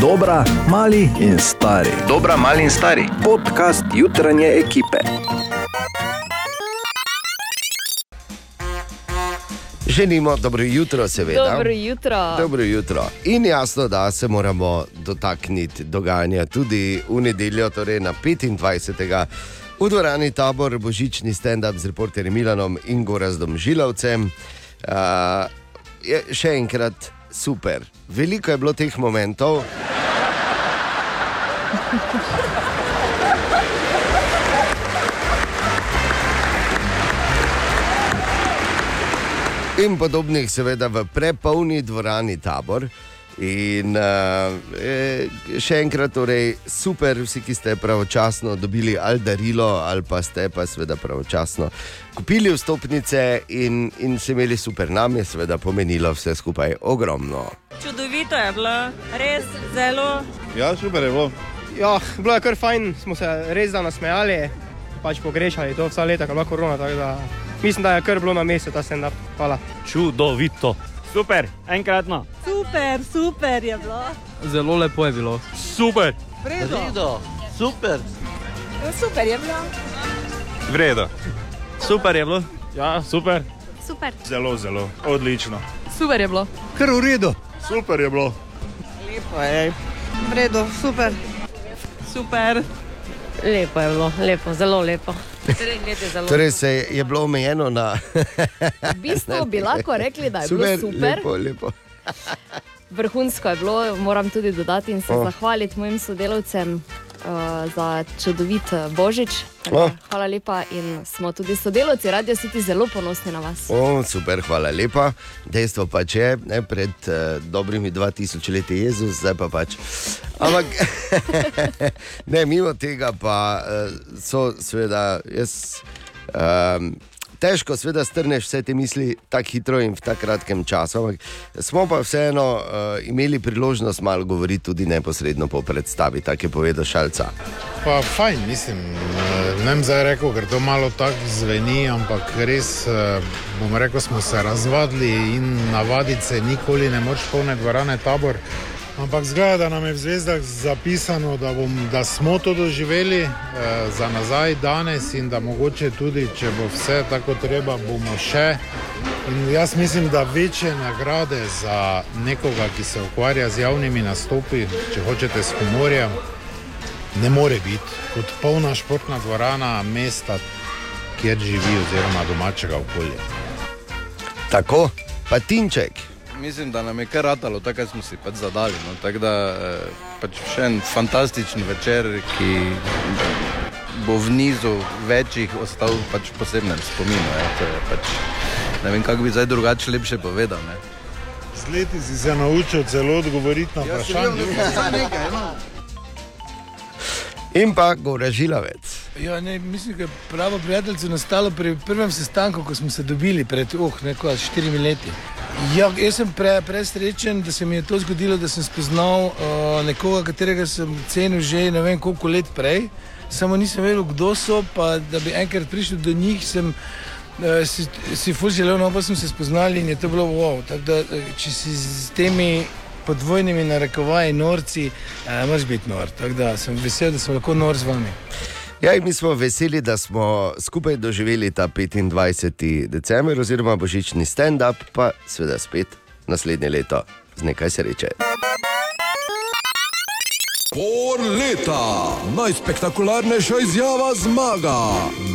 Dobra, mali in stari. Dobra, mali in stari. Podcast jutranje ekipe. Želimo dobro jutro, seveda. Dobro jutro. Dobro jutro. In jasno, da se moramo dotakniti dogajanja tudi v nedeljo, torej na 25. v dvorani tabor božični stand-up z reporterjem Milanom in Gorazdom Žilavcem. Uh, je še enkrat super. Veliko je bilo teh momentov. In podobnih, seveda, v prepolni dvorani tabor. In uh, še enkrat, torej, super, vsi, ki ste pravočasno dobili ali darilo, ali pa ste pa seveda pravočasno kupili vstopnice in, in se imeli super, nam je seveda pomenilo vse skupaj ogromno. Čudovito je bilo, res zelo. Ja, super je bilo. Ja, bilo je kar fajn, smo se res da nasmejali, pač pogrešali to vsa leta, ko je bila korona. tako Da, mislim, da je kar bilo na mestu ta stand-up. Hvala. Čudovito. Super, enkratno. Super, super je bilo. Zelo lepo je bilo. Super. Vredo, super. Super je bilo. Vredo. Super je bilo. Ja, super. Super. Zelo, zelo. Odlično. Super je bilo. Kar v redu. Super je bilo. Lepo je. Vredo, super. Super. Lepo je bilo, lepo, zelo lepo. Zelo Torej, se je bilo omejeno na. v bistvu bi lahko rekli, da je super, bilo super. Lepo, lepo. Vrhunsko je bilo, moram tudi dodati in se Oh. zahvaliti mojim sodelavcem uh, za čudovit eh, božič. Tako da Hvala lepa in smo tudi sodelavci, radio City zelo ponosni na vas. O, super, hvala lepa. Dejstvo pa je, ne, pred uh, dobrimi 2000 leti je Jezus, zdaj pa pač. Ampak, ne, mimo tega pa uh, so, seveda, jaz. Um, Težko seveda strneš vse te misli tako hitro in v tako kratkem času, ampak smo pa vseeno uh, imeli priložnost malo govoriti tudi neposredno po predstavi, tako je povedal Šalca. Pa fajn, mislim, eh, ne vem zdaj rekel, ker to malo tako zveni, ampak res, eh, bom rekel, smo se razvadili in navaditi se nikoli ne moč polne dvorane tabor. Ampak zgleda, da nam je v zvezdah zapisano, da, bom, da smo to doživeli eh, za nazaj danes in da mogoče tudi, če bo vse tako treba, bomo še. In jaz mislim, da večje nagrade za nekoga, ki se ukvarja z javnimi nastopi, če hočete s humorjem, ne more biti kot polna športna dvorana mesta, kjer živi, oziroma domačega okolja. Tako, pa Tinček. Mislim, da nam je kar ratalo, tako smo si pač zadali. No. Tako da eh, pač še en fantastičen večer, ki bo v nizu večjih ostal pač v posebnem spominu. Ja. Je Pač, ne vem, kako bi zdaj drugače lepše povedal. Ne. Z leti si se naučil celo odgovoriti na vprašanje. In pa Gora Žilavec. Ja, ne, mislim, da je pravo prijateljstvo nastalo pri prvem sestanku, ko smo se dobili pred oh, neko, štirimi leti. Ja, jaz sem pre, presrečen, da se mi je to zgodilo, da sem spoznal uh, nekoga, katerega sem cenil že ne vem koliko let prej, samo nisem vedel, kdo so, pa da bi enkrat prišel do njih, sem uh, si, si ful želel, no pa smo se spoznali in je to bilo wow. Tako da, eh, če si z temi podvojnimi narekovaji norci, uh, moraš biti nor. Tako da sem vesel, da sem lahko nor z vami. Ja, mi smo veseli, da smo skupaj doživeli ta 25. december, oziroma božični stand-up, pa seveda spet naslednje leto z nekaj sreče. Bor leta, najspektakularnejša izjava zmaga.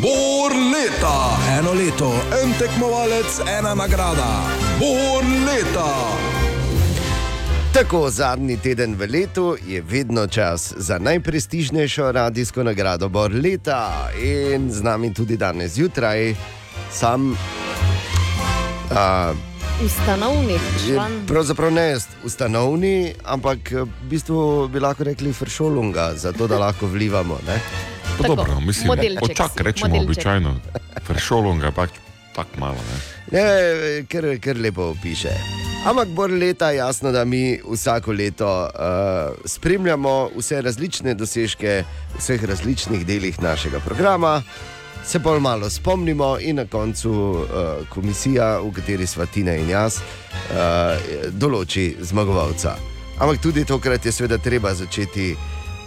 Bor leta, eno leto, en tekmovalec, ena nagrada. Bor leta. Tako zadnji teden v letu je vedno čas za najprestižnejšo radijsko nagrado Bor leta in z nami tudi danes zjutraj sam. Uh, Ustanovni član. Pravzaprav ne ustanovni, ampak v bistvu bi lahko rekli fršolunga, zato da lahko vlivamo. Ne? Pa Tako, dobro, mislim, modelček Počak, si, rečemo modelček. običajno. Fršolunga pač tako malo. Ne? Ne, ker, ker lepo piše. Ampak bolj leta, jasno, da mi vsako leto uh, spremljamo vse različne dosežke v vseh različnih delih našega programa, se bolj malo spomnimo in na koncu uh, komisija, v kateri smo Tina in jaz, uh, določi zmagovalca. Ampak tudi tokrat je seveda treba začeti.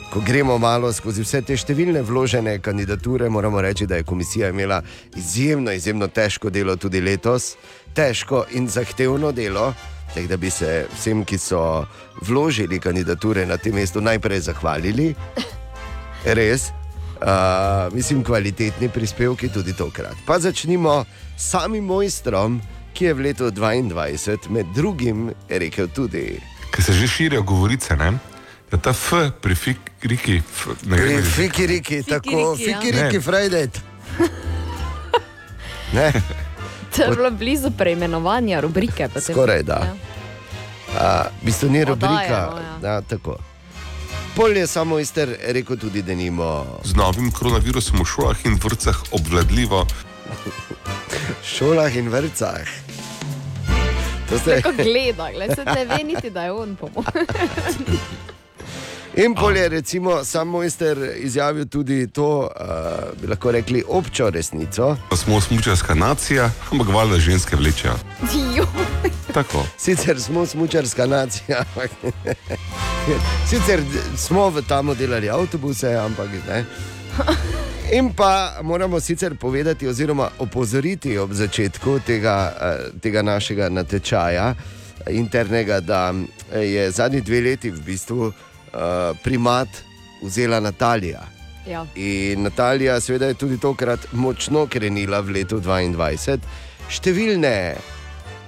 Ko gremo malo skozi vse te številne vložene kandidature, moramo reči, da je komisija imela izjemno, izjemno težko delo tudi letos, težko in zahtevno delo. Tako da bi se vsem, ki so vložili kandidature na tem mestu, najprej zahvalili. Res, uh, mislim, kvalitetni prispevki tudi tokrat. Pa začnimo s samim mojstrom, ki je v letu 2022 med drugim rekel tudi. Ker se že širijo govorice, ne? da ta F pri Fikiriki. Ne Pri vem, Fikiriki, tako Fikiriki, ja. Fikiriki. Friday. Ne, To je bilo blizu preimenovanja rubrike. potem. skoraj da. Ja. A, v bistvu ni rubrika. No, ja, tako. Pol je samo ister rekel tudi, da nimo Z novim koronavirusom v šolah in vrtcah obvladljivo. šolah in vrtcah. To ste- Tako gleda, gled, se ne ve niti, da je on pomoč. In pol je recimo sam mojster izjavil tudi to, uh, bi lahko rekli, občo resnico. Pa smo smučarska nacija, ampak valjda ženske vlečejo. Tako. Sicer smo smočarska nacija, ampak sicer smo v tamo delali avtobuse, ampak ne. In pa moramo sicer povedati, oziroma opozoriti ob začetku tega, eh, tega našega natečaja internega, da eh, je zadnji dve leti v bistvu primat vzela Natalija. Ja. In Natalija, seveda, je tudi tokrat močno krenila v letu 2022. Številne,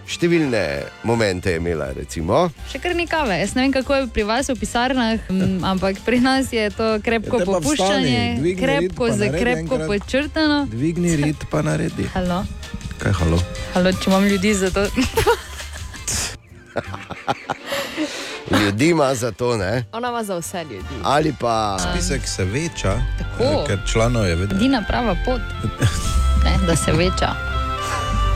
številne momente je imela, recimo. Še kar nekave. Jaz ne vem, kako je pri vas v pisarnah, ampak pri nas je to krepko Ja, te pa popuščanje, vstani, dvigni rit krepko pa za krepko počrtano. Dvigni rit pa naredi. Halo? Kaj halo? Halo, če imam ljudi za to. Ljudi ima za to, ne? Ona ima za vse ljudi. Ali pa. Spisek se veča, Tako. eh, ker članov je vedno. Edina prava pot, ne, da se veča.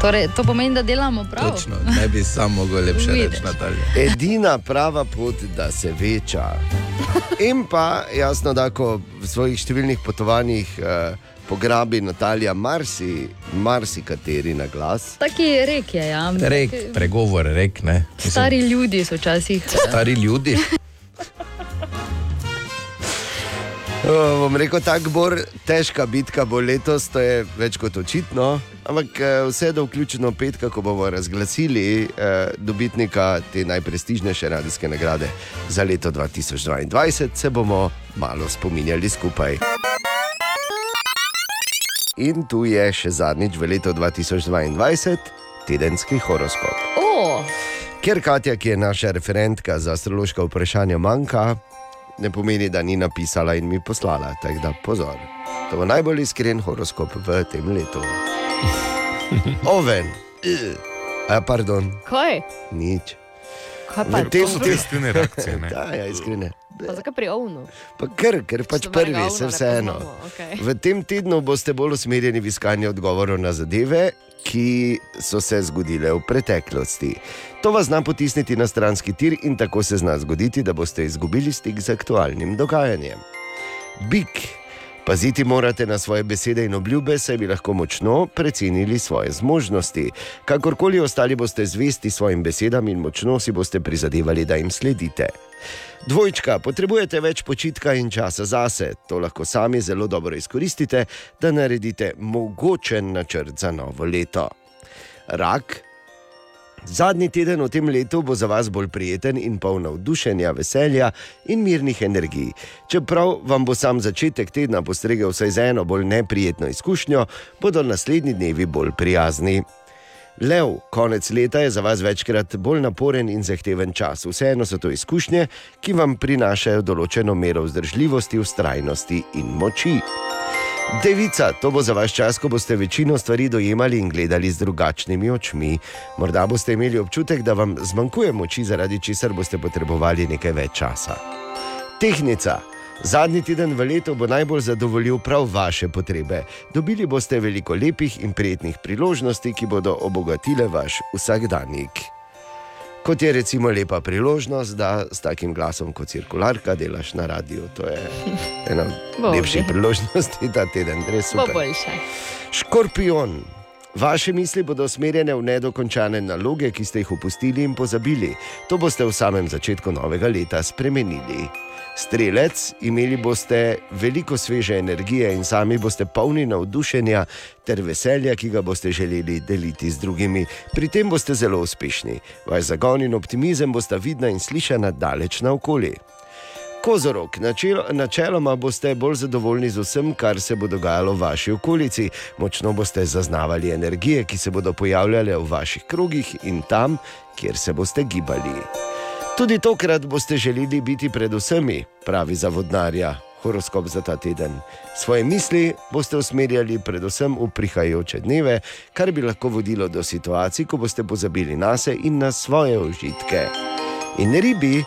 Torej, to pomeni, da delamo prav. Točno, ne bi sam mogel lepše reči, Natalija. Edina prava pot, da se veča. In pa jasno, da ko v svojih številnih potovanjih eh, pograbi Natalija marsi, marsikateri na glas. Taki rek je, ja. Rek, pregovor, rek, ne. Mislim, Stari ljudje so včasih. stari ljudi. Uh, bom rekel, tako bo težka bitka bo letos, to je več kot očitno. Ampak eh, vse do vključeno petka, ko bomo razglasili eh, dobitnika te najprestižnejše radijske nagrade za leto 2022, se bomo malo spominjali skupaj. In tu je še zadnjič v letu 2022 tedenski horoskop. O, Ker Katja, ki je naša referentka za astrološka vprašanja, manjka, ne pomeni, da ni napisala in mi poslala. Tako da pozor. To bo najbolj iskren horoskop v tem letu. Oven, Ugh. a pardon, kaj? nič. Kaj pa V tem to? tem- Iskrene reakcije, ne? Da, ja, iskrene. Pa zakaj pri ovnu? Pa ker, ker pač prvi, se vseeno. okej. V tem tednu boste bolj usmerjeni v iskanje odgovorov na zadeve, ki so se zgodile v preteklosti. To vas zna potisniti na stranski tir in tako se zna zgoditi, da boste izgubili stik z aktualnim dogajanjem. Bik. Paziti morate na svoje besede in obljube, saj bi lahko močno precenili svoje zmožnosti. Kakorkoli ostali boste zvesti svojim besedam in močno si boste prizadevali, da jim sledite. Dvojčka, potrebujete več počitka in časa zase. To lahko sami zelo dobro izkoristite, da naredite mogočen načrt za novo leto. Rak. Zadnji teden v tem letu bo za vas bolj prijeten in poln navdušenja, veselja in mirnih energij. Čeprav vam bo sam začetek tedna postregel vsaj z eno bolj neprijetno izkušnjo, bodo naslednji dnevi bolj prijazni. Lev, konec leta je za vas večkrat bolj naporen in zahteven čas. Vseeno so to izkušnje, ki vam prinašajo določeno mero vzdržljivosti, ustrajnosti in moči. Devica, to bo za vaš čas, ko boste večino stvari dojemali in gledali z drugačnimi očmi. Morda boste imeli občutek, da vam zmanjkuje moči, zaradi česar boste potrebovali nekaj več časa. Tehnica. Zadnji teden v letu bo najbolj zadovoljil prav vaše potrebe. Dobili boste veliko lepih in prijetnih priložnosti, ki bodo obogatile vaš vsakdanjik. Kot je recimo lepa priložnost, da s takim glasom kot cirkularka delaš na radiju. To je ena Bo lepših priložnosti ta teden, res Bo super. boljše. Škorpion. Vaše misli bodo usmerjene v nedokončane naloge, ki ste jih opustili in pozabili. To boste v samem začetku novega leta spremenili. Strelec, imeli boste veliko sveže energije in sami boste polni navdušenja ter veselja, ki ga boste želeli deliti z drugimi. Pri tem boste zelo uspešni. Vaš zagon in optimizem bosta vidna in slišana daleč naokoli. Kozorok, načelo, načeloma boste bolj zadovoljni z vsem, kar se bo dogajalo v vaši okolici. Močno boste zaznavali energije, ki se bodo pojavljale v vaših krogih in tam, kjer se boste gibali. Tudi tokrat boste želeli biti pred vsemi, pravi zavodnarja. Horoskop za ta teden. Svoje misli boste usmerjali predvsem v prihajajoče dneve, kar bi lahko vodilo do situacij, ko boste pozabili na sebe in na svoje užitke. In ribi,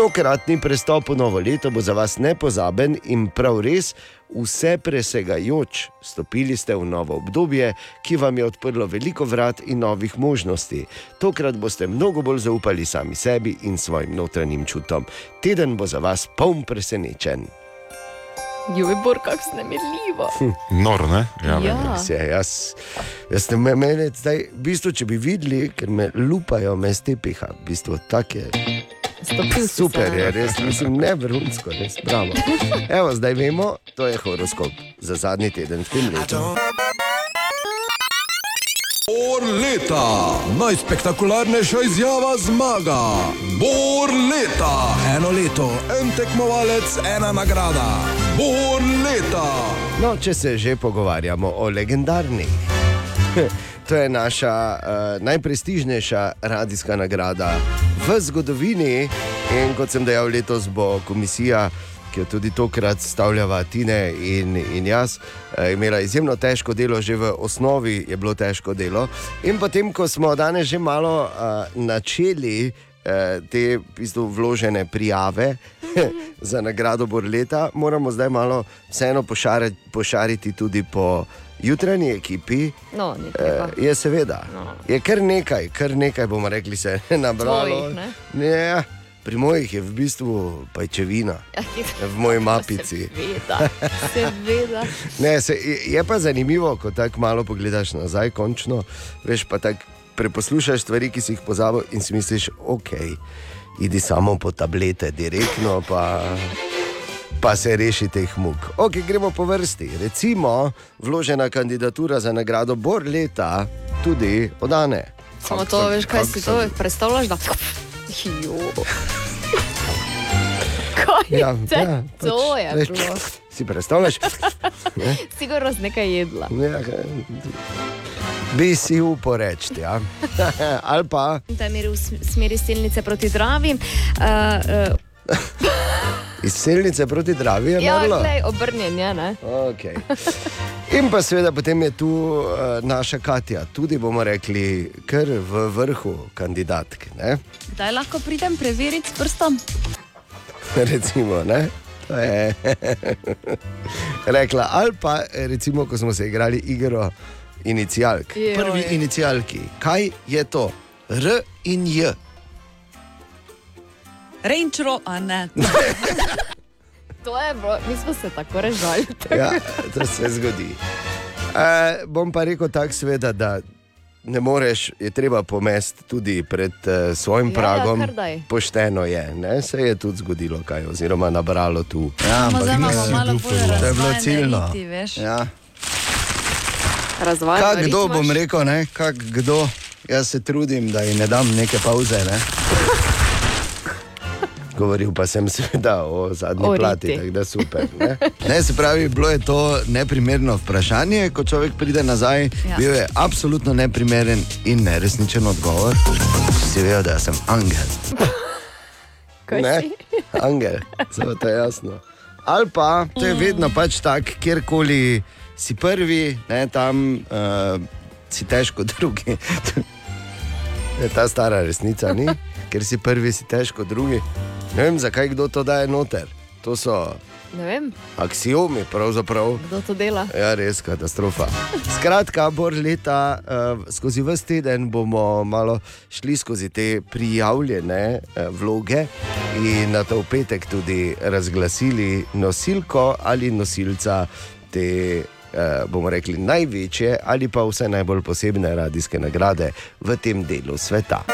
tokratni prestop v novo leto bo za vas nepozaben in prav res vse presegajoč. Stopili ste v novo obdobje, ki vam je odprlo veliko vrat in novih možnosti. Tokrat boste mnogo bolj zaupali sami sebi in svojim notranjim čutom. Teden bo za vas poln presenečen. Jujbor, kako snemirljivo. Nor, ne? Ja. Res je, jaz, jaz ne me, mene, zdaj, v bistvu, če bi videli, ker me lupajo, me stepiha, v bistvu tako je. Stopil si Super je, res mislim, ne vrhunsko, res bravo. Evo, zdaj vemo, to je horoskop za zadnji teden v tem letu. Bor leta, najspektakularnejša izjava zmaga. Bor leta, eno leto, en tekmovalec, ena nagrada. Bor leta. No, če se že pogovarjamo o legendarnih. To je naša uh, najprestižnejša radijska nagrada v zgodovini. In kot sem dejal, letos bo komisija, ki jo tudi tokrat stavljava Tine in, in jaz, uh, imela izjemno težko delo, že v osnovi je bilo težko delo. In potem, ko smo danes že malo uh, načeli uh, te bistvu, vložene prijave za nagrado Borleta, moramo zdaj malo vseeno pošariti, pošariti tudi po jutranji ekipi. No, Eh, je seveda. No. Je kar nekaj, kar nekaj bomo rekli, se je nabralo. Tvojih, ne? Ne, pri mojih je v bistvu pajčevina, v moji mapici. Seveda, seveda. Ne, se, je- je pa zanimivo, ko tako malo pogledaš nazaj, končno, veš pa tako preposlušaš stvari, ki si jih pozabil in si misliš, ok, idi samo po tablete, direktno pa. Pa se reši teh muk. Ok, gremo po vrsti. Recimo, vložena kandidatura za nagrado Bor leta, tudi odane. Samo to, veš, kaj si to predstavljaš? Da... Kaj Ja, te, ja, to je veš, bilo. Si predstavljaš? Ne? Sigurno si nekaj jedla. Ja, bi si uporeči, ja. ali pa Ta mer v sm- smeri silnice proti Dravi. Uh, iz selnice proti Dravi je ja, glej, obrnjen je, ne? Okay. In pa seveda potem je tu uh, naša Katja, tudi bomo rekli, kar v vrhu kandidatk. Ne? Kdaj lahko pridem preveriti s prstom? Recimo, ne? To je rekla, ali pa recimo, ko smo se igrali igro inicialk. Joj. Prvi inicialki. Kaj je to? R in J. Renčro, a ne. To je bilo, mi smo se tako režali. Ja, to se zgodi. E, bom pa rekel tako, seveda, da ne moreš, je treba pomesti tudi pred uh, svojim Ja, ja, pragom. daj. Pošteno je, ne? se je tudi zgodilo kaj, oziroma nabralo tu. Ja, Samo zdaj imamo malo bolj To je bilo ciljno. veš. Ja. Razvajal. Kak kdo bom rekel, ne? Kak kdo? Jaz se trudim, da ji ne dam neke pauze. Ne? Govoril pa sem seveda o zadnji O plati, tako da super. Ne? Ne, se pravi, bilo je to neprimerno vprašanje, ko človek pride nazaj. Ja. Bil je absolutno neprimeren in neresničen odgovor. Si vedel, da sem angel. Ne, angel, zelo to je jasno. Ali pa to je vedno pač tako, kjerkoli si prvi, ne, tam uh, si težko drugi. je ta stara resnica, ni? ker si prvi, si težko drugi. Ne vem, zakaj kdo to daje noter. To so aksiomi, pravzaprav. kdo to dela. Ja, res katastrofa. Skratka, bor leta, uh, skozi vse teden bomo malo šli skozi te prijavljene uh, vloge in na to v petek tudi razglasili nosilko ali nosilca te eh, bomo rekli, največje ali pa vse najbolj posebne radijske nagrade v tem delu sveta.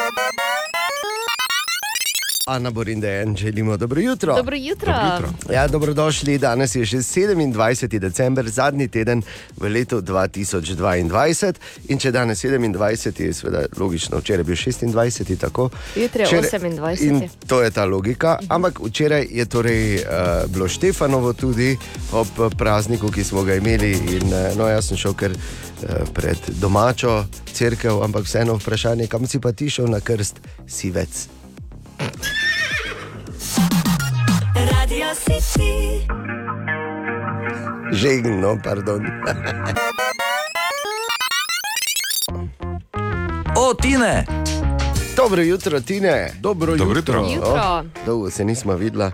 Ana Borindejen, želimo dobro jutro. Dobro jutro. Dobro jutro. Ja, dobrodošli. Danes je že 27. december, zadnji teden v letu 2022. In če danes 27, je seveda logično, včeraj je bil 26. Tako. Jutri je Včeraj- 28.. In to je ta logika. Ampak včeraj je torej uh, bilo Štefanovo tudi ob eh, prazniku, ki smo ga imeli. In, uh, no, jaz sem šel kar uh, pred domačo crkvo, ampak vseeno vprašanje, kam si pa ti šel na krst, sivec. Radio City. Žegno, pardon. O, Tine! Dobro jutro, Tine. Dobro Dobro jutro. jutro. Jutro. O, dolgo se nismo videla.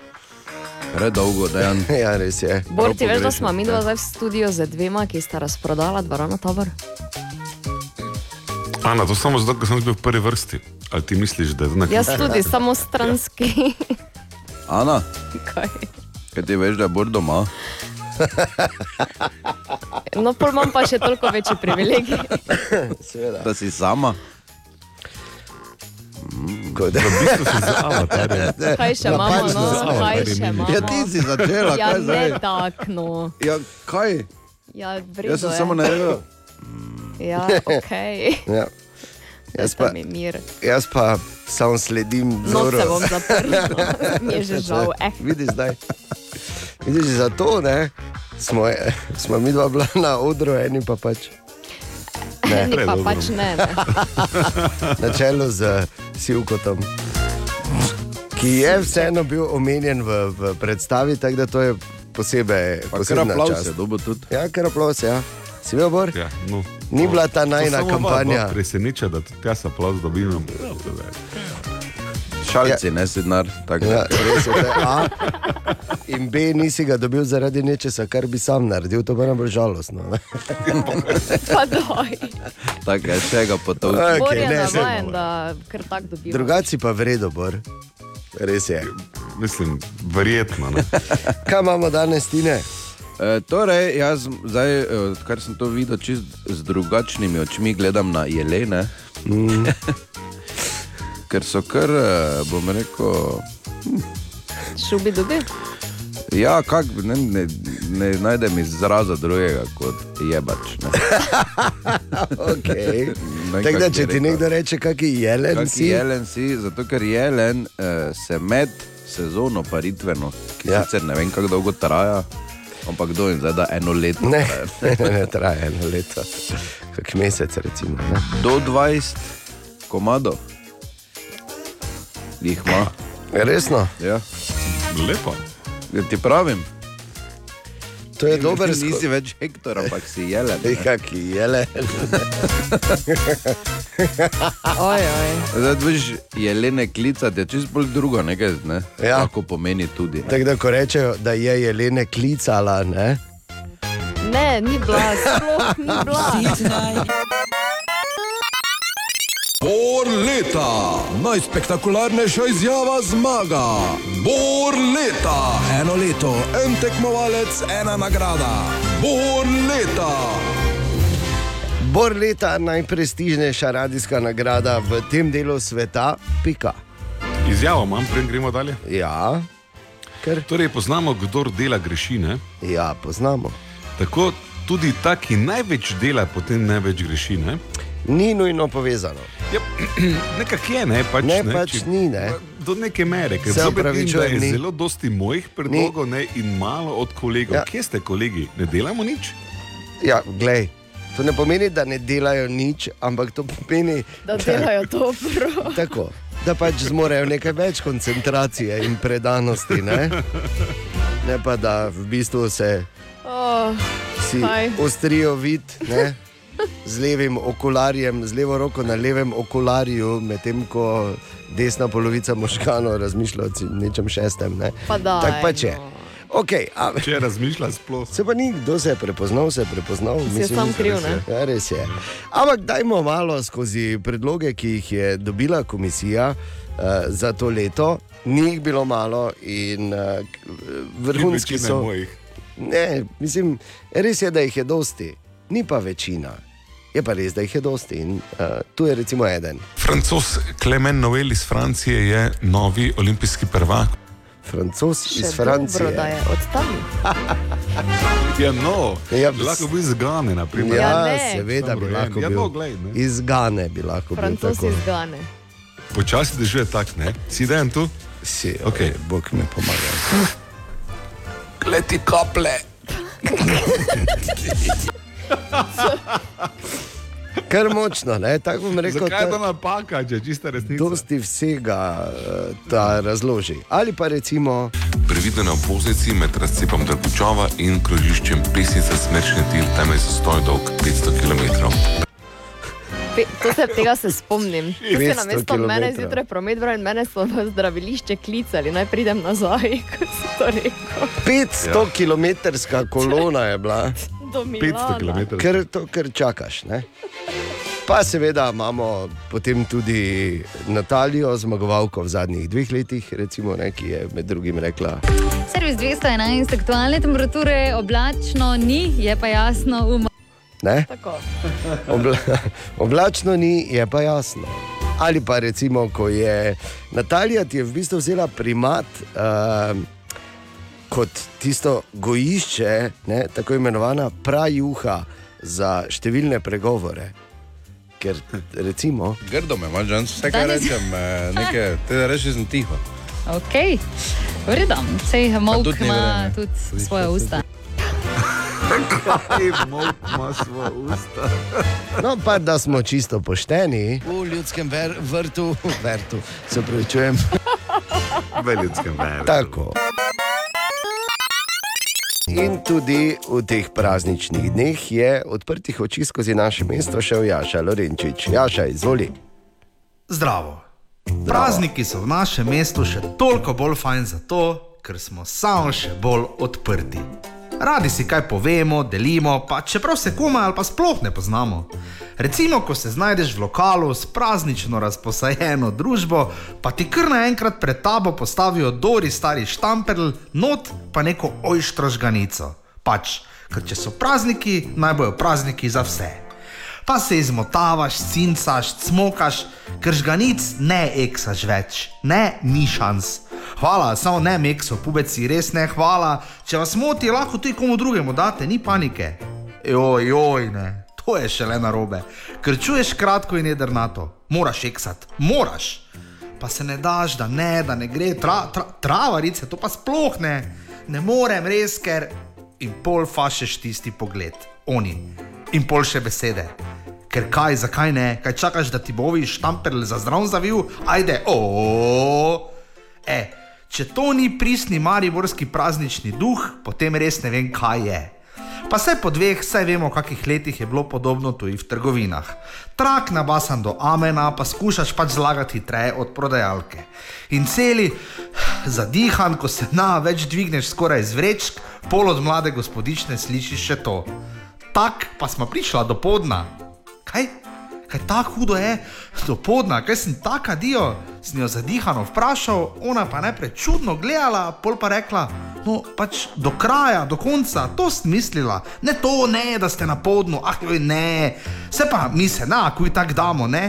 Predolgo, dejan. ja, res je. Bor, ti veš, da smo mi dva zdaj v studiu z dvema, ki sta razprodala dvorano tabor? Ana, to samo zato, ker sem bil v prvi vrsti. Ali ti misliš, da je to nekaj? Jaz tudi, samo stranski. Ana, Kaj? kaj ti veš, da je Bor doma? No, pol imam pa še toliko večji privilegij. Da si sama? Kot, V bistvu si za avatarja. Kaj še imamo? No, kaj še imamo? Ja, ti si začela, Ja, kaj ne zdaj? tak, no. Ja, kaj? Ja, Jaz sem je. samo naredil. Ja, ok. ja. Jaz Pa jaz pa samo sledim No, vzoru. se bom zaprl. Mi je že žal. Eh. Vidiš zdaj. Vidiš, zato ne, smo, smo mi dva bila na odru, eni pa pač Ne. Eni pa pač ne. ne. na čelu z Sivkotom, ki je vseeno bil omenjen v, v predstavi, tako da to je posebej aplauz čast. je dobil tudi. Ja, kar aplaus, ja. Si bil bor? Ja, no. Ni bila ta najna To kampanja. vas Preseneča, da tudi jaz aplauz dobim. Šalci, ne si denar. tako da. Ja, res je, to je A. In B, nisi ga dobil zaradi nečesa, kar bi sam naredil, to pa je najbolj žalostno. ne. Pa doj. Tako je, če ga potovči. Okej, Bor je ne, navajen, da kar tak dobiva. Drugaci pa vredo, bor. Res je. Mislim, verjetno. Ne? Kaj imamo danes, Tine? E, torej, jaz zdaj, e, odkar sem to videl, čist z drugačnimi očmi gledam na jelene. Mm. Ker so kar, e, bom rekel, Šubi dobi. ja, kak, ne, ne, ne najdem izraza drugega kot jebač. Ne. Okay. Tako da, če ti nekdo reče, kak je jelen, Kak si. jelen si, zato ker jelen eh, se med sezono paritveno, ki ja. sicer ne vem, kako dolgo traja, ampak kdo jim zdaj da eno leto. Ne, traja. ne, ne, traja eno leto, kak mesec, recimo. Ne? Do 20 komadov jih ima. Resno, Ja. Lepo. Ja, ti pravim. To je dober Nisi skok. več hektor, ampak si jelen. ne. Kak je jelen. Oj, oj. Zdaj, veš, jelene klicati je čist bolj drugo, nekaj ne? Ja. Lahko pomeni tudi. Tako da, ko rečejo, da je jelene klicala, ne? Ne, ni bila, sploh ni bila. Bor leta, najspektakularnejša izjava zmaga. Bor leta, eno leto, en tekmovalec, ena nagrada. Bor leta. Bor leta, najprestižnejša radijska nagrada v tem delu sveta, pika. Izjavo imam, preden gremo dalje. Ja, ker Torej, poznamo, kdo dela greši. Ne? ja, poznamo. Tako tudi ta, ki največ dela, potem največ greši. Ni nujno povezano. Ja, nekako je, ne pač. Ne, ne, pač če- ni, ne. Do neke mere, ker Se da je ni. zelo dosti mojih predlogov ne, in malo od kolegov. Ja. Kje ste, kolegi? Ne delamo nič? Ja, glej. To ne pomeni, da ne delajo nič, ampak to pomeni, Da delajo dobro. tako, da pač zmorejo nekaj več koncentracije in predanosti. Ne, ne pa da v bistvu se Oh, si Kaj? ostrijo vid ne, z levim okularjem, z levo roko na levem okularju, medtem ko desna polovica možganov razmišlja o nečem šestem. Ne. Pa daj, Tako pač je. no. Okay, a, Če razmišlja sploh. Se pa ni, kdo se je prepoznal, se je prepoznal. Si je sam kriv, ne? Ja, res je. Ampak dajmo malo skozi predloge, ki jih je dobila komisija uh, za to leto. Ni jih bilo malo in uh, vrhunski so. mojih. Ne, mislim, res je, da jih je dosti, ni pa večina. Je pa res, da jih je dosti in uh, tu je recimo eden. Francos Klemen Novel iz Francije je novi olimpijski prvak. Francos Še iz Francije. Dobro, da je odstavil. Ja, no, Ja, lahko bi iz Gane, na primer. Ja, Ja, seveda bi lahko Ja, bil. no, glej, ne. Iz Gane bi lahko bil. Francos tako. iz Gane. Počasi dežuje tak, ne? Si dejan tu? Si, okay. Bog mi pomaga. Leti kaple. Kar močno, ne? tako bom rekel. Zakaj je ta- napaka, če je čista resnica? Dosti vsega eh, ta razloži. Ali pa recimo, Previdno na obvoznici med razcepom Drgučova in krožiščem Pesnica Smrčni tir, tam je zastoj dolg 500 km. Pe, to se, tega se spomnim. Si 500 na mesto mene zjutraj promet, bral in mene so v zdravilišče klicali, naj pridem nazaj, ko si to rekel. 500 ja. km kolona je bila. Do Milana. Ker to, ker čakaš. Ne? Pa seveda imamo potem tudi Natalijo, zmagovalko v zadnjih dveh letih, recimo, ne, ki je med drugim rekla. Servis 211, aktualne temperature, oblačno ni, je pa jasno um. Ne? Tako. Obla, oblačno ni, je pa jasno. Ali pa recimo, ko je Natalija ti je v bistvu vzela primat uh, kot tisto gojišče, ne, tako imenovana prajuha za številne pregovore. Ker recimo. Grdo me, mačan, vse kaj Danes- rečem, eh, nekaj, te reči sem tiho. Ok, vredam, sej mok tudi ima vreme. tudi svoje usta. ima svoje usta. No, pa da smo čisto pošteni. V ljudskem ver, vrtu, vrtu, se pravičujem. V ljudskem vrtu. Tako. In tudi v teh prazničnih dneh je odprtih oči skozi naše mesto šel Jaša Lorenčič. Jaša, izvoli. Zdravo. Prazniki so v našem mestu še toliko bolj fajn zato, ker smo samo še bolj odprti. Radi si kaj povemo, delimo, pa čeprav se komaj ali pa sploh ne poznamo. Recimo, ko se znajdeš v lokalu s praznično razposajeno družbo, pa ti kar naenkrat pred tabo postavijo dori stari štamperl, not pa neko ojštro žganico. Pač, ker če so prazniki, naj bojo prazniki za vse pa se izmotavaš, cincaš, smokaš, ker žganic ne eksaš več, ne, ni šans. Hvala, samo ne mekso, pubeci, res ne hvala. Če vas moti, lahko tudi komu drugemu date, ni panike. Joj, joj, ne, to je šele narobe, ker čuješ kratko in jedrnato. Moraš eksati, moraš. Pa se ne daš, da ne, da ne gre, tra, tra, travarice, to pa sploh ne. Ne morem res, ker in pol fašeš tisti pogled, oni in pol še besede. Ker kaj, zakaj ne, kaj čakaš, da ti bovi štamperl za zdrav zavil, ajde, o. E, če to ni pristni mariborski praznični duh, potem res ne vem, kaj je. Pa se po dveh, saj vemo, kakih letih je bilo podobno tudi v trgovinah. Trak nabasan do amena, pa skušaš pač zlagati hitreje od prodajalke. In celi zadihan, ko se na več dvigneš skoraj iz vrečk, pol od mlade gospodične slišiš še to. Tak pa smo prišla do podna. Kaj? Kaj tako hudo je, do podna, kaj sem taka dio, sem jo zadihano vprašal, ona pa najprej čudno gledala, pol pa rekla, no pač do kraja, do konca, to sem mislila, ne to, ne, da ste na podnu, ah, joj, ne, se pa mi se na, kuj tak damo, ne?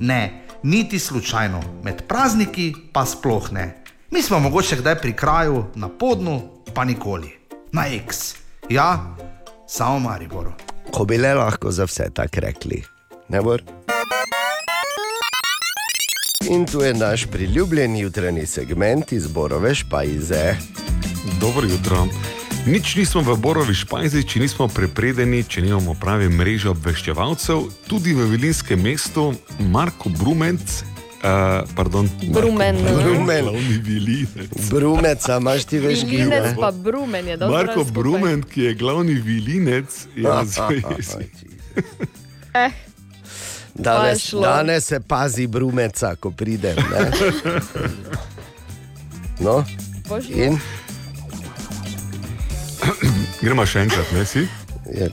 Ne, niti slučajno, med prazniki pa sploh ne. Mi smo mogoče kdaj pri kraju, na podnu, pa nikoli. Na X. Ja, samo Mariboru. Ko bi le lahko za vse tako rekli. Ne bor? In tu je naš priljubljen jutranji segment iz Borove špajze. Dobro jutro. Nič nismo v Borovi špajzi, če nismo prepredeni, če nimamo prave mreže obveščevalcev. Tudi v Vilinskem mestu Marko Brumenc, uh, pardon, Brumen. Brumen. glavni vilinec. Brumeca, imaš ti veš Vilinec gine. pa brumen je dobro. Marko Brumen, ki je glavni vilinec, je na zvezi. Eh, Danes, danes se pazi brumeca, ko pridem. ne. No, in Gremo še enkrat, ne si? je,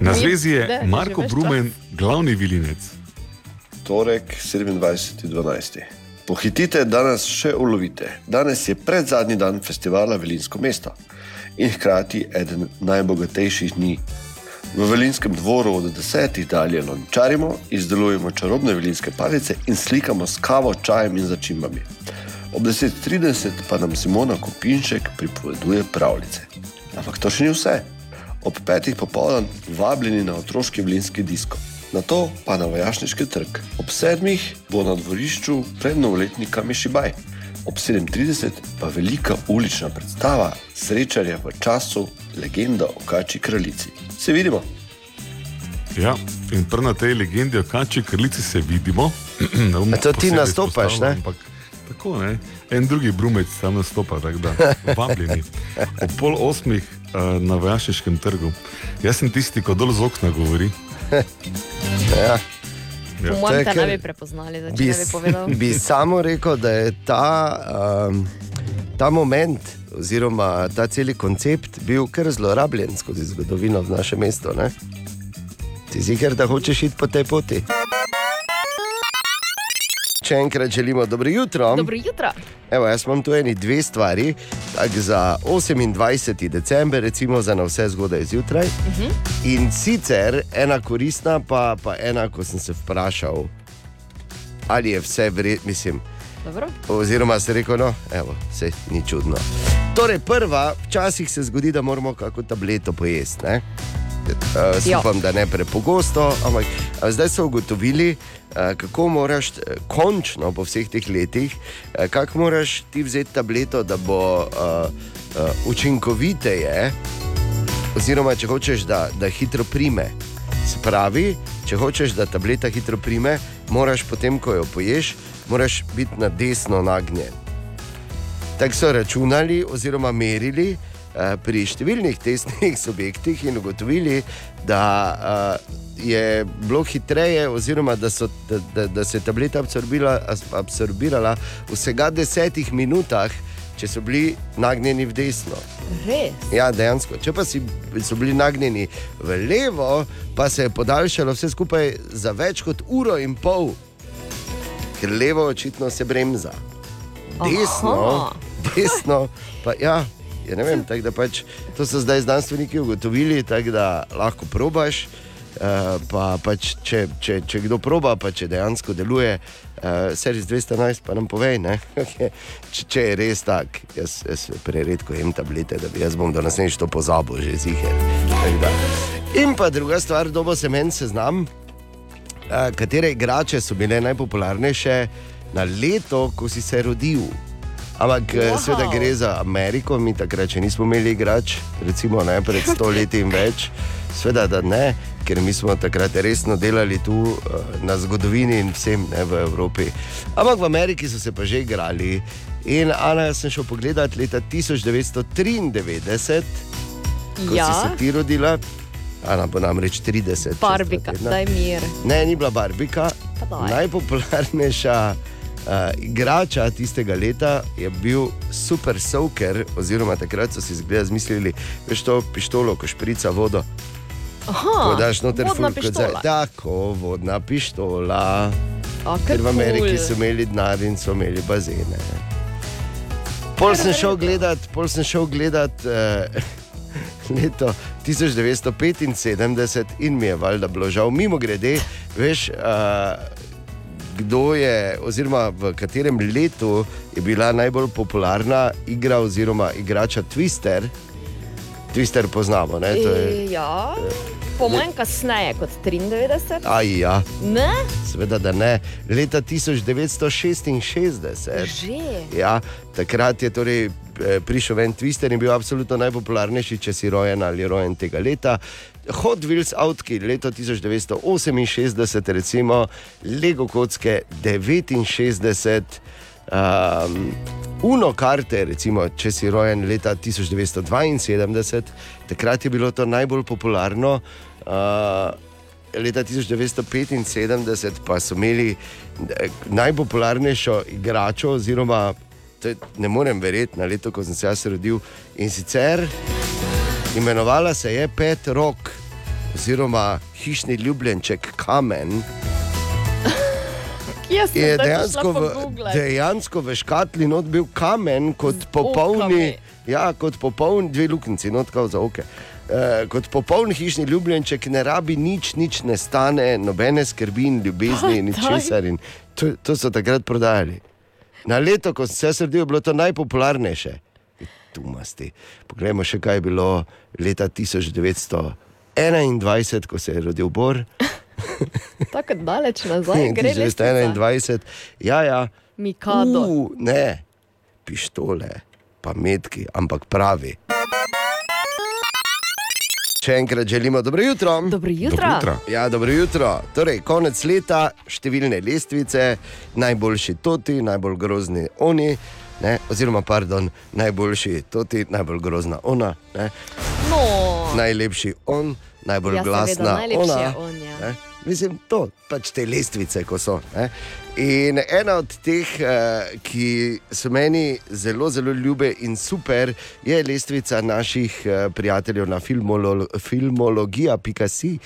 Na zvezi je Marko. Brumen, glavni vilinec. Torek 27.12. Pohitite, danes še ulovite. Danes je predzadnji dan festivala Velinsko mesto. in hkrati eden najbogatejših dni. V velinskem dvoru od desetih dalje lončarimo, izdelujemo čarobne velinske palice in slikamo s kavo, čajem in začimbami. Ob 10.30 pa nam Simona Kopinšek pripoveduje pravljice. Ampak to še ni vse. Ob petih popoldan vabljeni na otroški vlinski disko. Na to pa na vojašniški trg. Ob sedmih bo na dvorišču pred novoletni Kamišibaj. Ob 7.30 pa velika ulična predstava srečanja v času legenda o kači kraljici. Se vidimo. Ja, in prav na tej legendi o kači kraljici se vidimo. Ne to ti nastopaš, ne? Ampak, tako ne. En drugi brumec tam nastopa, tako da vabljeni. Ob pol osmih uh, na vojaškem trgu. Jaz sem tisti, ko dol z okna govori. Ja. Po To je mojem, te ne bi prepoznali, da Bi, bi povedal. bi samo rekel, da je ta, um, ta moment, oziroma ta celi koncept bil kar zlorabljen skozi zgodovino v našem mestu. Ne? Ti ziger, da hočeš iti po tej poti. Še enkrat želimo dobro jutro. Dobro jutro. Evo, jaz imam tu eni dve stvari. Tak za 28. december, recimo za na vse zgodaj zjutraj. Uh -huh. In sicer ena koristna, pa, pa ena, ko sem se vprašal, ali je vse vredno, mislim. Dobro. Oziroma, se rekel, no, evo, se ni čudno. Torej, prva, včasih se zgodi, da moramo kako tableto pojesti. ne. Uh, Ja. upam, da ne prepogosto, ampak uh, zdaj so ugotovili, uh, kako moraš, končno po vseh teh letih, kako moraš ti vzeti tableto, da bo uh, uh, učinkoviteje, oziroma če hočeš, da, da hitro prime. Se pravi, če hočeš, da tableta hitro prime, moraš potem, ko jo poješ, moraš biti na desno nagnjen. Tako so računali oziroma merili eh, pri številnih testnih subjektih in ugotovili, da eh, je bilo hitreje, oziroma da, so, da, da, da se je tableta absorbira, as- absorbirala v vsega desetih minutah, če so bili nagnjeni v desno. Res. Ja, dejansko. Če pa si, so bili nagnjeni v levo, pa se je podaljšalo vse skupaj za več kot uro in pol, ker levo očitno se bremza. Desno, Aha. desno pa ja. Ja, ne vem, tako da pač, to so zdaj znanstveniki ugotovili, tako da lahko probaš. Uh, pa, pač, če, če, če kdo proba, pa če dejansko deluje, uh, servis 211, pa nam povej, če, če je res tako. Jaz, jaz preredko jem tablete, da bi jaz bom do naslednjič to pozabil, že ziger. In pa druga stvar, dobo se meni seznam, uh, katere igrače so bile najpopularnejše na leto, ko si se rodil. Ampak wow. Wow. seveda gre za Ameriko, mi takrat še nismo imeli igrač, recimo ne, pred sto leti in več. Sveda, da ne, ker mi smo takrat resno delali tu uh, na zgodovini in vsem ne, v Evropi. Ampak v Ameriki so se pa že igrali. In Ana, jaz sem šel pogledat leta 1993, ko Ja. si se ti rodila. Ana bo namreč 30. čez dva Barbika, tedna. daj mir. Ne, ni bila Barbika. Najpopularnejša uh, igrača tistega leta je bil Super Soaker, oziroma takrat so si zgleda zmislili, veš to pištolo, ko šprica vodo. Aha, daš noter vodna ful, kot zdaj. pištola. Tako, vodna pištola. A, Ker v Ameriki cool. so imeli denar in so imeli bazene. Pol sem šel gledat, pol sem šel gledat uh, leto 1975 in mi je valjda bilo žal. Mimo grede, veš, uh, kdo je, oziroma v katerem letu je bila najbolj popularna igra oziroma igrača Twister. Twister poznamo, ne? Je, E, ja, po mojem kasneje kot 93. aj ja. Ne? Seveda, da ne. Leta 1966. Že. Ja, takrat je torej prišel ven Twister in bil absolutno najpopularnejši, če si rojen ali rojen tega leta. Hot Wheels Outki leto 1968, recimo Lego kocke 69. Um, Uno karte, recimo, če si rojen leta 1972, takrat je bilo to najbolj popularno. Uh, leta 1975 pa so imeli eh, najpopularnejšo igračo, oziroma je- ne morem verjeti na leto, ko sem se jaz rodil. In sicer imenovala se je Pet Rock, oziroma hišni ljubljenček Kamen. Je dejansko v, dejansko v škatli not bil kamen kot popolni, ja, kot popoln, dve luknjici, not kao za oke. Uh, kot popoln hišni ljubljenček ne rabi nič, nič ne stane, nobene skrbi in ljubezni ničesar. To, to so takrat prodajali. Na leto, ko sem se srdil, je bilo to najpopularnejše. Tumasti. Poglejmo še, kaj je bilo leta 1921, ko se je rodil Bor. Tako daleč nazaj, gre le 1921, ja, ja. Mikado. Uh, ne, pištole, pa metki, ampak pravi. Še enkrat želimo dobro jutro. Dobro jutro. Dobro jutro. Ja, dobro jutro. Torej, konec leta, številne lestvice, najboljši toti, najbolj grozni oni. Ne, oziroma, pardon, najboljši toti, najbolj grozna ona, ne, No, najlepši on, najbolj Ja, glasna najlepši ona. on, ja. ne. Mislim, to pač te lestvice, ko so. Ne. In ena od teh, eh, ki so meni zelo, zelo ljube in super, je lestvica naših eh, prijateljev na filmolo, filmologija.si,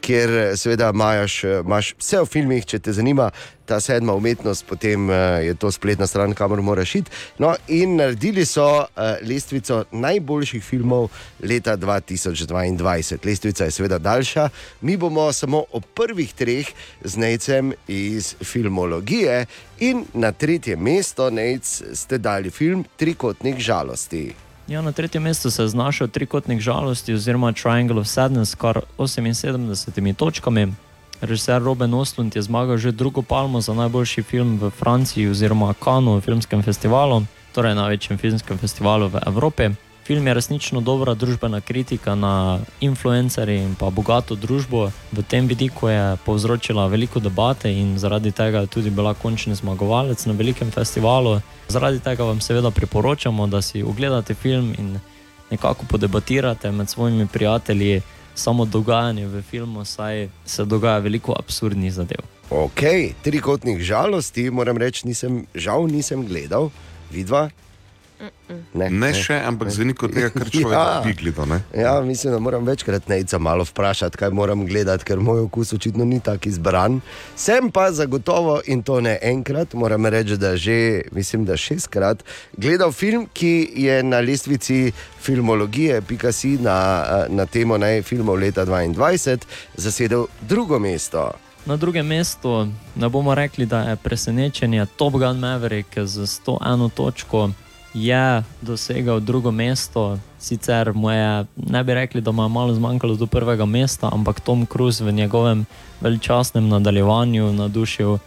kjer eh, seveda imaš, eh, imaš vse o filmih, če te zanima ta sedma umetnost, potem eh, je to spletna stran, kamor moraš iti. No, in naredili so lestvico najboljših filmov leta 2022. Lestvica je seveda daljša, mi bomo samo o prvih treh z Nejcem iz filmologije in na tretje mesto, Nejc, ste dali film Trikotnik žalosti. Ja, na tretjem mestu se je znašel trikotnik žalosti oziroma Triangle of Sadness, kar 78 točkami. Režiser Robin Oslund je zmagal že drugo palmo za najboljši film v Franciji oziroma Kanu filmskem festivalu, torej največjem filmskem festivalu v Evropi. Film je resnično dobra družbena kritika na influencerje in pa bogato družbo. V tem vidiku je povzročila veliko debate in zaradi tega je tudi bila končni zmagovalec na velikem festivalu. Zaradi tega vam seveda priporočamo, da si ogledate film in nekako podebatirate med svojimi prijatelji samo dogajanje v filmu, saj se dogaja veliko absurdnih zadev. Ok, trikotnik žalosti, moram reči, nisem, žal nisem gledal, vidva. Ne, Ne še, ampak zveni kot nekaj, kar človek bi gledal, ne? Ja, mislim, da moram večkrat nejca malo vprašati, kaj moram gledati, ker moj okus očitno ni tako izbran. Sem pa zagotovo in to ne enkrat, moram reči, da že, mislim, da šestkrat gledal film, ki je na lestvici filmologije, Picasso na, na temo naj filmov leta 2022 zasedel drugo mesto. Na drugem mestu ne bomo rekli, da je presenečenje Top Gun Maverick z 101 točko. Je dosegal drugo mesto, sicer mu je, ne bi rekli, da mu je malo zmanjkalo do prvega mesta, ampak Tom Cruise v njegovem veličastnem nadaljevanju navdušil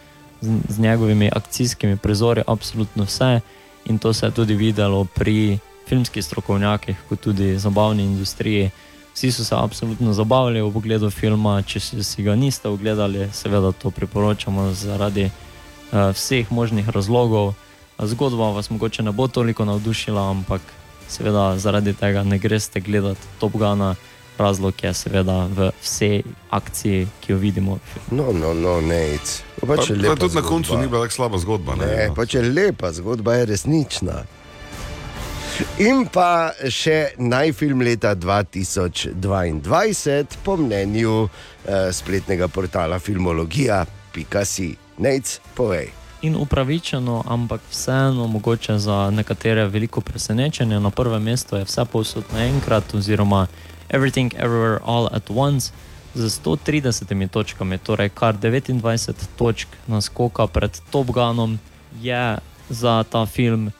z, z njegovimi akcijskimi prizori absolutno vse. In to se je tudi videlo pri filmskih strokovnjakih, kot tudi zabavni industriji. Vsi so se absolutno zabavali ob ogledu filma, če si ga niste ogledali, seveda to priporočamo zaradi uh, vseh možnih razlogov. Zgodba vas mogoče ne bo toliko navdušila, ampak seveda zaradi tega ne greste gledati Top Gana. Razlog je seveda v vsej akciji, ki jo vidimo. No, no, no, ne, Pa, pa tudi na koncu ni bila tako slaba zgodba. Ne, Ne, pa če je lepa zgodba, je resnična. In pa še najfilm leta 2022, po mnenju eh, spletnega portala Filmologija.si. Nec, povej. In upravičeno, ampak vseeno mogoče za nekatere veliko presenečenje. Na prvem mestu je vse povsod naenkrat, oziroma Everything Everywhere All at Once z 130 točkami, torej kar 29 točk naskoka pred Top Gunom, je za ta film,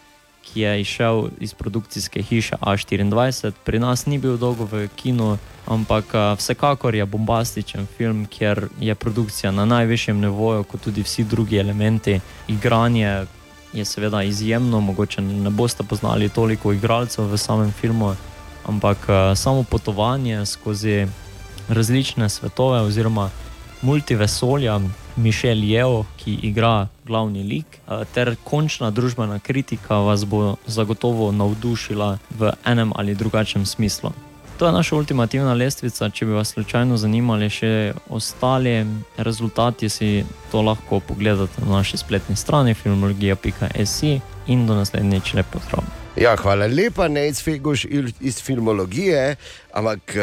ki je izšel iz produkcijske hiše A24. Pri nas ni bil dolgo v kinu, ampak a, vsekakor je bombastičen film, kjer je produkcija na najvišjem nivoju, kot tudi vsi drugi elementi. Igranje je seveda izjemno, mogoče ne boste poznali toliko igralcev v samem filmu, ampak a, samo potovanje skozi različne svetove oziroma multivesolja. Mišel Jev, ki igra glavni lik, eh, ter končna družbena kritika vas bo zagotovo navdušila v enem ali drugačnem smislu. To je naša ultimativna lestvica. Če bi vas slučajno zanimali še ostali rezultati, si to lahko pogledate na naši spletni strani filmologija.se in do naslednjič lepo zdrav. Ja, hvala lepa, Nec Feguš il- iz filmologije. Ampak eh,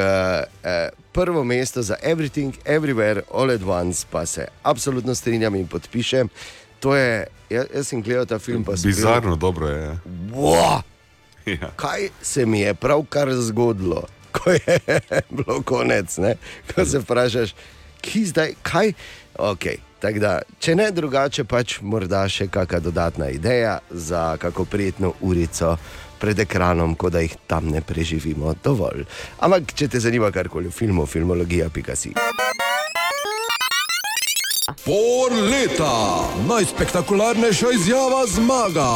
eh, prvo mesto za Everything, Everywhere, All at Once, pa se absolutno strinjam in podpišem. To je, jaz, jaz sem gledal ta film, sem bil- Bizarno dobro je. ja. Wow! Ja. Kaj se mi je pravkar zgodilo, ko je bilo konec? Ne? Ko se vprašaš, ki zdaj, kaj. Okay. Da, če ne drugače, pač morda še kakšna dodatna ideja za kako prijetno urico pred ekranom, kot da jih tam ne preživimo dovolj. Ampak, če te zanima karkoli o filmu, filmologija, pika si. Bor leta, najspektakularnejša izjava zmaga.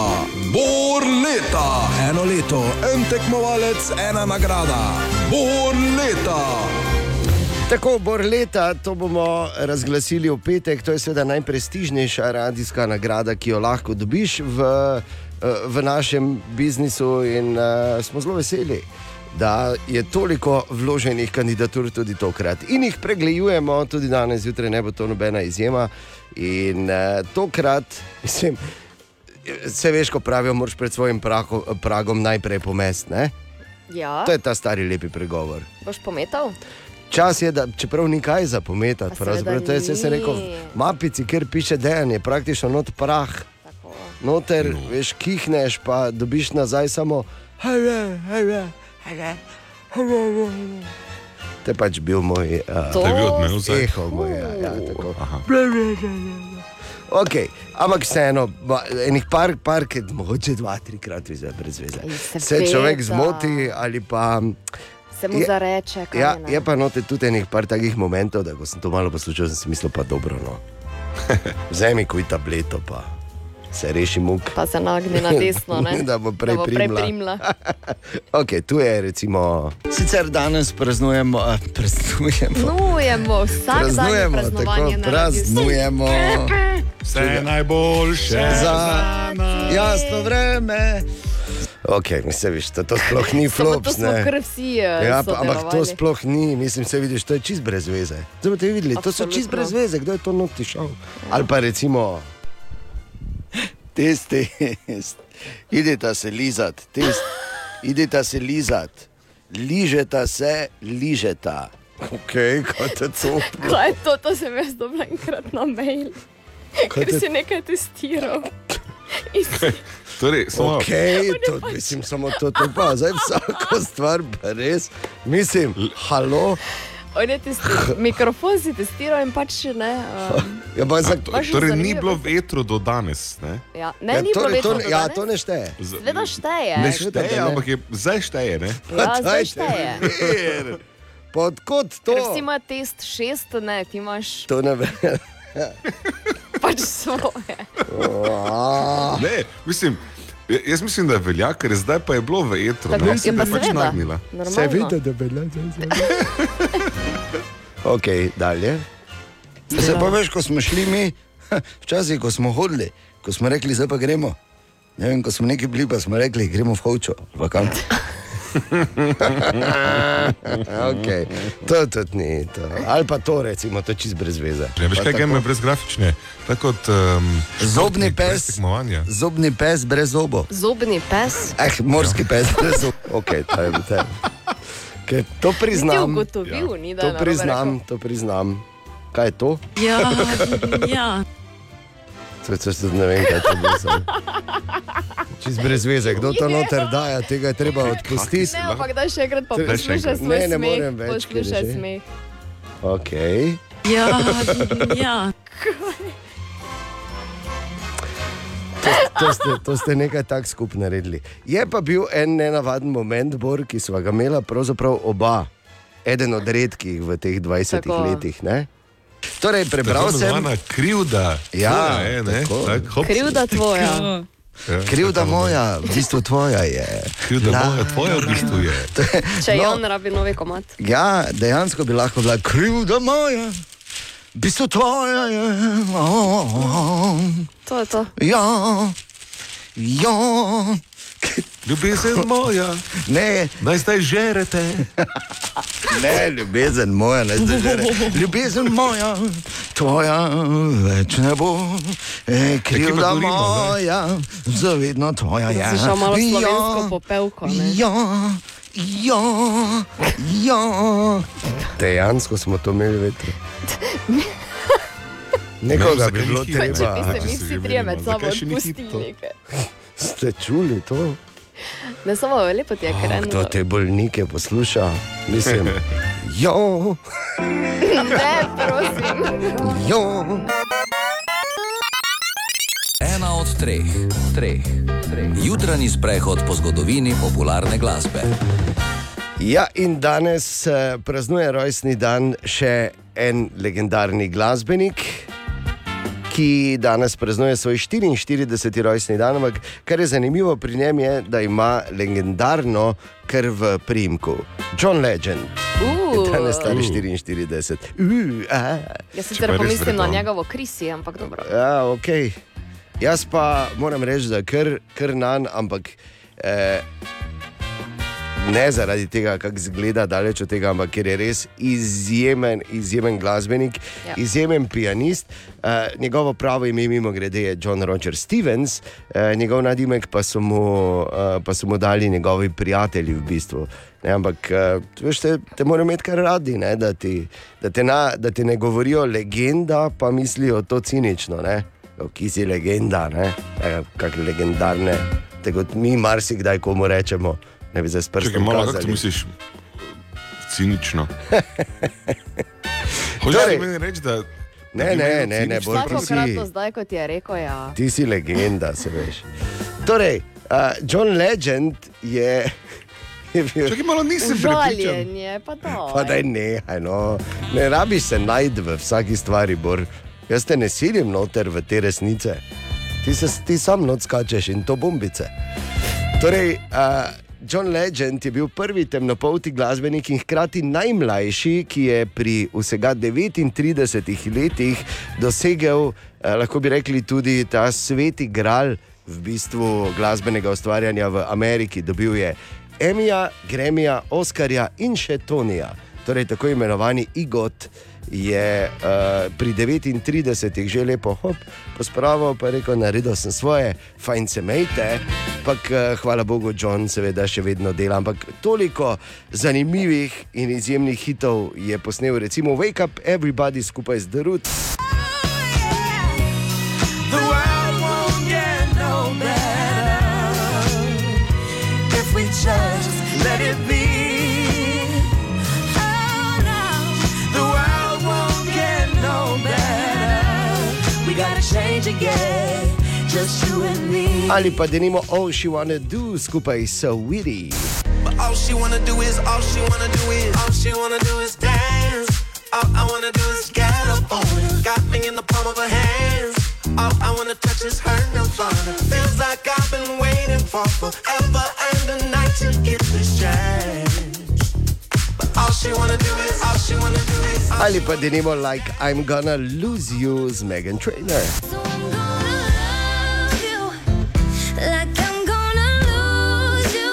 Bor leta, eno leto, en tekmovalec, ena nagrada. Bor leta. Tako, bor leta, to bomo razglasili v petek. To je seveda najprestižnejša radijska nagrada, ki jo lahko dobiš v, eh, v našem biznisu, in uh, smo zelo veseli, da je toliko vloženih kandidatur tudi tokrat. In jih pregledujemo, tudi danes zjutraj ne bo to nobena izjema. In uh, tokrat, mislim, se veš, ko pravijo, moraš pred svojim praho, pragom najprej pomest. Ja, To je ta stari lepi pregovor. boš pometal? Čas je, da čeprav ni kaj za pometati, Pa pravzaprav seveda to je vse se ni. rekel. v Mapici, kjer piše dejanje, praktično not prah. Noter, no. veš, kihneš, pa dobiš nazaj samo. "Hara, hara, hara, hara, hara." To je pač bil moj uh, To je bil odmev zdaj? eho moj, ja, ja, tako. Okay, ampak vseeno, enih par, par, ki mogoče dva, trikrat izve brez veze. Se človek zmoti ali pa. Se mu Je- zareče, Ja, ne. je pa note tudi enih par takih momentov, da ko sem to malo poslušal, sem si mislil, pa dobro. No. Vzemi kuj tableto, pa se reši muk. Pa se nagni na desno, ne? da bo prej da bo prej primla. primla. Okay, tu je recimo. Sicer danes praznujemo, a, praznujemo. Praznujemo, vsak dan je Praznujemo, praznovanje tako, praznujemo. Vse najboljše za jasno vreme. Okay, mislim, viš, to, to sploh ni flops. to smo ne. kar vsi eh, Ja, pa, ampak to sploh ni, mislim, se vidiš, to je čist brez veze. Zdaj boste videli, to so čist Absolutno. brez veze, kdo je to noti šel. Ali pa recimo, test, test, ideta se lizat, test, ideta se lizat, ližeta se, ližeta. Ok, kot je to? Kaj je to, to sem jaz dobila enkrat na mail, Kaj ker te- si nekaj testiral. Si- Torej, samo Ok, to, mislim, samo to, to pa zdaj vsako stvar, pa res, mislim, halo. On je testiral, mikrofon si testiral in pač ne. Um, Ja, pa za, Baš Torej, ni bilo vetru do danes. Ne, ja, ne, ja, ni bilo torej, to, večno. ja, to ne šteje. Sveda šteje. ne šteje, ne. ampak je, zdaj šteje. Ne? Ja, zdaj šteje. mir. Pa odkot to? Ker vsi imajo test šest, ne, ti imaš To ne vem. pač svoje. Ne, mislim, ja- jaz mislim, da velja, ker zdaj pa je bilo v etru. Tako, ne, ja, se pa je pač seveda. nagnila. Se vidi, da velja zdaj. Ok, dalje. Se pa veš, ko smo šli mi, včasih, ko smo hodili, ko smo rekli, zdaj pa gremo. Ne vem, ko smo neki bili, pa smo rekli, gremo v Hočo. pa kam. okay. To tudi ni. To. Ali pa to, recimo, to čist brez veze. Ja, veš Pa kaj, tako- game brez grafične. Tako kot um, Zobni pes. Zobni pes brez zobo. Zobni pes. Eh, morski pes brez zobo. Okay, to, je, to, je. Ker to priznam. ugotovil, je to priznam, to priznam. Kaj je to? Ja, ja. To, to, to ne vem, kaj to je. Čist brez veze, kdo to noter daje, tega je treba odpustiti. Ne, ampak daj še enkrat poslušaj svoj Ne, ne smeh. morem več, Poslušaj smeh. Okay. Ja, ja. To, to, ste, to ste nekaj tako skupaj naredili. Je pa bil en nenavaden moment, Bor, ki smo ga imela pravzaprav oba, eden od redkih v teh 20 Tako. letih. Ne? Torej, prebral Tako sem. krivda. Ja, Tvoja je, ne? tako. Tak, hop. Krivda tvoja. Ja, Krivda moja, v bistvu tvoja je. Krivda La- moja, tvoja v bistvu je. Če No. Jon rabi novi komat. Ja, dejansko bi lahko bila krivda moja, v bistvu tvoja je. Oh, To je to. ja, ja. Ljubezen moja, Ne, naj zdaj žerete. ne, ljubezen moja, ne zdaj že. Ljubezen moja, tvoja več ne bo. E, krivda zdaj? moja, zavedno tvoja je. Malo Ja, slovensko popevko. Ne? Ja, Ja, ja. Dejansko smo to imeli veter. Nekoga bi bilo Pa če bi treba. se mi vsi trije med sabo odpustili. Ste čuli to? Ne samo lepo ti je, ker Kdo eno. te bolnike posluša? Mislim, ja, Ne, prosim. ja. Ena od treh, treh, treh. Jutranji sprehod po zgodovini popularne glasbe. Ja, in danes eh, praznuje rojstni dan še en legendarni glasbenik, ki danes praznuje svoj 44. rojstni dan. Ampak kar je zanimivo pri njem, je, da ima legendarno krv v primku. John Legend. Uh. Danes star 44. Uh, a. Jaz sicer pomislim na njegovo krisi, ampak dobro. Ja, ok. Jaz pa moram reči, da je kar, kar nan, ampak eh, ne zaradi tega, kako izgleda, daleč od tega, ampak ker je res izjemen, izjemen glasbenik, Ja. izjemen pianist. Eh, njegovo pravo ime, mimo grede, je John Roger Stevens, eh, njegov nadimek pa so, mu, eh, pa so mu dali njegovi prijatelji v bistvu. Ne, ampak veš, te, te morajo imeti kar radi, ne, da, ti, da, te na, da ti ne govorijo legenda, pa mislijo to cinično. Ne. Ki si legenda, ne, Eh, kak legendarne. Tako kot mi marsikdaj komu rečemo, ne bi zdaj s Čakaj, prstom malo, kako kazali. to misliš? Cinično. Torej- Hočeš meni reči, da. Ne, ne, ne, ne, bolj ti si. Zdaj, kot je rekel, ja. Ti si legenda, se veš. Torej, uh, John Legend je. je bil... Čakaj, malo nisem Užaljenje, pa to. Pa daj nehaj, no. Ne rabiš se najti v vsaki stvari, Bor. Jaz te ne silim noter v te resnice. Ti, se, ti sam noč skačeš in to bombice. Torej, uh, John Legend je bil prvi temnopolti glasbenik in hkrati najmlajši, ki je pri vsega 39 letih dosegel, uh, lahko bi rekli, tudi ta sveti gral v bistvu glasbenega ustvarjanja v Ameriki. Dobil je Emija, Gremija, Oskarja in še Tonija, torej tako imenovani Igot. Je uh, pri 39 že lepo hop, pospravil, pa je rekel: Naredil sem svoje, fajn se mejte. Ampak uh, hvala Bogu, John seveda še vedno dela. Ampak toliko zanimivih in izjemnih hitov je posnel, recimo Wake Up Everybody skupaj z The Roots. No just let it be. Change again, just you and me. Ali pa denimo All She Wanna Do skupaj s So Witty. But all she wanna do is, all she wanna do is, all she wanna do is dance. All I wanna do is get up on. Got me in the palm of her hands. All I wanna touch is her nirvana. Feels like I've been waiting for forever and a night to get this Ali pa denimo Like I'm Gonna Lose You z Megan Trainor. Like I'm gonna lose you.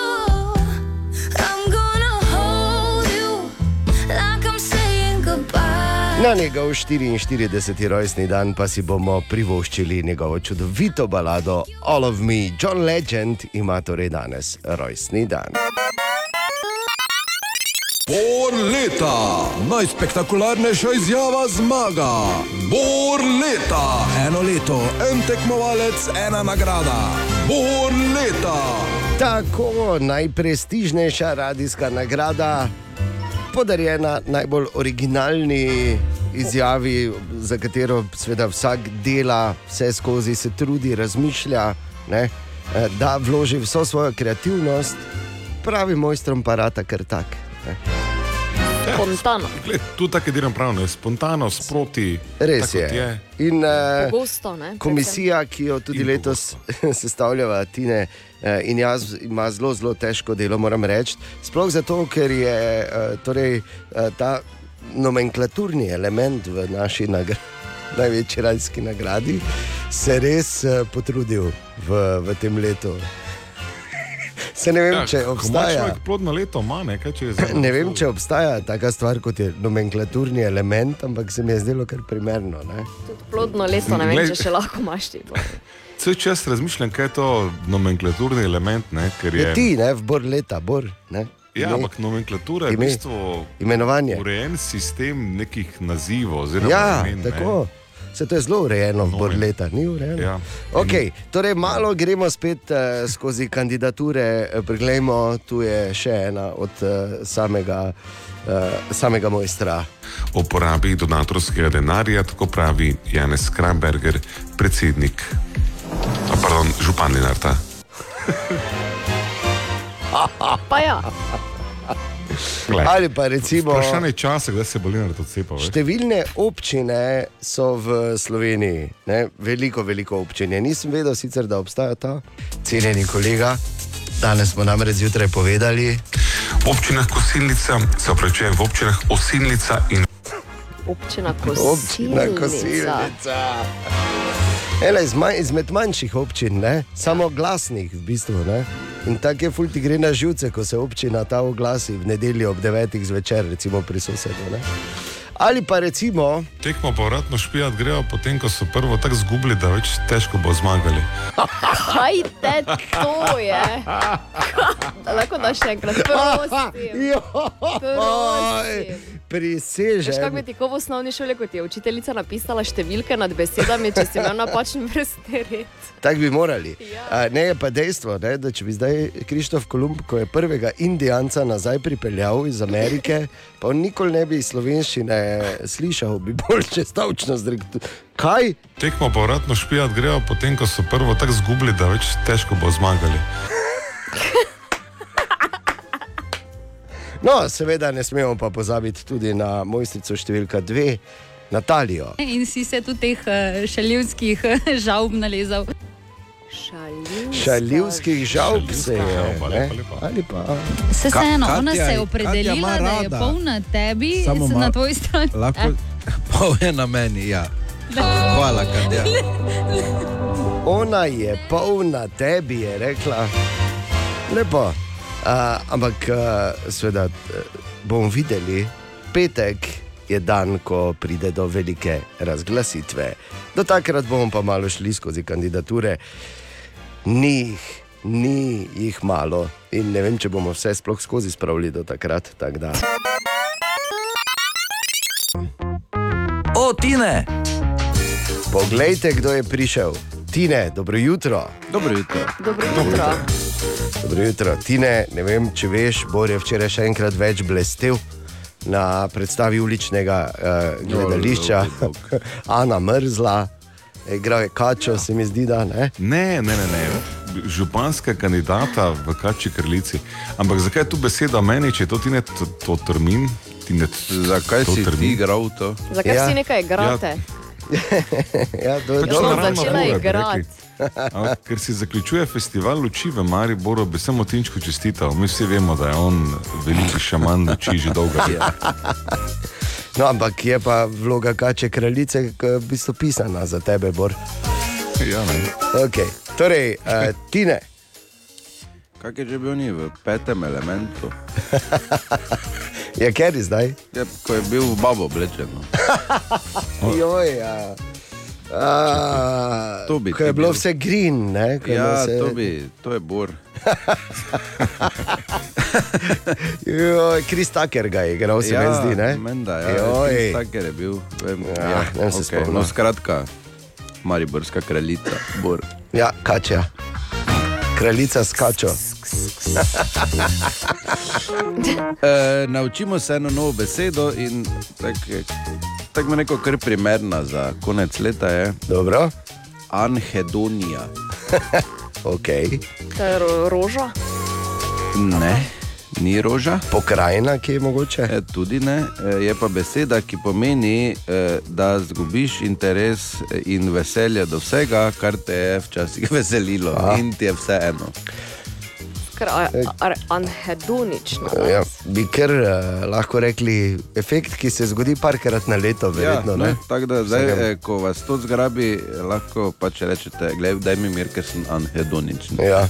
I'm gonna hold you. Like I'm saying goodbye. Na njegov 44. rojstni dan pa si bomo privoščili njegovo čudovito balado All of Me. John Legend ima torej danes rojstni dan. Bor leta, najspektakularnejša izjava zmaga. Bor leta, eno leto, en tekmovalec, ena nagrada. Bor leta. Tako najprestižnejša radijska nagrada, podarjena najbolj originalni izjavi, za katero seveda vsak dela, vse skozi se trudi, razmišlja, ne, eh, da vloži vso svojo kreativnost, pravi mojstrom parata kar tak. Ne. Spontano. Gled, tu tako delam pravno, je spontano, sproti. Res je. je. In, eh, Pogosto, ne? Komisija, ki jo tudi letos sestavljava Tine eh, in jaz, ima zelo, zelo težko delo, moram reči. Sploh zato, ker je eh, torej, eh, ta nomenklaturni element v naši nagra največji radijski nagradi se res eh, potrudil v, v tem letu. Se ne vem, ja, če obstaja. človek Plodno leto ima, ne, kaj če je zelo. Ne vem, če obstaja taka stvar kot je nomenklaturni element, ampak se mi je zdelo kar primerno. Ne? Plodno leto, ne vem, Glej- če še lahko imaš ti. Vse čas razmišljam, kaj je to nomenklaturni element. Ne, ker Je ti, ne, v bor leta, bor. Ne? Ja, Ime? ampak nomenklatura je v Ime? bistvu Imenovanje. urejen sistem nekih nazivov. oziroma Ja, imen, ne. Se to je zelo urejeno, bor leta, ni urejeno. Ja. Okay, torej, malo gremo spet uh, skozi kandidature. eh, Preglejmo, tu je še ena od uh, samega, uh, samega mojstra. O porabi donatorskega denarja, tako pravi Janez Kramberger, predsednik, a, pardon, župan Lenarta. Pa ja. Ali pa recimo. Vprašanje časa, kdaj se bo Lenart odcepal. veš. Številne občine so v Sloveniji, ne? veliko, veliko občin. je. Nisem vedel sicer, da obstaja ta. Cenjeni kolega, danes smo namreč zjutraj povedali. V občinah Kosilnica, se opravičujem, v občinah Osilnica in Občina Občina Kosilnica. Kosilnica. Ena izmed manjših občin, ne? samo glasnih v bistvu. Ne? In tako je fulti gre na živce, ko se občina ta oglasi v nedeljo ob 9. zvečer, recimo pri sosedu. Ne? Ali pa recimo, tekmo povratno špijat grejo, potem ko so prvo tako zgubili, da več težko bo zmagali. Kaj te to je? Lahko da še enkrat, prosim. Prosim. prisežem. Veš, kako bi ti ko v osnovni šoli, kot je učiteljica napisala številke nad besedami, če si imel napačen vrstni red. Tako bi morali. Ja. Ne je pa dejstvo, ne, da če bi zdaj Krištof Kolumb, ko je prvega Indijanca nazaj pripeljal iz Amerike, pa on nikoli ne bi iz slovenščine slišal, bi bolj čez stavčnost rekel. Kaj? Tekmo povratno špijat grejo, potem ko so prvo tako zgubili, da več težko bo zmagali. No, seveda ne smemo pa pozabiti tudi na mojstrico številka dve, Natalijo. In si se tudi teh eh, šaljivskih žalb nalezal. Šaljivskih žalb se je. Ne? Ali pa. Se vseeno, ona se je opredelila, da je polna tebi, Samo se na tvoji strani. Lahko Eh, pol je na meni, ja. Hvala, Katja. Ona je polna tebi, je rekla. Lepo. Uh, ampak, uh, seveda, uh, bomo videli, petek je dan, ko pride do velike razglasitve. Do takrat bomo pa malo šli skozi kandidature. Ni jih, ni jih malo in ne vem, če bomo vse sploh skozi spravili do takrat. Tak da. O, Tine! Poglejte, kdo je prišel. Tine, dobro jutro. Dobro jutro. Dobro jutro. Dobro jutro. Tine, ne vem, če veš, Bor je včeraj še enkrat več blestev na predstavi uličnega uh, gledališča. Ana Mrzla, igral je Kačo, se mi zdi, da ne. Ne, ne, ne, ne. Županska kandidata v Kači krlici. Ampak zakaj je tu beseda meni, če je to ti ne to, to termin? Ti ne, Zakaj to si ti igral to? Zakaj Ja. si nekaj igrate? ja, to je Pač dobro. naravna začela igrati. Ker si zaključuje festival luči v Mariboru, bi samo Tinčku čestital. Mi vsi vemo, da je on veliki šaman luči že dolgo leta. No, ampak je pa vloga Kače kraljice k- v bistvu pisana za tebe, Bor. Ja, ne. Okay. Torej, uh, Tine. Kak je že bil ni v petem elementu? Je Kerry zdaj? Ja, ko je bil v babo oblečen. no. Joj, ja. A, To bi ko je ti bilo bil. vse green, ne? ko je Ja, vse... to bi, to je bor. Joj, Kris Tucker ga je igral, se ja, mi zdi, ne? Menda, ja, Joj. Chris Tucker je bil. Vem, Ja, ja, ne vem se okay. spomnim. No, skratka, Mariborska kraljica, bor. Ja, kača. Kraljica skačo. E, naučimo se eno novo besedo in tako tak mi neko kar primerna za konec leta je. Dobro. Anhedonija. ok. To je ro- roža. Ne, ni roža. Pokrajina, ki je mogoče. E, tudi ne, e, je pa beseda, ki pomeni, e, da zgubiš interes in veselje do vsega, kar te je včasih veselilo A. in ti je vseeno. Anhedonično. Ja, bi kar uh, lahko rekli, efekt, ki se zgodi parkrat na leto, verjetno. ja, ne? ne, tako da zdaj, eh, ko vas to zgrabi, lahko pač rečete, gledaj, daj mi mir, ker sem anhedoničen. Ja,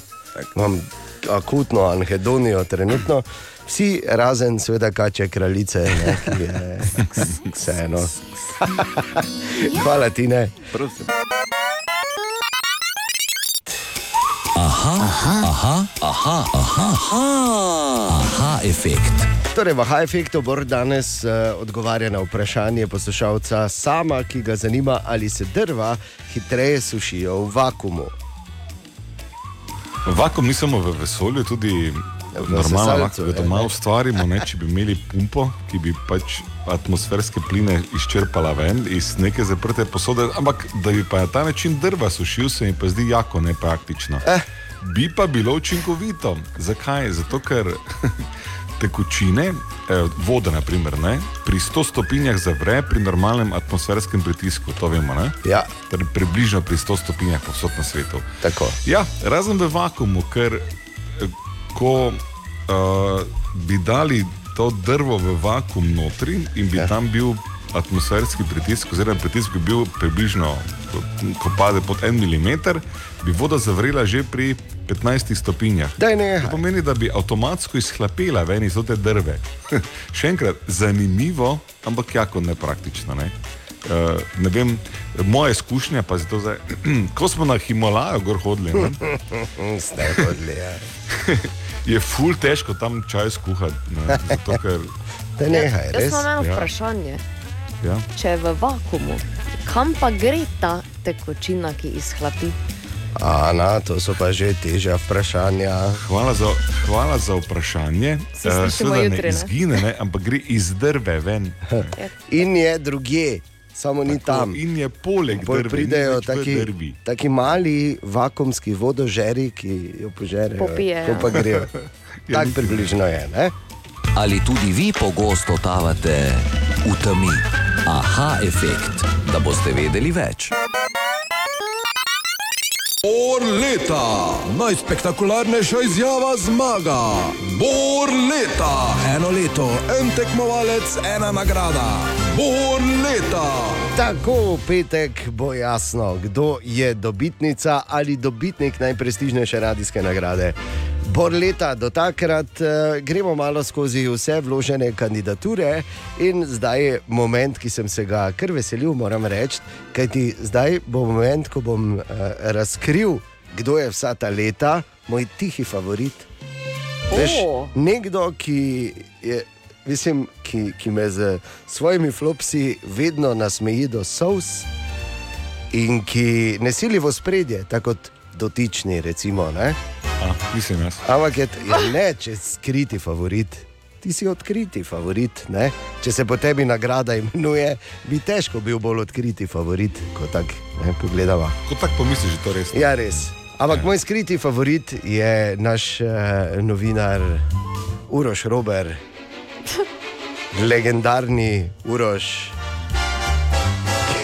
imam akutno anhedonijo trenutno. Vsi razen, seveda, kače kraljice, ne, ki je vseeno. Hvala ti, ne. Prosim. Aha, aha, aha, aha, aha, aha, aha efekt. Torej, v Aha efektu bo danes uh, odgovarja na vprašanje poslušalca sama, ki ga zanima, ali se drva hitreje sušijo v vakumu. Vakum ni samo v vesolju, tudi normalno, sesalcu, lahko ga ja, doma ustvarimo. Ne, če bi imeli pumpo, ki bi pač atmosferske pline izčrpala ven iz neke zaprte posode, ampak da bi pa na ta način drva sušil, se mi pa zdi jako nepraktično. Eh. Bi pa bilo učinkovito. Zakaj? Zato, ker tekočine, eh, voda, naprimer, ne, pri 100 stopinjah zavre pri normalnem atmosferskem pritisku, to vemo. Ne? Ja. Torej, približno pri 100 stopinjah povsod na svetu. Tako. Ja, razen v vakumu, ker eh, ko uh, bi dali to drvo v vakum notri in bi ja. tam bil atmosferski pritisk, oziroma pritisk bi bil približno, ko- ko pade pod en milimeter, bi voda zavrela že pri 15 stopinjah. Daj nehaj. To pomeni, da bi avtomatsko izhlapela ven iz te drve. Še enkrat, zanimivo, ampak jako nepraktično. Ne? Uh, ne vem, moja izkušnja pa je to, da ko smo na Himalaju gor hodili, ne, Ste hodili, ja. je ful težko tam čaj skuhati. Ne, zato, ker, Daj nehaj, Jaz res. imam eno Ja. vprašanje. ja. Če je v vakumu, kam pa gre ta tekočina, ki izhlapi? Ana, to so pa že težja vprašanja. Hvala za, hvala za vprašanje. Se slišimo seveda jutri, ne ne? izgine, ne, ampak gre iz drve ven. In je drugje, samo ni tam. In je poleg Pol drve, pridejo taki, drvi. taki mali vakumski vodožeri, ki jo požerejo. Popijejo. To pa grejo. Ja, Tako približno je. Ne? Ali tudi vi pogosto tavate v temi? Aha, efekt, da boste vedeli več. Bor leta, najspektakularnejša izjava zmaga. Bor leta, eno leto, en tekmovalec, ena nagrada. Bor leta. Tako v petek bo jasno, kdo je dobitnica ali dobitnik najprestižnejše radijske nagrade. Bor leta, do takrat uh, gremo malo skozi vse vložene kandidature, in zdaj je moment, ki sem se ga kar veselil, moram reči, kajti zdaj bo moment, ko bom uh, razkril, kdo je vsa ta leta moj tihi favorit. Veš, O. nekdo, ki, je, mislim, ki, ki me z svojimi flopsi vedno nasmeji do sous in ki ne sili v spredje, tako kot dotični, recimo. Ne? A, nisem jaz. Ampak je, je ne, če si skriti favorit. Ti si odkriti favorit. Ne? Če se po tebi nagrada imenuje, bi težko bil bolj odkriti favorit, kot tako pogledava. Ko tako pomisliš, je to res. Ja, res. Ampak moj skriti favorit je naš uh, novinar Uroš Rober, legendarni Uroš.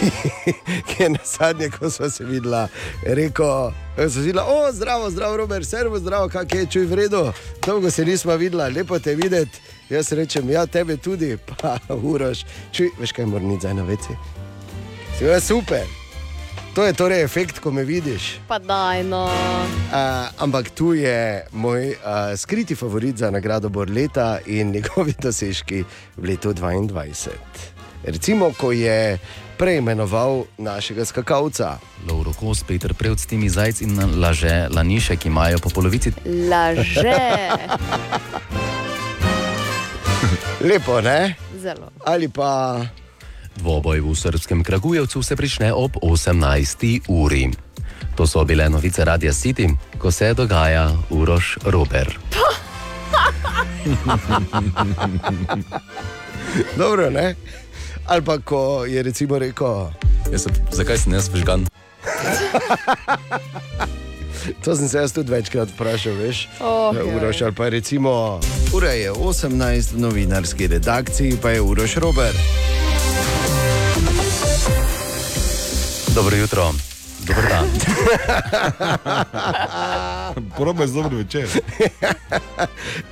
Ki je na zadnje, ko smo se videla, rekel, ko so videla, o, zdravo, zdravo, Robert, servo, zdravo, kak je, čuj v redu. Dolgo se nismo videla, lepo te videti. Jaz rečem, ja, tebe tudi, pa uroš. Čuj, veš kaj, moram iti zdaj na veci. Si je super. To je torej efekt, ko me vidiš. Pa daj, no. Uh, ampak tu je moj uh, skriti favorit za nagrado Borleta in njegovi dosežki v letu 2022. Recimo, ko je preimenoval našega skakalca. Lauro Kos, Peter Prevc, Timi Zajc in Laže Laniše, ki imajo po polovici. Laže. Lepo, ne? Zelo. Ali pa Dvoboj v srpskem Kragujevcu se prične ob 18. uri. To so bile novice Radia City, ko se dogaja Uroš Rober. Dobro, ne? Ali pa ko je recimo rekel. Sem, zakaj si ne sprižgan? To sem se jaz tudi večkrat vprašal, veš? Oh. Uroš ali pa recimo. Ura je 18 v novinarski redakciji, pa je Uroš Robert. Dobro jutro, dober dan. Probe z dobro večer.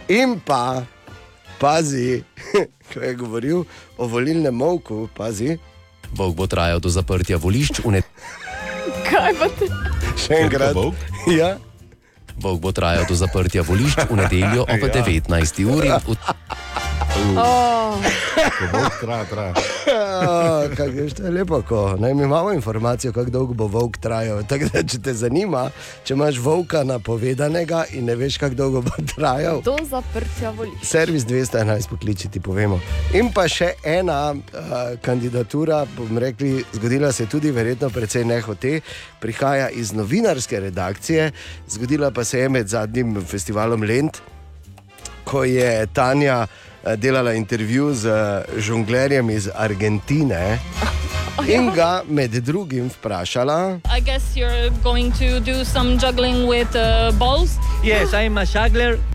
In pa, pazi, ko je govoril o volilnem molku, pazi. Bog bo trajal do zaprtja volišč v nedeljo. Kaj pa te? Še enkrat. Ja. Bog bo trajal do zaprtja volišč v nedeljo ob Ja. 19. uri. V- volk traja, traja. Kaj je to lepo, ko ne, mi imamo informacijo, kako dolgo bo volk trajal. Tako da, če te zanima, če imaš volka napovedanega in ne veš, kako dolgo bo trajal. Do zaprtja voliš. Servis 211 pokliči, ti povemo. In pa še ena uh, kandidatura, bom rekli, zgodila se je tudi, verjetno, precej nehote, prihaja iz novinarske redakcije, zgodila pa se je med zadnjim festivalom Lent, ko je Tanja delala intervju z eh, žonglerjem iz Argentine in ga med drugim vprašala. I guess you're going to do some juggling with uh, balls. Yes, I'm a juggler.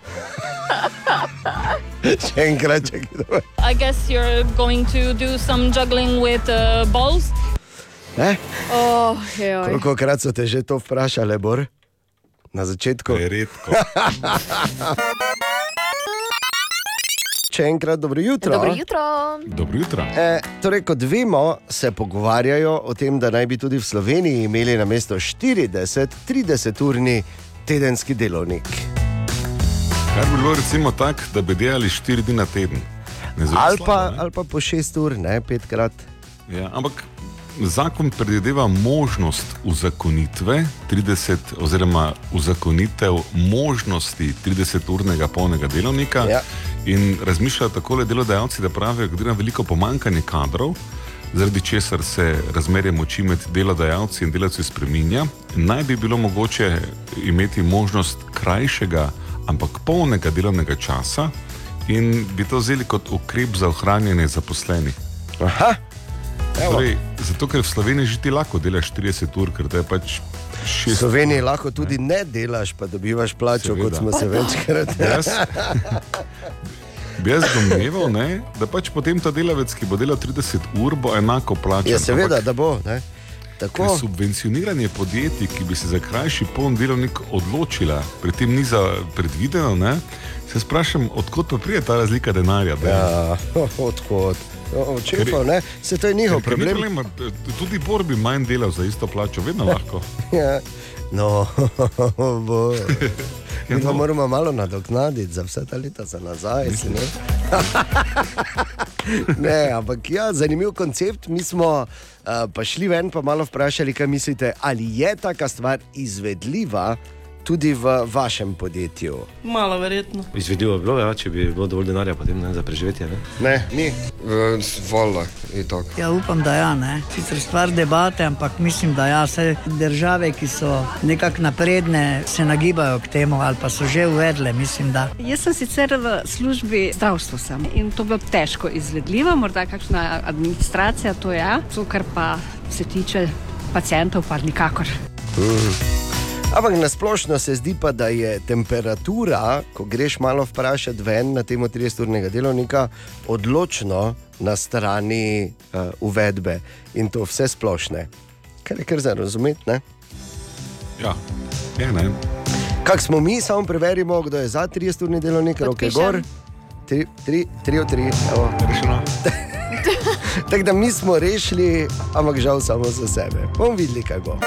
Še enkrat, če kdo. I guess you're going to do some juggling with uh, balls. Eh? Oh, joj. Koliko krat so te že to vprašali, Bor? Na začetku? Redko. Še enkrat dobro jutro. Dobro jutro. Dobro jutro. E, torej, kot vemo, se pogovarjajo o tem, da naj bi tudi v Sloveniji imeli na mesto 40-30-urni tedenski delovnik. Kar bi bilo recimo tako, da bi delali 4 dni na teden. Ali slabo, pa, ne? ali pa po 6 ur, ne petkrat. Ja, ampak zakon predvideva možnost uzakonitve 30, oziroma uzakonitev možnosti 30-urnega polnega delovnika. Ja. In razmišljajo tako delodajalci, da pravijo, da je veliko pomankanje kadrov, zaradi česar se razmerje moči med delodajalci in delavci spreminja. Naj bi bilo mogoče imeti možnost krajšega, ampak polnega delovnega časa in bi to vzeli kot ukrep za ohranjanje zaposlenih. Aha. Torej, zato, ker v Sloveniji že ti lahko delaš 30 ur, ker te pač V šest. Sloveniji lahko tudi ne delaš, pa dobivaš plačo, Seveda. kot smo se večkrat Jaz, bi jaz domneval, ne, da pač potem ta delavec, ki bo delal 30 ur, bo enako plačan. Ja, seveda, Ampak da bo. Ne? Tako. Subvencioniranje podjetij, ki bi se za krajši poln delovnik odločila, pri tem ni za predvideno, ne, se sprašujem, odkot pa pride ta razlika denarja. da- Ja, odkot. Šefov, ne? Se to je njihov Ker- ker ni problem. Tudi Bor bi manj delal za isto plačo, vedno lahko. Ja. No, bo. Ja, Mi pa no. moramo malo nadoknaditi za vse ta leta za nazaj. si Ne? ne, ampak ja, zanimiv koncept. Mi smo uh, pa šli ven, pa malo vprašali, kaj mislite, ali je taka stvar izvedljiva tudi v vašem podjetju. Malo verjetno. Izvedljivo bi bilo, ja, če bi bilo dovolj denarja potem, ne, za preživetje. Ne? Ne, ni. Vola je tako. Ja, upam, da ja, ne. Sicer stvar debate, ampak mislim, da ja, vse države, ki so nekako napredne, se nagibajo k temu ali pa so že uvedle, mislim, da. Jaz sem sicer v službi zdravstva sem in to bi bilo težko izvedljivo, morda kakšna administracija, to je, to, kar pa se tiče pacijentov, pa nikakor. Mm. Ampak na splošno se zdi pa, da je temperatura, ko greš malo vprašati ven na temo 30-urnega delovnika, odločno na strani uh, uvedbe in to vse splošne. Kar je kar za razumeti, ne? Ja, je ne. Kak smo mi, samo preverimo, kdo je za 30-urni delovnik, roke Podpišem. gor. Tri, tri, tri od tri, evo. Rešeno. Tako da mi smo rešili, ampak žal samo za sebe. Bomo videli, kaj bo.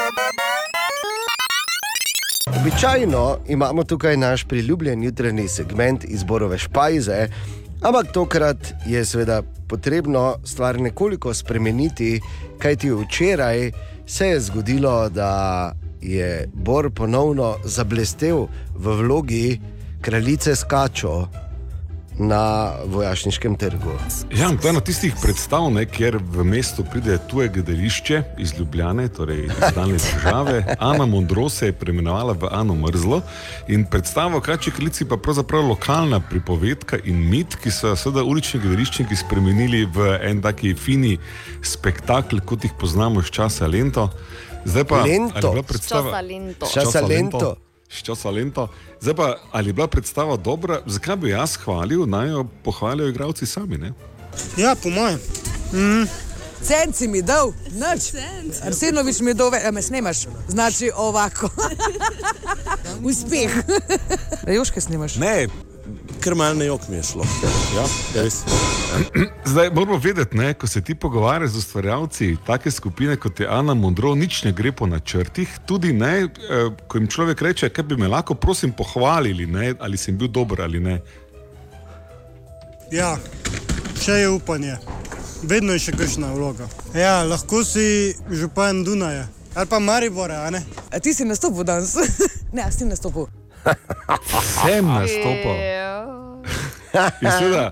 Običajno imamo tukaj naš priljubljen jutranji segment izborove špajze, ampak tokrat je seveda potrebno stvar nekoliko spremeniti, kajti včeraj se je zgodilo, da je Bor ponovno zablestev v vlogi kraljice Skačo na vojašniškem trgu. Ja, to je ena tistih predstav, ne, kjer v mestu pride tuje gledališče iz Ljubljane, torej iz daljne države. Ana Mondro se je preimenovala v Ano Mrzlo in predstava Kači Klici pa pravzaprav lokalna pripovedka in mit, ki so seveda ulični gledališčniki spremenili v en taki fini spektakel, kot jih poznamo iz časa Lento. Zdaj pa, Lento. je bila predstava? Časa Lento. Časa Lento. Lento. S časa Lento. Zdaj pa, ali je bila predstava dobra, zakaj bi jaz hvalil, naj jo pohvalijo igralci sami, ne? Ja, po mojem. Mm. Cent si mi dal, nič. Arsenovič mi je dal, a me snemaš, znači ovako. Uspeh. Juške snimaš? Ne, kar malo na jok mi je šlo. Ja, res. Zdaj moramo vedeti, ne, ko se ti pogovarjaš z ustvarjalci take skupine kot je Ana Mondro, nič ne gre po načrtih. Tudi ne, eh, ko jim človek reče, kaj bi me lahko, prosim, pohvalili, ne, ali sem bil dober ali ne. Ja, še je upanje. Vedno je še kakšna vloga. Ja, lahko si župan Dunaja. Ali pa Maribora, a ne? A ti si nastopil danes? ne, a si nastopil. Sem nastopil. In seveda,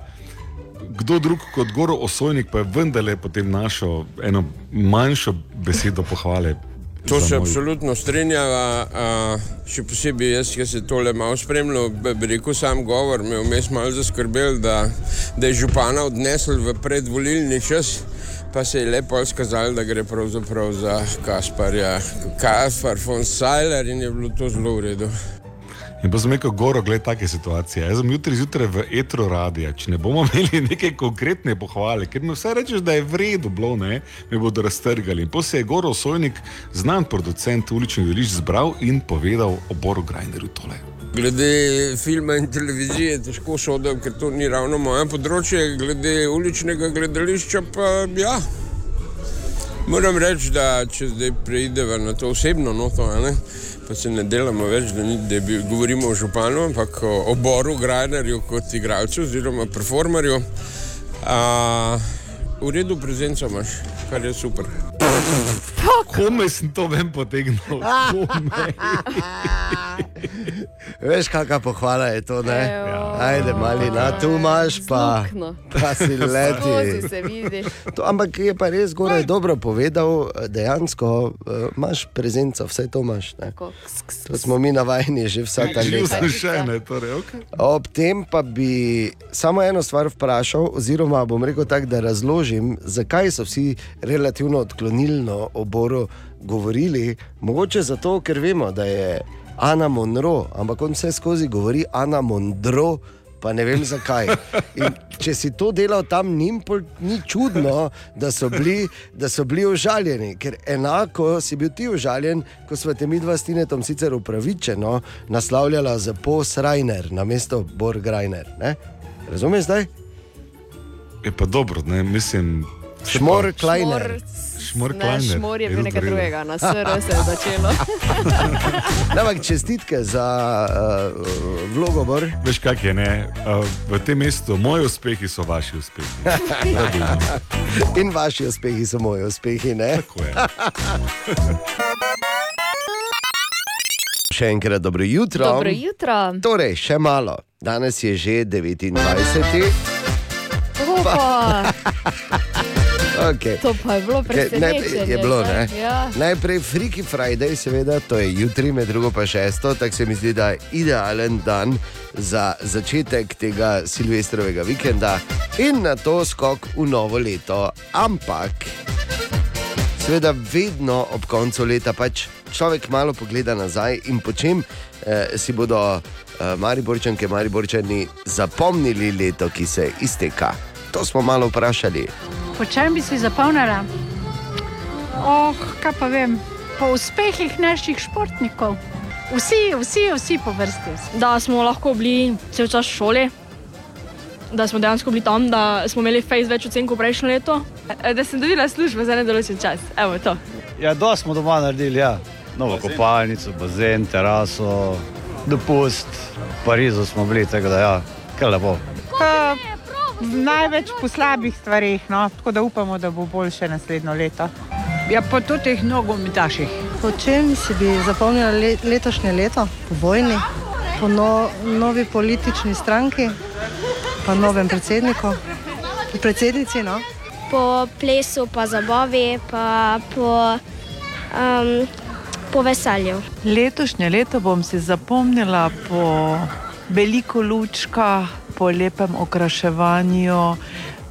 kdo drug kot Goro Osojnik pa je vendarle potem našel eno manjšo besedo pohvale. To se moj- absolutno strinjava, a, še posebej jaz, ki se tole malo spremljal, bi bi rekel sam govor, me je vmes malo zaskrbel, da, da je župana odnesel v predvolilni čas, pa se je lepo izkazalo, da gre pravzaprav za Kasparja, Kaspar von Sajler in je bilo to zelo v redu. In pa sem rekel, goro, gled, take situacije. Jaz sem jutri zjutraj v etro radija, če ne bomo imeli neke konkretne pohvale, ker mi vse rečeš, da je v redu bilo, ne, me bodo raztrgali. In potem se je Goro Sojnik, znan producent uličnih delišč, zbral in povedal o Boru Grajnerju tole. Glede filma in televizije težko sodim, ker to ni ravno moje področje, glede uličnega gledališča pa ja. Moram reči, da če zdaj preideva na to osebno noto, ne, pa se ne delamo več, da, ni, da bi, govorimo o županu, ampak o, o Boru Grajnerju kot igralcu oziroma performerju. A, v redu prezenco imaš, kar je super. Kome sem to ven potegnil? Veš, kakšna pohvala je to, ne? Ejo. Ajde, mali, na tu imaš, pa, Zluknjo. pa si leti. To, ampak je pa res gore dobro povedal, dejansko uh, imaš prezenco, vse to imaš. To smo mi navajeni že vsa ta leta. še ne, torej, okay. Ob tem pa bi samo eno stvar vprašal, oziroma bom rekel tako, da razložim, zakaj so vsi relativno odklonilno o Boru govorili. Mogoče zato, ker vemo, da je Ana Monro, ampak on vse skozi govori Ana Mondro. Pa ne vem zakaj. In če si to delal tam, njim pol ni čudno, da so bili, da so bili užaljeni, ker enako si bil ti užaljen, ko smo te mi dva s Tinetom sicer upravičeno naslavljala za Pos Rajner na mesto Bor Grajner. Ne? Razumeš zdaj? Je pa dobro, ne, mislim. Šmor Kleiner. Šmor Ne, Kleiner. šmor je bil nekaj drugega, na SR se je začelo. Ampak čestitke za uh, vlogo Bor. Veš, kak je ne? Uh, v tem mestu moji uspehi so vaši uspehi. In vaši uspehi so moji uspehi. Ne? Tako je. Še enkrat dobro jutro. Dobro jutro. Torej, še malo. Danes je že 29. Opa, Okay. to pa je bilo Ne, presenečenje. je bilo, ne? Ja. Najprej Freaky Friday, seveda, to je jutri, med drugo pa šesto, tako se mi zdi, da je idealen dan za začetek tega silvestrovega vikenda in na to skok v novo leto. Ampak, seveda, vedno ob koncu leta pač človek malo pogleda nazaj in po čem eh, si bodo eh, Mariborčanke, Mariborčani zapomnili leto, ki se izteka. To smo malo vprašali. Po čem bi si zapomnila? Oh, kaj pa vem, po uspehih naših športnikov. Vsi, vsi, vsi po vrsti. Da smo lahko bili cel čas v šoli, da smo dejansko bili tam, da smo imeli face več ocen kot prejšnje leto. Da sem dobila službo za nedoločen čas. Evo to. Ja, dosti smo doma naredili, ja. Novo kopalnico, bazen, teraso, dopust. V Parizu smo bili, tako da ja, kar lepo. Pa, največ po slabih stvarih, no? tako da upamo, da bo boljše naslednjo leto. Ja, po teh nogometaših. Po čem si bi zapomnila le, letošnje leto? Po vojni, po no, novi politični stranki, pa novem predsedniku, predsednici. No? po plesu, pa zabavi, pa po, um, po veselju. Letošnje leto bom si zapomnila po veliko lučka, po lepem okraševanju,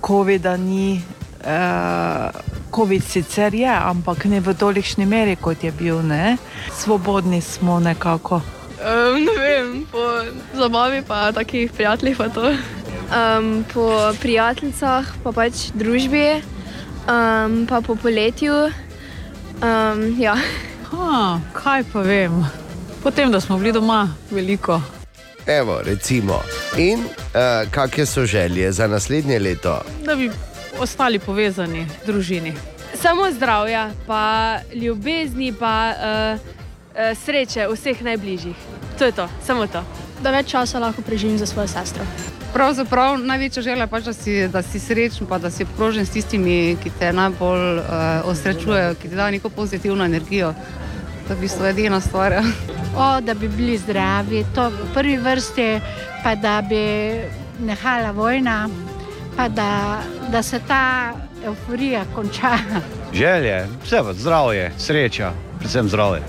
COVID-a ni. Uh, COVID sicer je, ampak ne v tolikšni meri, kot je bil. Ne? Svobodni smo nekako. Um, ne vem, po zabavi pa takih prijateljih pa to. Um, po prijateljicah, pa pač družbi, um, pa po poletju. Um, ja. Ha, kaj pa vem? Potem, da smo bili doma veliko. Evo, recimo. In uh, kakšne so želje za naslednje leto? Da bi ostali povezani v družini. Samo zdravja, pa ljubezni, pa uh, uh, sreče vseh najbližjih. To je to, samo to. Da več časa lahko preživim za svojo sestro. Pravzaprav največja želja je pač, da si, da si srečen, pa da si obkrožen s tistimi, ki te najbolj uh, osrečujejo, ki ti dajo neko pozitivno energijo. To je v bistvu edina stvar. O, da bi bili zdravi, to v prvi vrsti, pa da bi nehala vojna, pa da, da se ta euforija konča. Želje, vse pa zdravje, sreča, predvsem zdravje.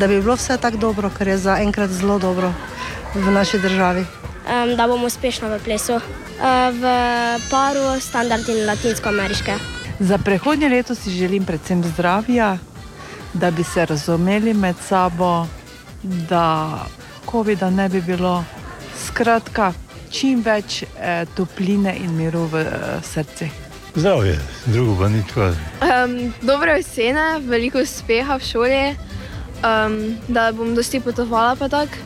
Da bi bilo vse tako dobro, kar je zaenkrat zelo dobro v naši državi. Um, da bomo uspešni v plesu. Uh, v paru standard in latinsko-ameriške. Za prihodnje leto si želim predvsem zdravja, da bi se razumeli med sabo, da COVID-a ne bi bilo. Skratka, čim več eh, topline in miru v eh, srcih. Zdravje, drugo pa ni tako. Um, dobre ocene, veliko uspeha v šoli, um, da bom dosti potovala. Pa, tak.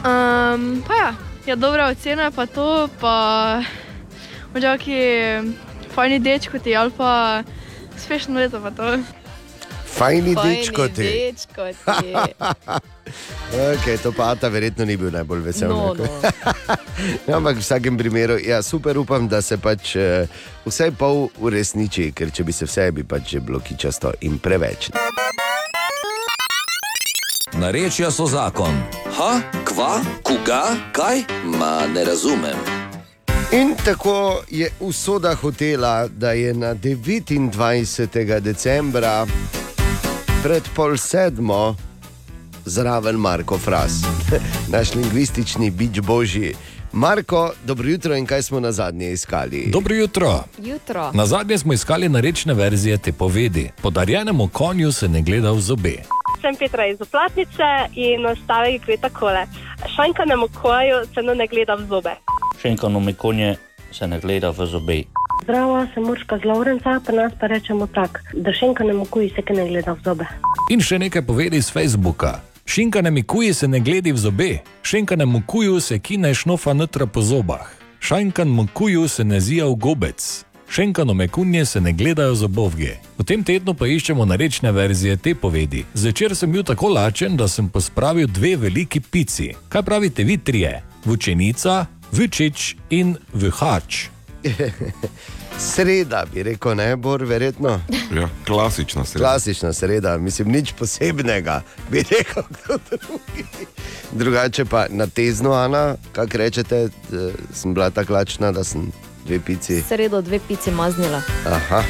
um, pa ja. Ja, dobre ocene pa to, pa možaki fajni dečko ti ali pa uspešno leto pa to. Fajni dečko ti. dečko ti. Okay, to pa ta verjetno ni bil najbolj vesel. No, ne? Ja, Ampak v vsakem primeru, ja, super upam, da se pač uh, vsaj pol uresniči, ker če bi se vse, bi pač že bilo kičasto in preveč. Narečja so zakon. Ha, kva, koga, kaj? Ma ne razumem. In tako je usoda hotela, da je na 29. decembra pred pol sedmo zraven Marko Fras, naš lingvistični bič božji. Marko, dobro jutro in kaj smo na zadnje iskali? Dobro jutro. Jutro. Na zadnje smo iskali narečne verzije te povedi. Podarjenemu konju se ne gleda v zobe. Sem Petra iz Oplatnice in stavek gre takole. Šankanemu koju se ne gleda v zobe. Šenkanome konje se ne gleda v zobe. Zdravo, sem Urška z Lovrenca, pri nas pa rečemo tako, da šankanemu kuji se ne gleda v zobe. In še nekaj povedi iz Facebooka. Šinkanemu kuji se ne gledi v zobe, šinkanemu kuju se kine šnofa notra po zobah, šankanemu kuju se ne zija v gobec, šenkanome kunje se ne gledajo zobovge. V tem tednu pa iščemo narečne verzije te povedi. Zvečer sem bil tako lačen, da sem pospravil dve veliki pici. Kaj pravite vi trije? Vučenica, Vučič in Vhač. Sreda, bi rekel, ne, Bor, verjetno. Ja, klasična sreda. Klasična sreda, mislim, nič posebnega, bi rekel kdo drugi. Drugače pa na tezno, Ana, kaj rečete, sem bila tako lačna, da sem dve pici. Sredo dve pici maznila. Aha,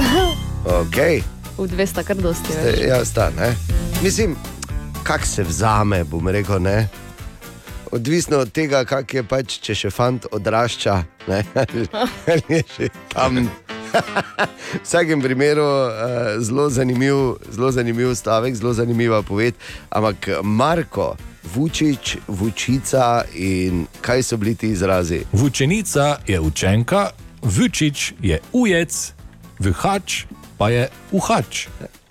ok. V dve sta kar dosti Ste, več. ja, sta, ne. Mislim, kak se vzame, bom rekel, ne. Odvisno od tega, kak je pač, če še fant odrašča, ne, ali, ali je še tam. V vsakem primeru uh, zelo zanimiv, zelo zanimiv stavek, zelo zanimiva poved. Ampak Marko, Vučič, Vučica in kaj so bili ti izrazi? Vučenica je učenka, Vučič je ujec, Vhač pa je uhač.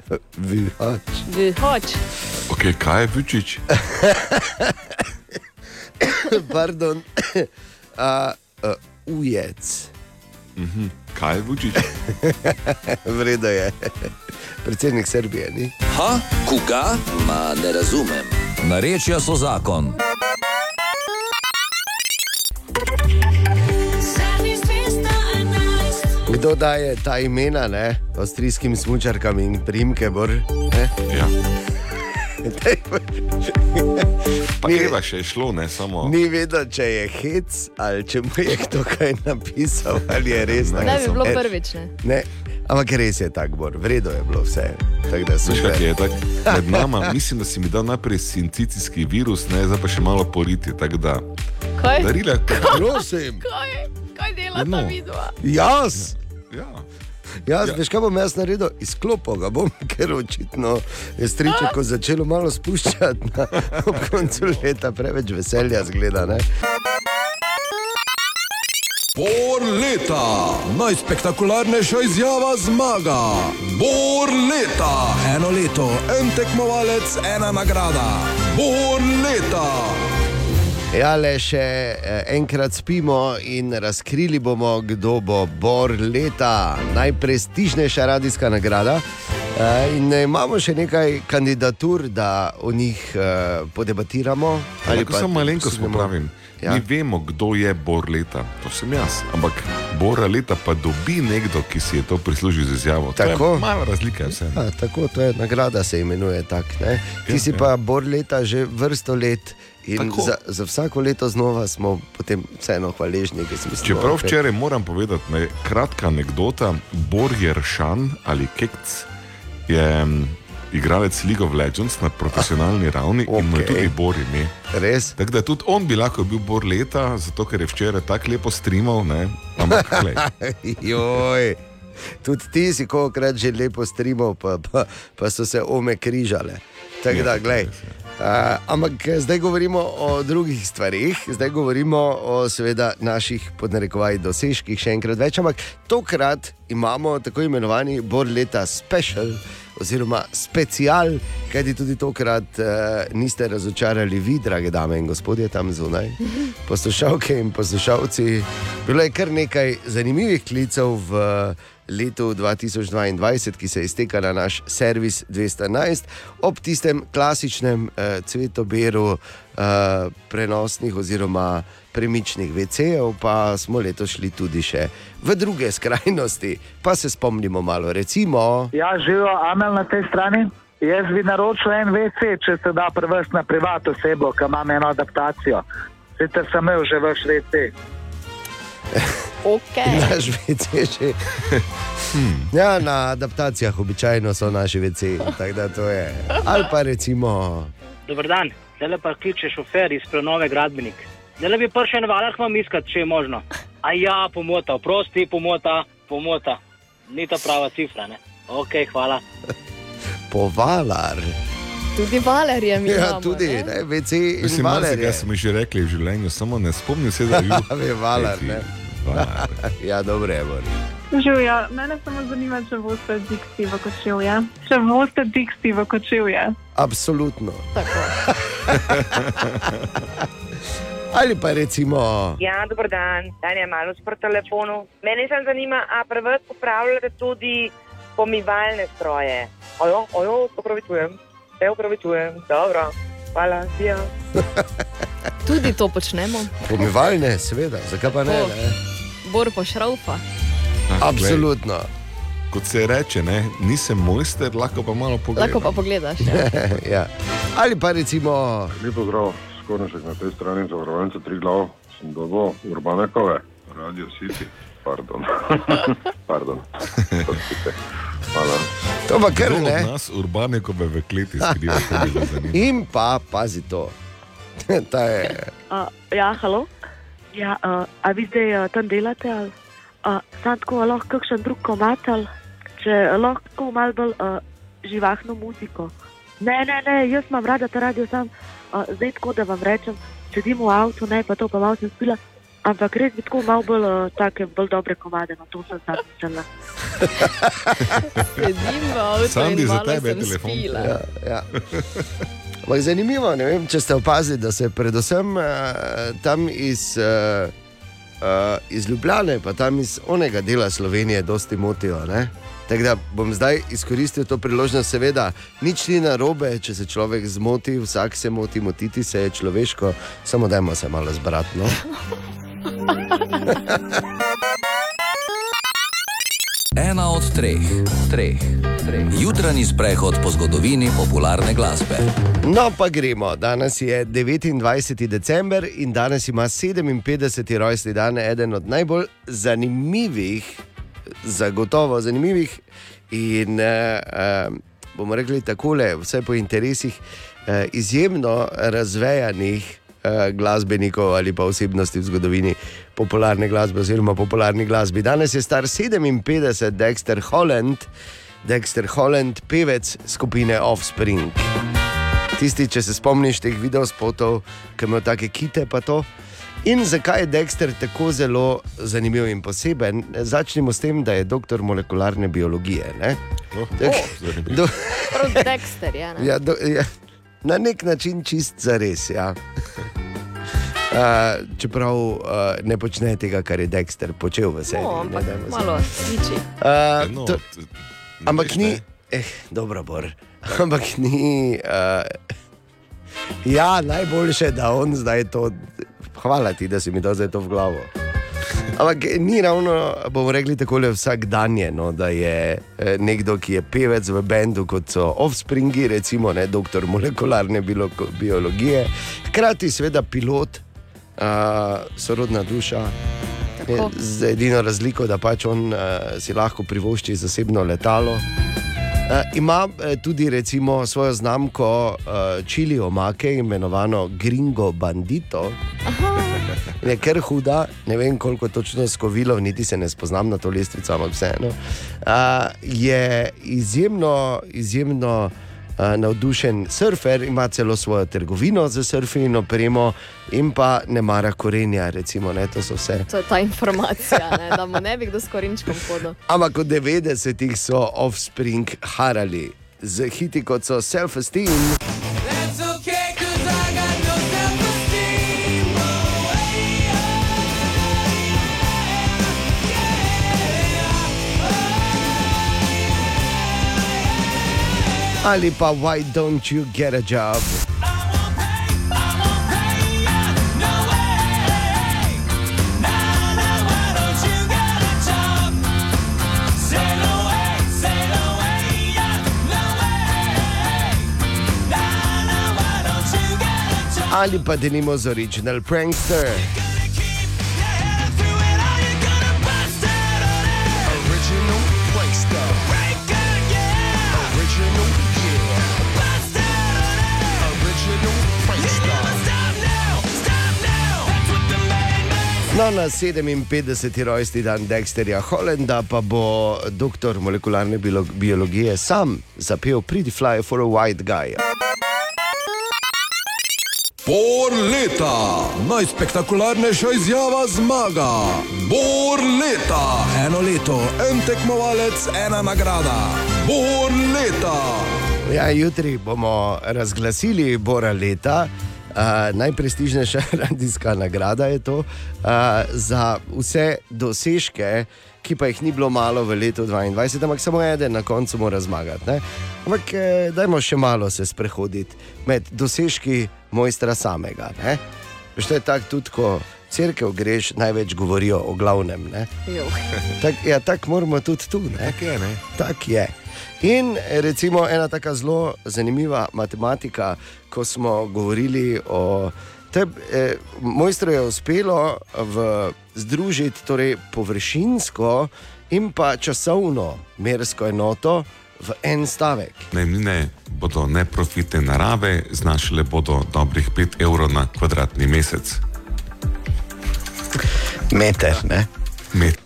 Vhač. Vhač. Okay, kaj je Vučič? Pardon, uh, uh, ujec. Mhm. Kaj je Vučič? Vredo je. Predsednik Srbije, ni? Ha, koga? Ma ne razumem. Narečja so zakon. Kdo daje ta imena, ne? Avstrijskim smočarkam in primke, bor? Ne? Ja. Pa greva še je šlo, ne samo. Ni vedel, če je hec ali če mu je kdo kaj napisal, ali je res tako. Ne bi bilo E, prvič. Ne? Ne, ampak res je tako, bor, vredo je bilo vse. Tako da Veš, kak je tako med nama? Mislim, da si mi dal najprej sincicijski virus, ne, zdaj pa še malo politi. tako Da, Kaj? darila, Prosim. Kaj, kaj dela no. ta vidva? Jaz. Ja. Jaz, Ja. veš, kaj bom jaz naredil? Izklopil ga bom, ker očitno je stričeko začelo malo spuščati na ob koncu leta, preveč veselja zgleda. Ne? Bor leta, najspektakularnejša izjava zmaga. Bor leta, eno leto, en tekmovalec, ena nagrada. Bor leta. Ja, le še eh, enkrat spimo in razkrili bomo, kdo bo Bor leta, najprestižnejša radijska nagrada. Uh, in eh, imamo še nekaj kandidatur, da o njih uh, podebatiramo. Pa samo malenkost posnemo. popravim. Ja. Mi vemo, kdo je Bor leta, to sem jaz. Ampak Bora leta pa dobi nekdo, ki si je to prislužil z izjavo. Tako. je Mala razlika je vse. A, tako, to je nagrada, se imenuje tako. ne. Ti Ja, si ja. pa bor leta že vrsto let. In Tako. za, za vsako leto znova smo potem vseeno hvaležni. Čeprav včeraj moram povedati, ne, kratka anekdota, Borjer Šan ali Kekc je mm, igralec League of Legends na profesionalni ravni okay. in mu je tudi Bor ime. Res? Tako da tudi on bi lahko bil Bor leta, zato ker je včeraj tako lepo streamal, ne, ampak glej. Joj. Tudi ti si kolikrat že lepo streamal, pa, pa, pa so se ome križale. Tako da, gledaj. Uh, ampak eh, zdaj govorimo o drugih stvarih, zdaj govorimo o seveda naših podnarekovaj dosežkih, še enkrat več. Ampak tokrat imamo tako imenovani Bor leta special oziroma special, kajti tudi tokrat uh, niste razočarali vi, drage dame in gospodje, tam zunaj, poslušalke in poslušalci. Bilo je kar nekaj zanimivih klicev v letu 2022, ki se izteka na naš servis 211, ob tistem klasičnem uh, cvetoberu uh, prenosnih oziroma premičnih VC-jev, pa smo letos šli tudi še v druge skrajnosti. Pa se spomnimo malo, recimo. Ja, živijo Amel na tej strani. Jaz bi naročil en WC, če se da prevesti na privat osebo, ki ima eno adaptacijo. Sicer sem imel že vaš WC. Okay. Naš VC že. Hmm. Ja, na adaptacijah običajno so naši VC, tako da to je. Ali pa recimo. Dober dan, zdaj pa kliče šofer iz prenove gradbenik. Zdaj bi prišel na valah vam iskati, če je možno. A ja, pomota, prosti, pomota, pomota. Ni ta prava cifra, ne? Ok, hvala. Povalar. Tudi Valerije mi Ja, imamo, tudi, ne? ne, VC in Mislim, Valer. da smo že rekli v življenju, samo ne spomnim se, da je ne. Valar. Ja, dobro je. Bor. Živja, mene samo zanima, če boste diksti v kočevje. Če boste diksti v kočevje. Absolutno. Ali pa recimo. Ja, dober dan, dan je malo sprt telefonu. Mene samo zanima, a preveč upravljate tudi pomivalne stroje. Ojo, ojo, opravičujem, se opravičujem, dobro, hvala, ja. Tudi to počnemo. Pomivalne, seveda, zakaj pa ne? Ne? Bor pošraufa. Ah, Absolutno. glej, Kot se reče, ne, nisem mojster, lahko pa malo pogledam. Lahko pa pogledaš. Ja. ja. Ali pa recimo. Lepo zdrav, skorajšek na tej strani zavarovalnice tri glav, sem dobo Urbanekove, Radio City, pardon. pardon. Hvala. To pa kar ne. Od nas urbanekove v kleti skriva, to bi bilo zanimivo. In pa pazi to. Ta je. Uh, ja, halo. Ja, uh, a vi zdaj uh, tam delate? ali, Uh, Sam tako lahko kakšen drug komat ali če lahko malo bolj uh, živahno muziko. Ne, ne, ne, jaz imam rada ta radio sam. Uh, zdaj tako, da vam rečem, sedim v avtu, ne pa to pa malo sem spila. Ampak res bi tako malo bolj, uh, take bolj dobre komade, na to sem sam mislila. Sedim v avtu Sandi, in za malo sem telefon. spila. Ja, ja. Ampak zanimivo, ne vem, če ste opazili, da se predvsem uh, tam iz, uh, uh, iz Ljubljane, pa tam iz onega dela Slovenije, dosti motijo. Ne? Tako da bom zdaj izkoristil to priložnost, seveda, nič ni narobe, če se človek zmoti, vsak se moti, motiti se je človeško, samo dajmo se malo zbrati. Ena od treh, treh, treh. Jutranji sprehod po zgodovini popularne glasbe. No, pa gremo. Danes je 29. december in danes ima 57. rojstni dan, eden od najbolj zanimivih, zagotovo zanimivih in eh, bomo rekli takole, vse po interesih, eh, izjemno razvejanih. Eh, Glasbenikov ali pa osebnosti v zgodovini popularne glasbe, oziroma popularni glasbi. Danes je star 57, Dexter Holland, Dexter Holland, pevec skupine Offspring. Tisti, če se spomniš teh videospotov, ki imajo take kite, pa to. In zakaj je Dexter tako zelo zanimiv in poseben? Začnimo s tem, da je doktor molekularne biologije. ne? Do, Prav Dexter, ja. ne? ja, do, ja, na nek način čist za res. Ja. Uh, čeprav uh, ne počne tega, kar je Dexter počel v seriji. No, ne, ampak se- malo sliči. Uh, No, to, ampak ni, eh, dobro, bor. Ampak ni. Uh, ja, najboljše, da on zdaj to. Hvala ti, da si mi dal zdaj to v glavo. Ampak ni ravno, bomo rekli, tako le vsakdanje, no, da je eh, nekdo, ki je pevec v bendu, kot so Offspringi, recimo, ne, doktor molekularne biologije, hkrati seveda pilot, uh, sorodna duša. Tako. Z edino razliko, da pač on uh, si lahko privošči zasebno letalo. Uh, ima eh, tudi recimo svojo znamko uh, čili omake, imenovano Gringo Bandito. Je kar huda, ne vem koliko točno skovilov, niti se ne spoznam na to lestvico, ampak vseeno. Uh, je izjemno, izjemno navdušen surfer, ima celo svojo trgovino za surfing in opremo, in pa ne mara korenja, recimo, ne, to so vse. To je ta informacija, ne, da mu ne bi kdo s korinčkom hodil. Ampak v 90-ih so offspring harali z hiti kot so self-esteem. Ali pa Why Don't You Get a Job? Ali pa denimo z Original Prankster. No, na 57. rojstni dan Dexterja Hollanda pa bo doktor molekularne biolo- biologije sam zapel Pretty Fly for a White Guy. Bor leta, najspektakularnejša izjava zmaga. Bor leta, eno leto, en tekmovalec, ena nagrada. Bor leta. Ja, jutri bomo razglasili Bora leta. Uh, najprestižnejša radijska nagrada je to uh, za vse dosežke, ki pa jih ni bilo malo v letu 2022, ampak samo eden na koncu mora zmagati. Ne? Ampak eh, dajmo še malo se sprehoditi med dosežki mojstra samega. ne. Veš, to je tako tudi, ko crkve greš, največ govorijo o glavnem. ne. Tak, ja, tako moramo tudi tu. Tako je. Tak je. In recimo ena tako zelo zanimiva matematika, ko smo govorili o tem, eh, mojstru je uspelo v, združiti torej, površinsko in pa časovno mersko enoto v en stavek. Najemnine bodo neprofitne narave, znašale bodo dobrih 5 evrov na kvadratni mesec. Meter, ne? Met.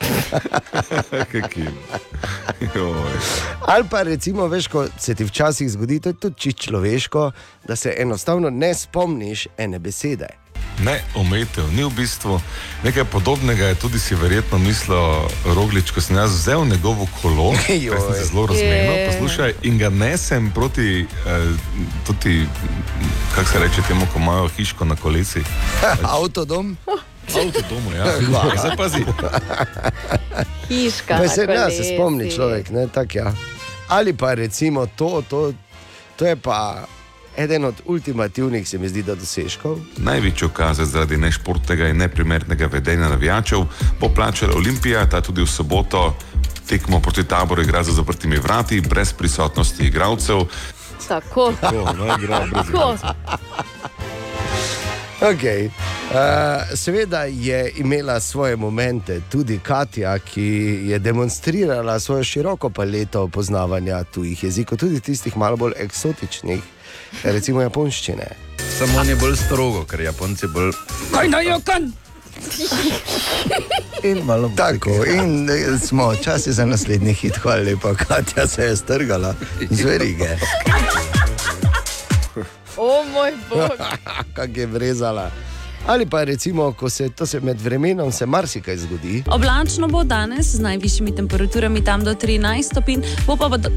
Ali pa recimo, veš, ko se ti včasih zgodi, to je tudi čisto človeško, da se enostavno ne spomniš ene besede. Ne, omejitev ni v bistvu. Nekaj podobnega je tudi si verjetno mislil Roglič, ko sem jaz vzel njegovo kolo, ki sem se zelo razmenil, poslušaj, in ga nesem proti, eh, tudi, kako se reče temu, ko imajo hiško na kolesi. Avtodom. Avtodomu, ja. Hvala. ja zdaj pazi. Hiška. Pa se, na ja, se spomni človek, ne, tak, ja. Ali pa recimo to, to, to je pa eden od ultimativnih, se mi zdi, da dosežkov. Največjo kazen zaradi nešportnega in neprimernega vedenja navijačev bo plačala Olimpija, ta tudi v soboto tekmo proti taboru igra za zaprtimi vrati, brez prisotnosti igralcev. Tako. Tako, no, igra brez Tako. Okay. Uh, seveda je imela svoje momente tudi Katja, ki je demonstrirala svojo široko paleto poznavanja tujih jezikov, tudi tistih malo bolj eksotičnih, recimo japonščine. Samo on je bolj strogo, ker Japonci bolj. Kaj naj jokan? In malo Tako, in eh, smo časi za naslednji hit, hvala lepa, Katja se je strgala z verige. O moj bog. Kak je vrezala. Ali pa recimo, ko se to se med vremenom se marsikaj zgodi. Oblačno bo danes z najvišjimi temperaturami tam do 13 stopinj, bo pa do...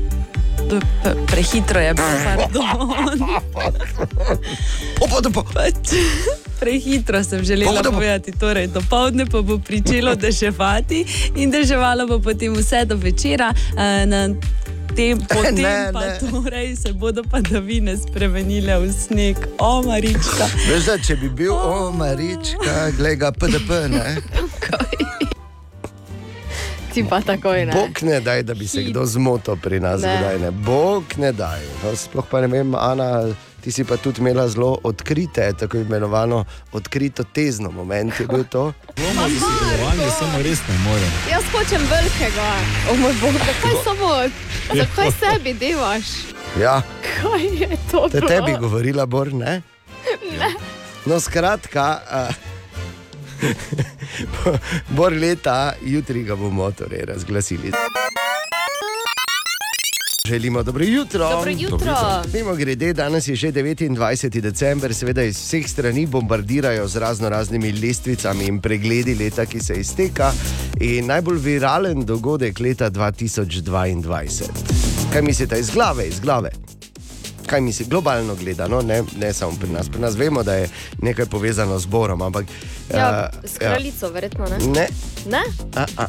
Prehitro je bilo, pardon. Pač, Prehitro sem želela povedati. Torej, do povdne pa bo pričelo deževati in deževalo bo potem vse do večera. Na Tem, potem Ne, pa ne. torej se bodo padavine spremenile v sneg. O, Marička. Veš, da če bi bil, o, Marička, glej ga PDP, ne? Ti pa takoj ne. Bog ne daj, da bi se kdo zmotil pri nas, Ne. kdaj ne. Bog ne daj. No, sploh pa ne vem, Ana, ti si pa tudi imela zelo odkrite, tako imenovano odkrito tezno moment je bil to. Za sodelovanje, samo res ne morem. Jaz hočem velikega. O moj bog, zakaj samo, zakaj sebi devaš? Ja, Kaj je to? bilo? tebi govorila, Bor, ne? Ne. No, skratka, uh, Bor leta, jutri ga bomo torej razglasili. Želimo dobro jutro. Dobro jutro. Mimo grede, danes je že 29. december, seveda iz vseh strani bombardirajo z razno raznimi lestvicami in pregledi leta, ki se izteka. In najbolj viralen dogodek leta 2022. Kaj mislite, iz glave, iz glave? Kaj misli, globalno gledano, ne, ne samo pri nas. Pri nas vemo, da je nekaj povezano z Borom, ampak. Ja, eh, s kraljico, verjetno ne. Ne, Ne? a, a.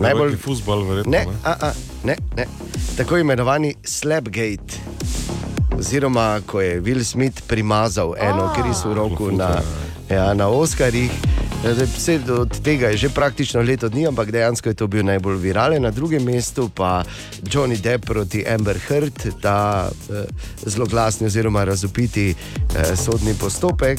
Najbolj futbol, verjetno. Ne, a, a, ne, ne. Tako imenovani Slapgate. Oziroma, ko je Will Smith primazal eno kris v roku na, ja, na Oskarjih. Vse od tega je že praktično leto dni, ampak dejansko je to bil najbolj viralen. Na drugem mestu pa Johnny Depp proti Amber Heard, ta eh, zelo glasni oziroma razupiti eh, sodni postopek.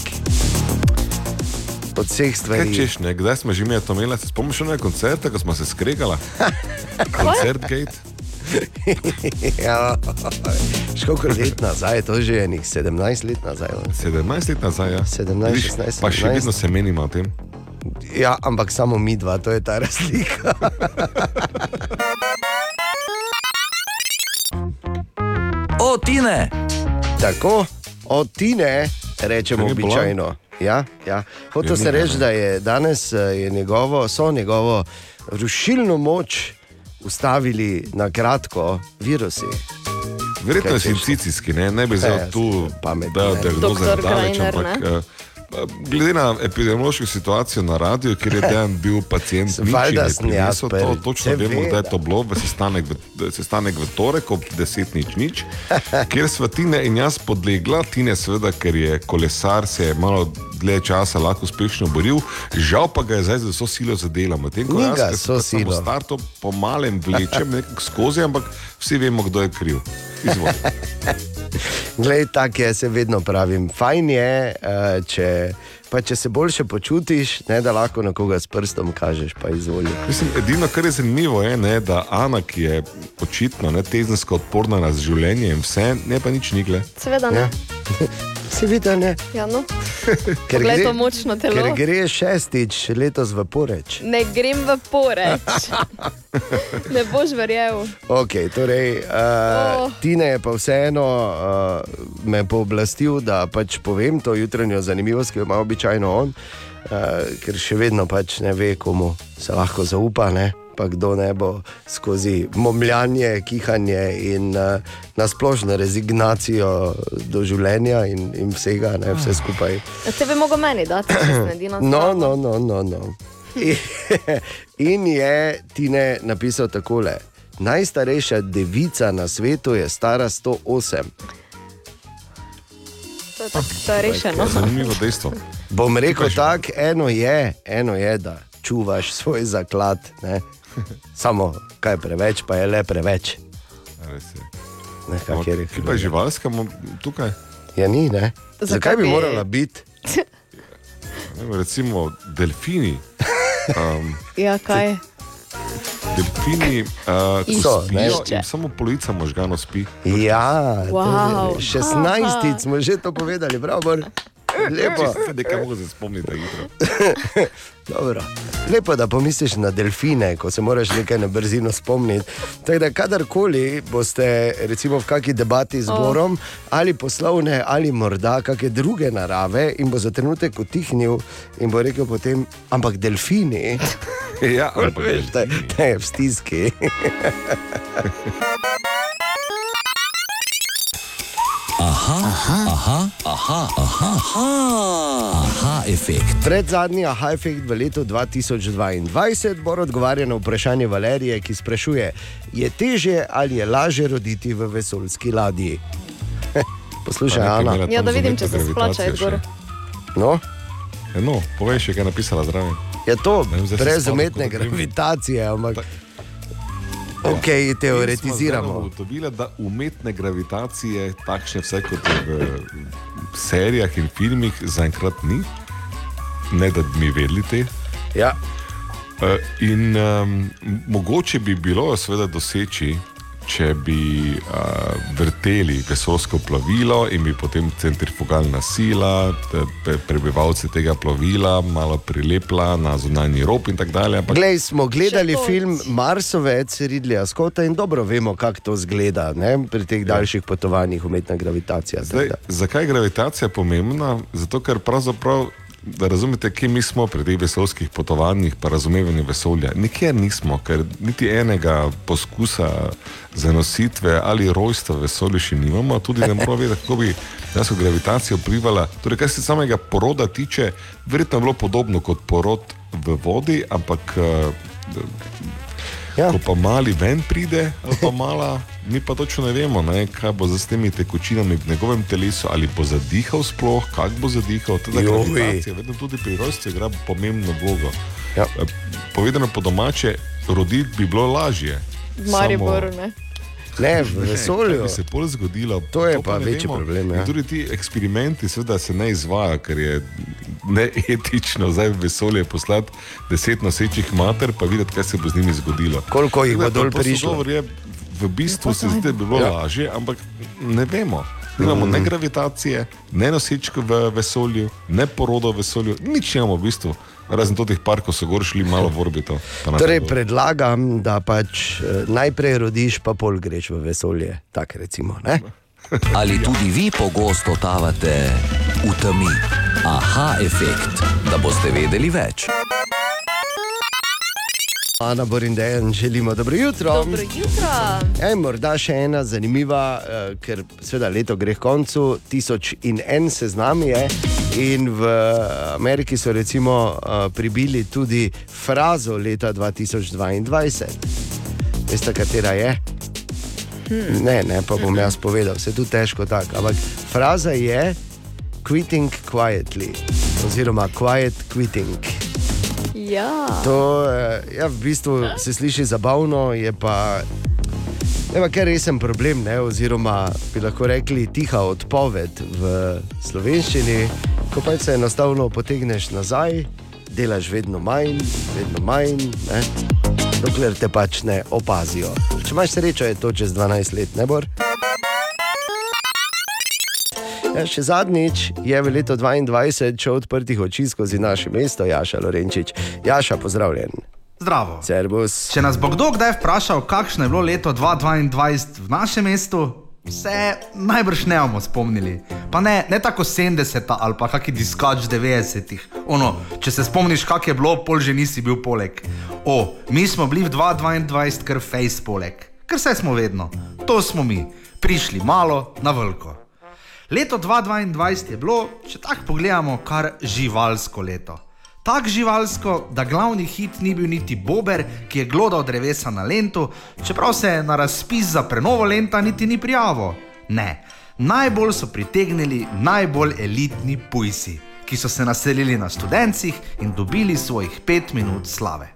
Od vseh stvari. Kaj češ, ne? Kdaj smo že imeli to imeli? Se spomniš na koncerte, ko smo se skregali? Koncert Gate. ja, še koliko let nazaj, to je že enih 17 let nazaj. 17 let nazaj, ja. 17, Vidiš, 16, Pa še 17. vedno se menimo o tem. Ja, ampak samo mi dva, to je ta razlika. O, Tine! Tako, od Tine rečemo običajno. Ja, ja. Hotel Je se ni, reči, da je danes eh, je njegovo, so njegovo rušilno moč ustavili na kratko virusi. Verjetno je češ? sincicijski, ne, ne bi zdaj Ja, tu pametno, dal ne. diagnoze Doktor daleč, Greiner, ampak ne? Glede na epidemiološko situacijo na radiju, kjer je dejan bil pacijent, prinesel, to točno vemo, seveda. kdaj je to bilo, v sestanek v, sestanek v torek ob 10 nič nič, kjer sva Tine in jaz podlegla, Tine seveda, ker je kolesar, se je malo dlje časa lahko uspešno boril, žal pa ga je zdaj z vso silo zadela. Medtem ko Ni jaz, ki sem vso pa samo silo. starto po malem vlečem nekako skozi, ampak vsi vemo, kdo je kriv. Glej, tako je, se vedno pravim. Fajn je, eh, če, pa če se boljše počutiš, ne da lahko na koga s prstom kažeš, pa izvoli. Mislim, edino, kar je zanimivo, je, ne, da Ana, ki je očitno ne, tezensko odporna na življenje in vse, ne pa nič nigle. Seveda ne. Ja. Seveda ne. Ja, no. Ker Poglej gre- to močno telo. Ker gre šestič letos v poreč. Ne grem v poreč. ne boš verjel. Okay, torej, uh, Oh. Tine je pa vseeno uh, me pooblastil, da pač povem to jutranjo zanimivost, ki jo ima običajno on, uh, ker še vedno pač ne ve, komu se lahko zaupa. Ne? Pa kdo ne bo skozi momljanje, kihanje in uh, nasplošno rezignacijo do življenja in, in vsega, ne, vse skupaj. Te bi mogel meni dati, ne di na No, no, no, no. no. In- In je Tine napisal takole: Najstarejša devica na svetu je stara 108. To je, tak, to je rešeno. Zanimivo dejstvo. Bom rekel tako, eno je, eno je, da čuvaš svoj zaklad. Ne? Samo kaj preveč, pa je le preveč. Res je. Ne, kak je rekel. Kje pa je živalska tukaj? Ja, ni, ne? Zakaj Zakaj bi morala biti? Ne vem, Recimo delfini. Um, Ja, kaj? delfini, uh, So, spijo, samo polovica možganov spi. Ja, Wow. wow. 16 smo že to povedali, bravo. Lepo. Se nekaj mogo se spomniti, da je. Lepo, da pomisliš na delfine, ko se moraš nekaj na brzino spomniti. Tako da, kadarkoli boste, recimo, v kakšni debati z Oh. Borom, ali poslovne, ali morda kakšne druge narave, in bo za trenutek utihnil in bo rekel potem, ampak delfini. Ja, ampak veš, da, da je v stiski. Aha, Aha, aha, aha, aha, aha, aha, efekt. Pred zadnji aha efekt v letu 2022 bo odgovarjal na vprašanje Valerije, ki sprašuje, je teže ali je lažje roditi v vesoljski ladji. Poslušaj, Ana. Ja, da vidim, če se splača, Edgor. še. No? E, no, povej še, kaj je napisala zraven. Je to brez umetne gravitacije, ampak. Ok, In teoretiziramo. smo ugotovili, da umetne gravitacije, takšne vse kot v serijah in filmih, zaenkrat ni, ne da bi mi vedeli te. Ja. Uh, in um, mogoče bi bilo seveda doseči, če bi uh, vrteli vesolsko plovilo in bi potem centrifugalna sila te- prebivalce tega plovila malo prilepila na zunanji rob in tako dalje. Ampak Glej, smo gledali film Marsovec, Ridleya Scotta in dobro vemo, kako to zgleda ne? pri teh daljših potovanjih, umetna gravitacija. Zdaj, zakaj je gravitacija pomembna? Zato, ker pravzaprav, da razumete, kje mi smo pri teh vesoljskih potovanjih, pa razumevanju vesolja. Nikjer nismo, ker niti enega poskusa zanositve ali rojstva v vesolju še nimamo, tudi ne moramo vedeti, kako bi dejansko gravitacija vplivala. Torej, kar se samega poroda tiče, verjetno je bilo podobno kot porod v vodi, ampak. Ja. Ko pa mali ven pride, ali pa mala, mi pa točno ne vemo, ne, kaj bo z temi tekočinami v njegovem telesu, ali bo zadihal sploh, kako bo zadihal. Teda gravitacija, vedno tudi pri rojstvu igra pomembno vlogo. Ja. Eh, Povedano po domače, roditi bi bilo lažje. V Mariboru, ne? Ne, v vesolju. Bi se bolj zgodilo? To je pa ne večji vemo. problem, In ja. Tudi ti eksperimenti seveda se ne izvajo, ker je neetično zdaj v vesolje poslati deset nosečih mater, pa videti, kaj se bo z njimi zgodilo. Koliko jih bo dol prišlo? Je, v bistvu se zdi, da bi bilo Ja. ja. lažje, ampak ne vemo. Nimamo Mm. ne gravitacije, ne nosečk v vesolju, ne porodo v vesolju, nič nimamo v bistvu. Razen teh par, ko so gor šli malo v orbito. Torej, predlagam, da pač eh, najprej rodiš, pa pol greš v vesolje. Tako recimo. Ne? Ali tudi vi pogosto totavate v temi? Aha efekt, da boste vedeli več. Ana Borindejan, želimo dobro jutro. Dobro jutro. Ej, morda še ena zanimiva, uh, ker seveda leto gre k koncu, tisoč in en seznam je. In v Ameriki so recimo uh, pribili tudi frazo leta 2022. Veste, katera je? Hmm. Ne, ne, pa bom jaz povedal, se tu težko tako. Ampak fraza je quitting quietly, oziroma quiet quitting. Ja. To eh, ja, v bistvu se sliši zabavno, je pa, je pa kar resen problem, ne? oziroma bi lahko rekli tiha odpoved v slovenščini, ko pa se enostavno potegneš nazaj, delaš vedno manj, vedno manj, ne? dokler te pač ne opazijo. Če imaš srečo, je to čez 12 let, ne bor. Ja, še zadnjič je v letu 2022 šel odprtih oči skozi naše mesto, Jaša Lorenčič. Jaša, pozdravljen. Zdravo. Servus. Če nas bo kdo kdaj vprašal, kakšno je bilo leto 2022 v našem mestu, se najbrž ne bomo spomnili. Pa ne, ne tako 70 ali pa kakšni diskač 90-ih. Ono, če se spomniš, kak je bilo, pol že nisi bil poleg. O, mi smo bili v 2022 kar face poleg, ker vse smo vedno. To smo mi, prišli malo na veliko. Leto 2022 je bilo, če tako pogledamo, kar živalsko leto. Tako živalsko, da glavni hit ni bil niti Bober, ki je glodal drevesa na lentu, čeprav se je na razpis za prenovo lenta niti ni prijavil. Ne, najbolj so pritegnili najbolj elitni pujsi, ki so se naselili na študencih in dobili svojih pet minut slave.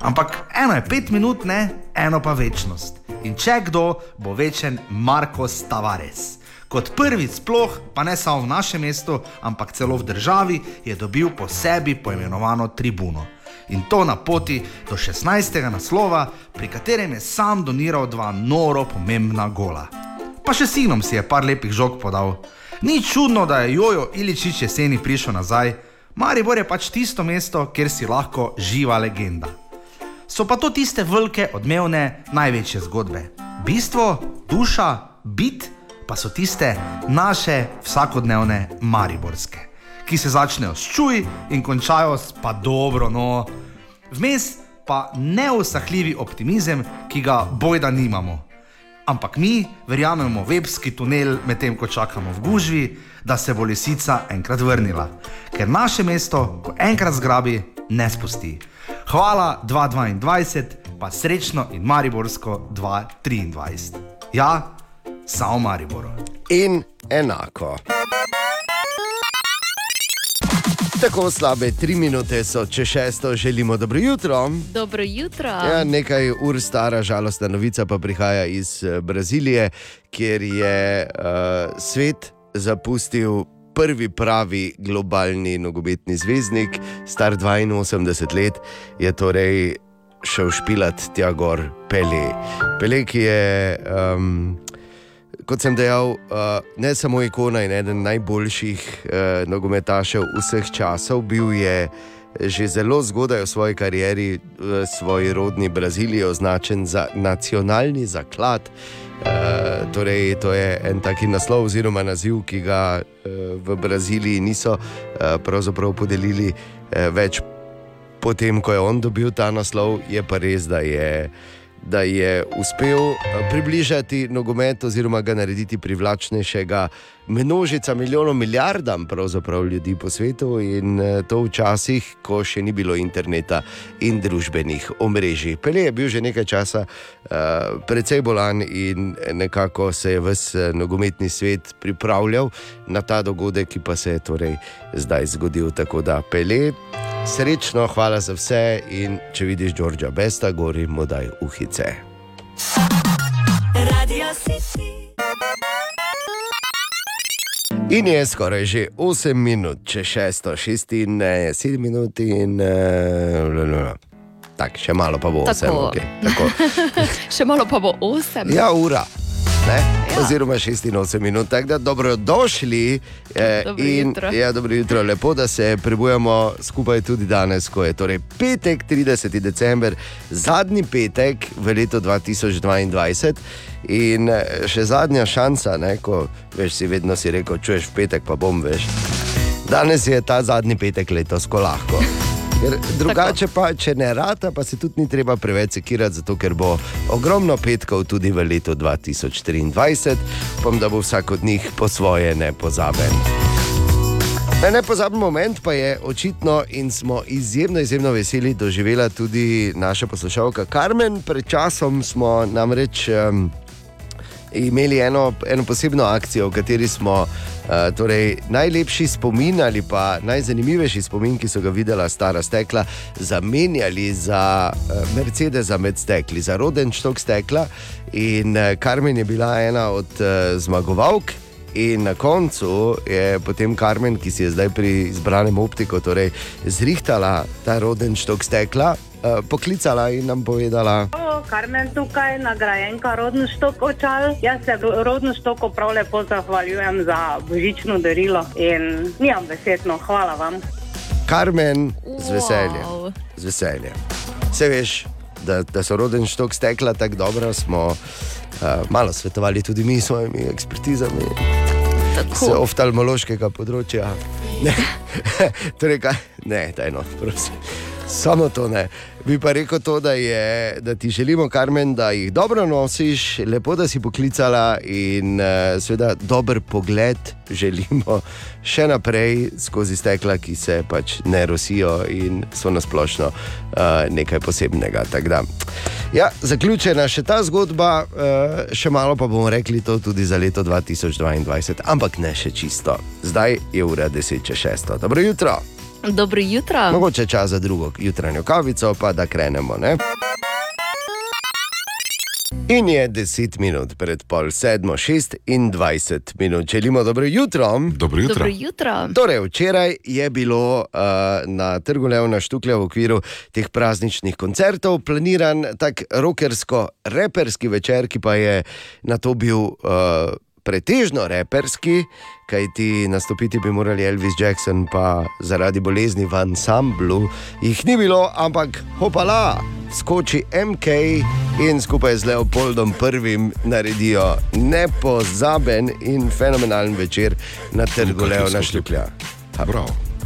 Ampak eno je pet minut, ne, eno pa večnost. In če kdo, bo večen Markos Tavares. Kot prvi sploh, pa ne samo v našem mestu, ampak celo v državi, je dobil po sebi poimenovano tribuno. In to na poti do 16. naslova, pri katerem je sam doniral dva noro pomembna gola. Pa še sinom si je par lepih žog podal. Ni čudno, da je Jojo Iličič jeseni prišel nazaj, Maribor je pač tisto mesto, kjer si lahko živa legenda. So pa to tiste velike, odmevne, največje zgodbe. Bistvo, duša, bit pa so tiste naše vsakodnevne mariborske, ki se začnejo s čuj in končajo s pa dobro, no. Vmes pa neusahljivi optimizem, ki ga bojda nimamo. Ampak mi verjamemo v webski tunel, medtem ko čakamo v gužvi, da se bo lisica enkrat vrnila. Ker naše mesto, ko enkrat zgrabi, ne spusti. Hvala 2022, pa srečno in Mariborsko 2023. Ja, samo Maribor. In enako. Tako slabe tri minute so, če šesto želimo dobro jutro. Dobro jutro. Ja, nekaj ur stara žalostna novica pa prihaja iz eh, Brazilije, kjer je uh, svet zapustil prvi pravi globalni nogometni zvezdnik, star 82 let, je torej šel špilat tja gor Pele. Pele, ki je. Um, Kot sem dejal, uh, ne samo ikona in eden najboljših uh, nogometašev vseh časov, bil je že zelo zgodaj v svoji karieri v svoji rodni Braziliji označen za nacionalni zaklad. Uh, torej, to je en taki naslov oziroma naziv, ki ga uh, v Braziliji niso uh, podelili uh, več potem, ko je on dobil ta naslov, je pa res, da je da je uspel eh, približati nogomet oziroma ga narediti privlačnejšega množica, milijonom, milijardam ljudi po svetu in eh, to v časih, ko še ni bilo interneta in družbenih omrežij. Pele je bil že nekaj časa uh, precej bolan in nekako se je vse nogometni svet pripravljal na ta dogodek, ki pa se je torej zdaj zgodil. Tako da Pele. Srečno, hvala za vse in če vidiš Đorđa Besta, gori mu daj uhice. Radio City. In je skoraj že 8 minut, če 6, 6 in 7 minut in. Uh, tak, še malo pa bo 8. Tako. Okay, tako. Še malo pa bo 8. Ja, ura. Ja. Oziroma 86 minut, tako da dobrodošli. Eh, Dobro in, jutro. ja, dobro jutro, lepo, da se prebujamo skupaj tudi danes, ko je torej petek, 30. december, zadnji petek v letu 2022 in eh, še zadnja šansa, ne, ko veš, si vedno si rekel, čuješ petek, pa bom veš. Danes je ta zadnji petek letos, ko lahko. Ker drugače pa, če ne rata, pa se tudi ni treba preveč sekirati, zato ker bo ogromno petkov tudi v letu 2023, pom da bo vsak od njih po svoje nepozaben. Ne, nepozaben moment pa je očitno in smo izjemno, izjemno veseli doživela tudi naša poslušalka Karmen. Pred časom smo namreč um, imeli eno, eno posebno akcijo, v kateri smo uh, torej, najlepši spomin ali pa najzanimivejši spomin, ki so ga videla stara stekla, zamenjali za uh, Mercedes med stekli, za roden štok stekla. In uh, Karmen je bila ena od uh, zmagovalk. In na koncu je potem Karmen, ki si je zdaj pri izbranem optiku, torej zrihtala ta roden štok stekla, uh, poklicala in nam povedala. Karmen tukaj, nagrajenka rodno štok očal. Jaz se rodno štoko prav lepo zahvaljujem za božično darilo in nimam besedno, hvala vam. Karmen, z veseljem. Z veseljem. Se veš, da, da so roden štok stekla tako dobro, smo uh, malo svetovali tudi mi s svojimi ekspertizami. Z oftalmološkega področja. Ne, torej, kaj, ne, tajno, prosim. Samo to ne. Bi pa rekel to, da, je, da ti želimo, Karmen, da jih dobro nosiš, lepo, da si poklicala in uh, seveda dober pogled želimo še naprej skozi stekla, ki se pač ne rosijo in so nasplošno uh, nekaj posebnega. Ja, zaključena še ta zgodba, uh, še malo pa bomo rekli to tudi za leto 2022, ampak ne še čisto. Zdaj je ura 10 čez 6. Dobro jutro. Dobro jutro. Mogoče čas za drugo jutranjo kavico, pa da krenemo. Ne? In je 10 minut pred pol sedmo, 26 minut. Želimo dobro jutro. Dobro Dobro jutro. Torej, včeraj je bilo uh, na trgu Levna Štuklja v okviru teh prazničnih koncertov planiran tak rokersko-reperski večer, ki pa je na to bil. Uh, Pretežno reperski, kajti nastopiti bi morali Elvis Jackson, pa zaradi bolezni v ansamblu jih ni bilo, ampak hopala, skoči MK in skupaj z Leopoldom I naredijo nepozaben in fenomenalen večer na trgu Leona Štuklja.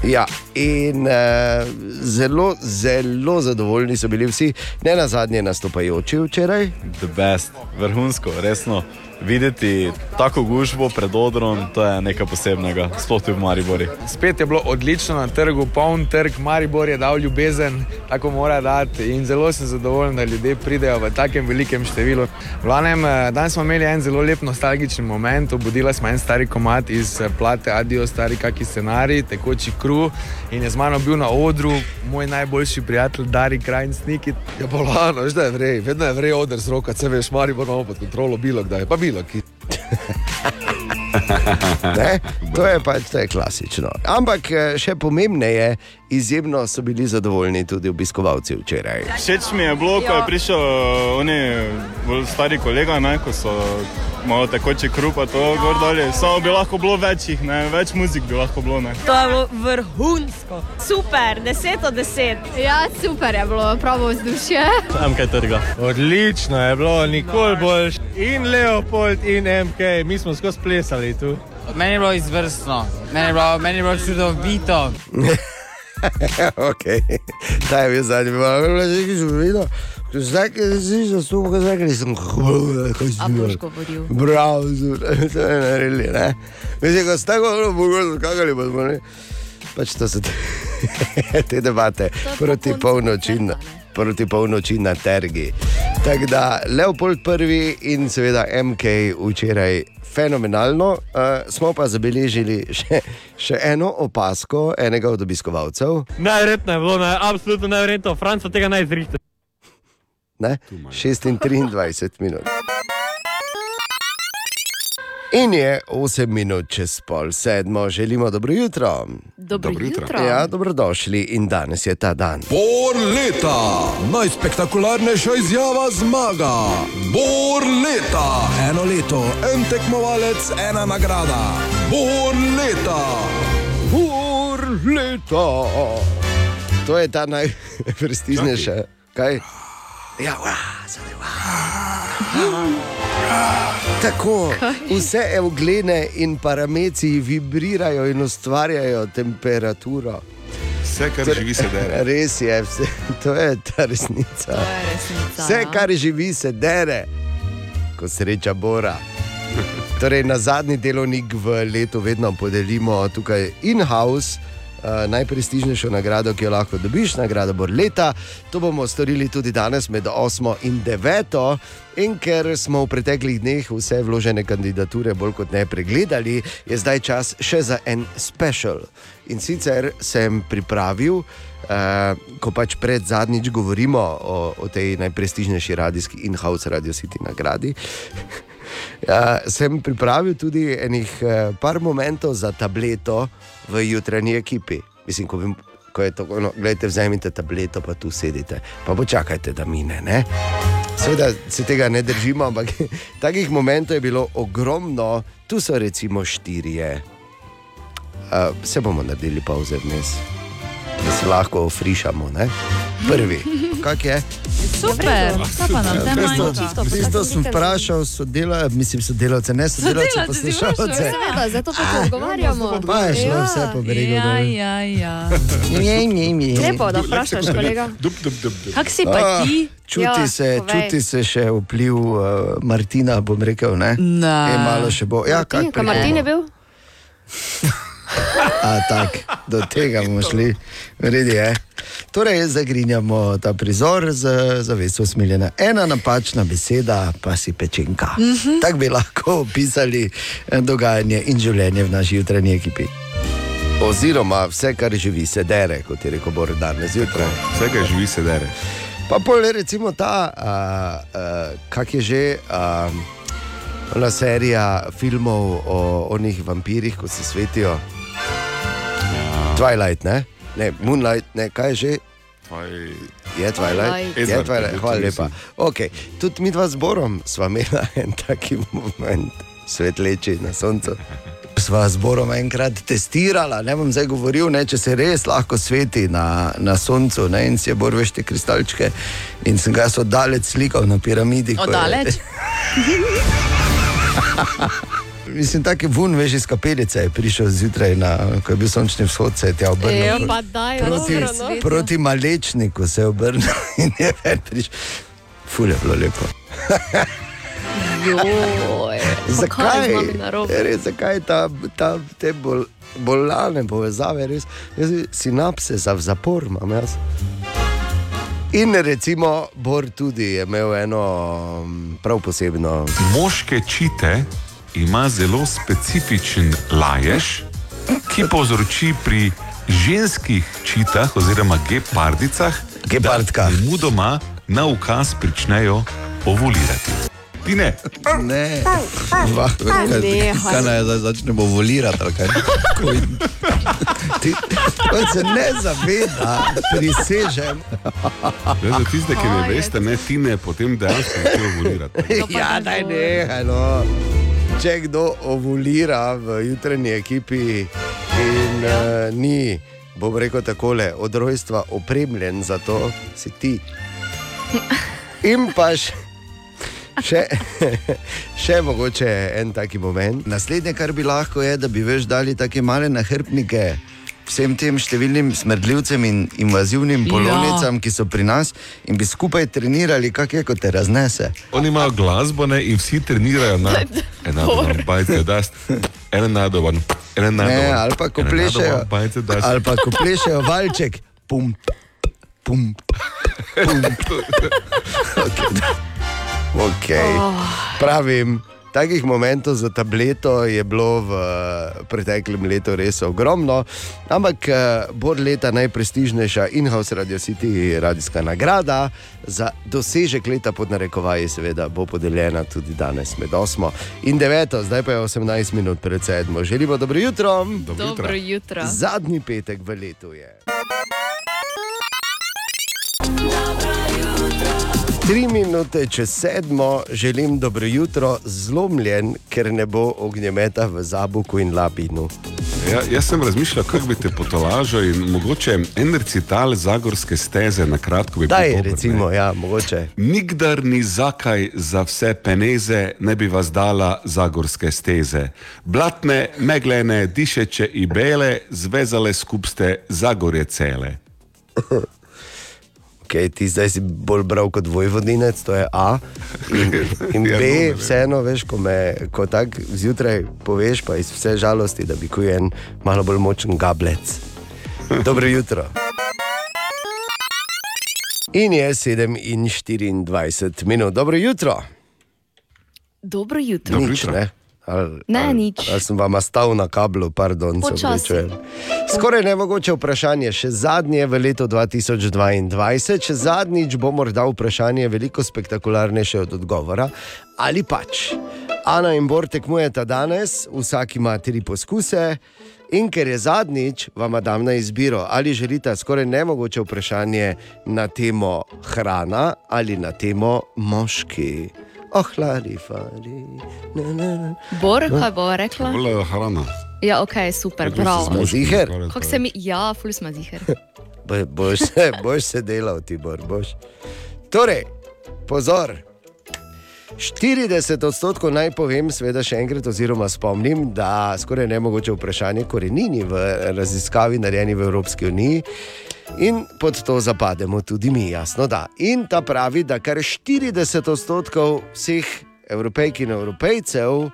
Ja, In uh, zelo, zelo zadovoljni so bili vsi, ne na zadnje nastopajoči včeraj. The best, vrhunsko, resno. Videti tako gužvo pred odrom, to je nekaj posebnega, sploh tu v Maribori. Spet je bilo odlično na trgu, poln trg, Maribor je dal ljubezen, tako mora dati. In zelo sem zadovoljen, da ljudje pridejo v takem velikem številu. Vlanem, danes smo imeli en zelo lep nostalgični moment, obudila smo en stari komat iz eh, plate Adijo, stari kaki scenarij, tekoči kru. In je z mano bil na odru moj najboljši prijatelj, Dari Krajnsnik. Ja, bolano, veš, da je vrej, vedno je vrej odr z roka, če veš, Maribor imamo pod kontrolo, bilo kdaj, pa bilo ki. Ne? To je pač to je klasično. Ampak eh, še pomembneje, izjemno so bili zadovoljni tudi obiskovalci včeraj. Všeč mi je bilo, ko je prišel uh, oni bolj stari kolega, ne, ko so malo tekoče krupa, to gor dolje. Samo bi lahko bilo več jih, ne, več muzik bi lahko bilo. Ne. To je bilo vrhunsko, super, 10 od 10. Ja, super je bilo, pravo vzdušje. Tam kaj trga. Odlično je bilo, nikoli boljš. In Leopold, in MK, mi smo skozi plesali tu. Meni je bilo izvrstno, meni je bilo, meni je bilo čudovito. okay. Ta je bil zadnji, ali pa že že videl. Zdaj, ki si že zastopal, zdaj, ki sem kaj si bil. govoril. Bravo, zelo, to je naredili, ne? Mislim, ko ste tako zelo bogozni skakali, ne. Pač to so te, te debate proti polnoči, proti polnoči na trgi. Tako da Leopold prvi in seveda MK včeraj fenomenalno, uh, smo pa zabeležili še, še eno opasko enega od obiskovalcev. Najverjetneje je bilo, ne, absolutno najverjetneje, Franco tega ne izrište. Ne? 26 minut. In je 8 minut čez pol sedmo, želimo dobro jutro. Dobro Dobro jutro. jutro. Ja, dobrodošli in danes je ta dan. Bor leta, najspektakularnejša izjava zmaga. Bor leta, eno leto, en tekmovalec, ena nagrada. Bor leta, Bor leta. To je ta najprestižnejša. Kaj? Ja, ua, Tako, vse evglene in parameci vibrirajo in ustvarjajo temperaturo. Vse, kar Torej, živi, se dere. Res je, vse, to je ta resnica. resnica, Vse, ja. kar živi, se dere, ko sreča Bora. Torej, na zadnji delovnik v letu vedno podelimo tukaj in-house. Uh, najprestižnejšo nagrado, ki jo lahko dobiš, nagrada bo leta. To bomo storili tudi danes med 8 in 9. In ker smo v preteklih dneh vse vložene kandidature bolj kot ne pregledali, je zdaj čas še za en special. In sicer sem pripravil, uh, ko pač pred zadnjič govorimo o, o tej najprestižnejši radijski in-house Radio City nagradi. Ja, sem pripravil tudi enih eh, par momentov za tableto v jutranji ekipi. Mislim, ko, bi, ko je tako, no, gledajte, vzemite tableto, pa tu sedite, pa počakajte, da mine. Ne? Seveda se tega ne držimo, ampak takih momentov je bilo ogromno, tu so recimo štirje. Uh, se bomo naredili pauze vmes, da se lahko ofrišamo. Ne? Prvi, kak je? Super, kaj pa nam te manj Tisto, sem vprašal, sodela, mislim, sodelavce, ne sodelavce, si poslušalce. Seveda, zato pa ti odgovarjamo. Pa je šlo vse po bregu. Ja, ja, ja. Nje, nje, nje. Lepo, da vprašaš, kolega. Kak si pa Ah, ti? Čuti, Ja, se, povej. čuti se še vpliv uh, Martina, bom rekel. Ne? Ne. E, malo še bo. Ja, kak Kaj Martin je bil? A, tak, do tega bomo šli, redi je. Torej, zagrinjamo ta prizor z zavestjo smiljena. Ena napačna beseda, pa si pečenka. Mm. -hmm. Tako bi lahko opisali eh, dogajanje in življenje v naši jutranji ekipi. Oziroma, vse, kar živi, se dere, kot je rekel Bor danes zjutraj. Vse, kar živi, se dere. Pa pol recimo ta, uh, uh, kak je že. Uh, serija filmov o onih vampirjih, ko se svetijo. Twilight, ne? ne, Moonlight, ne, kaj je že? Je Twilight, Twilight. je Twilight, je hvala to, lepa. Okay. Tudi mi dva zborom sva imela en taki moment, svetleči na soncu. Sva zborom enkrat testirala, ne bom zdaj govoril, ne, če se res lahko sveti na, na soncu. Ne, in si je bor veš te kristalčke. In sem ga jaz oddalec slikal na piramidi. ko je- Oddaleč? Mislim, tako je vun, veš, iz kapelice je prišel zjutraj, na, ko je bil sončni vzhod, se je tja obrnil. Ja, pro- pa daj, proti, dobro, no. proti malečniku se je obrnil in je ven prišel. Ful je bilo lepo. Joj, je Zakaj? narobe? Res, zakaj ta, ta, te bol, bolane povezave, res, jaz sinapse za zapor imam jaz. In recimo, Bor tudi je imel eno mm, prav posebno. Moške čite ima zelo specifičen lajež, ki povzroči pri ženskih čitah oziroma gepardicah, Gepardka. da mudoma na ukaz pričnejo ovulirati. Ti ne. Ne. Vah, kaj, Nehaj. kaj naj zdaj začnemo volirati? ali kaj? Ti, on se ne zaveda, prisežem. Le za tiste, ki ne veste, ne ti ne potem dejansko začnejo ovulirati. ja, daj nehaj. No. Če kdo ovulira v jutranji ekipi in uh, ni, bom rekel takole, od rojstva opremljen za to, si ti. In pa še, še, še mogoče en taki moment. Naslednje, kar bi lahko je, da bi več dali tako male nahrbnike vsem tem številnim smrdljivcem in invazivnim Ja. polonicam, ki so pri nas, in bi skupaj trenirali, kako je, ko te raznese. Oni imajo glasbo ne, in vsi trenirajo na enakem bajce dast, ena nadovan, ena Ne, nadovan. ali pa ko plešejo, ali pa ko plešejo valček, pum, pum, pum. Okay. Pravim, takih momentov za tableto je bilo v preteklem letu res ogromno, ampak eh, bolj leta najprestižnejša in-house Radio City radijska nagrada za dosežek leta pod narekovaji, seveda, bo podeljena tudi danes med 8 in 9, zdaj pa je 18 minut pred 7. Želimo dobro jutro. Dobro jutro. Zadnji petek v letu je. Tri minute čez sedmo želim dobro jutro, zlomljen, ker ne bo ognjemeta v Zabuku in Labinu. Ja, jaz sem razmišljal, kako bi te potolažil in mogoče en recital zagorske steze na kratko bi bil Daj, dober, recimo, ne. ja, mogoče. Nikdar ni zakaj za vse peneze, ne bi vas dala zagorske steze. Blatne, meglene, dišeče in bele, zvezale skupste zagorje cele. Okay, ti zdaj si bolj bral kot vojvodinec, to je A. In, in Ja, B, no, vseeno, veš, ko me ko tako zjutraj poveš, pa iz vse žalosti, da bi kuj en malo bolj močen gablec. Dobro jutro. In je 7 in 24 minut. Dobro jutro. Dobro jutro. Nič, ne? Ali, Ne, ali, nič. Ali sem vam stal na kablu, pardon, se Počasi. opravičujem. Skoraj nemogoče vprašanje, še zadnje v letu 2022, še zadnjič bo morda vprašanje veliko spektakularnejše od odgovora. Ali pač. Ana in Bor tekmujeta danes, vsak ima tri poskuse. In ker je zadnjič, vam dam na izbiro, ali želite skoraj nemogoče vprašanje na temo hrana ali na temo moški. Oh, lari, fari. Na, na, na. Bor, kaj bo rekla? Bila hrana. Ja, ok, super, bravo. smo ziher? Kako se mi, ja, ful smo ziher. Bo- Boš se, boš se delal, ti bor, boš. Torej, pozor. 40 odstotkov naj povem, seveda še enkrat, oziroma spomnim, da skoraj nemogoče vprašanje korenini v raziskavi, narejeni v Evropski uniji. In pod to zapademo tudi mi, jasno da. In ta pravi, da kar 40 odstotkov vseh evropejk in evropejcev uh,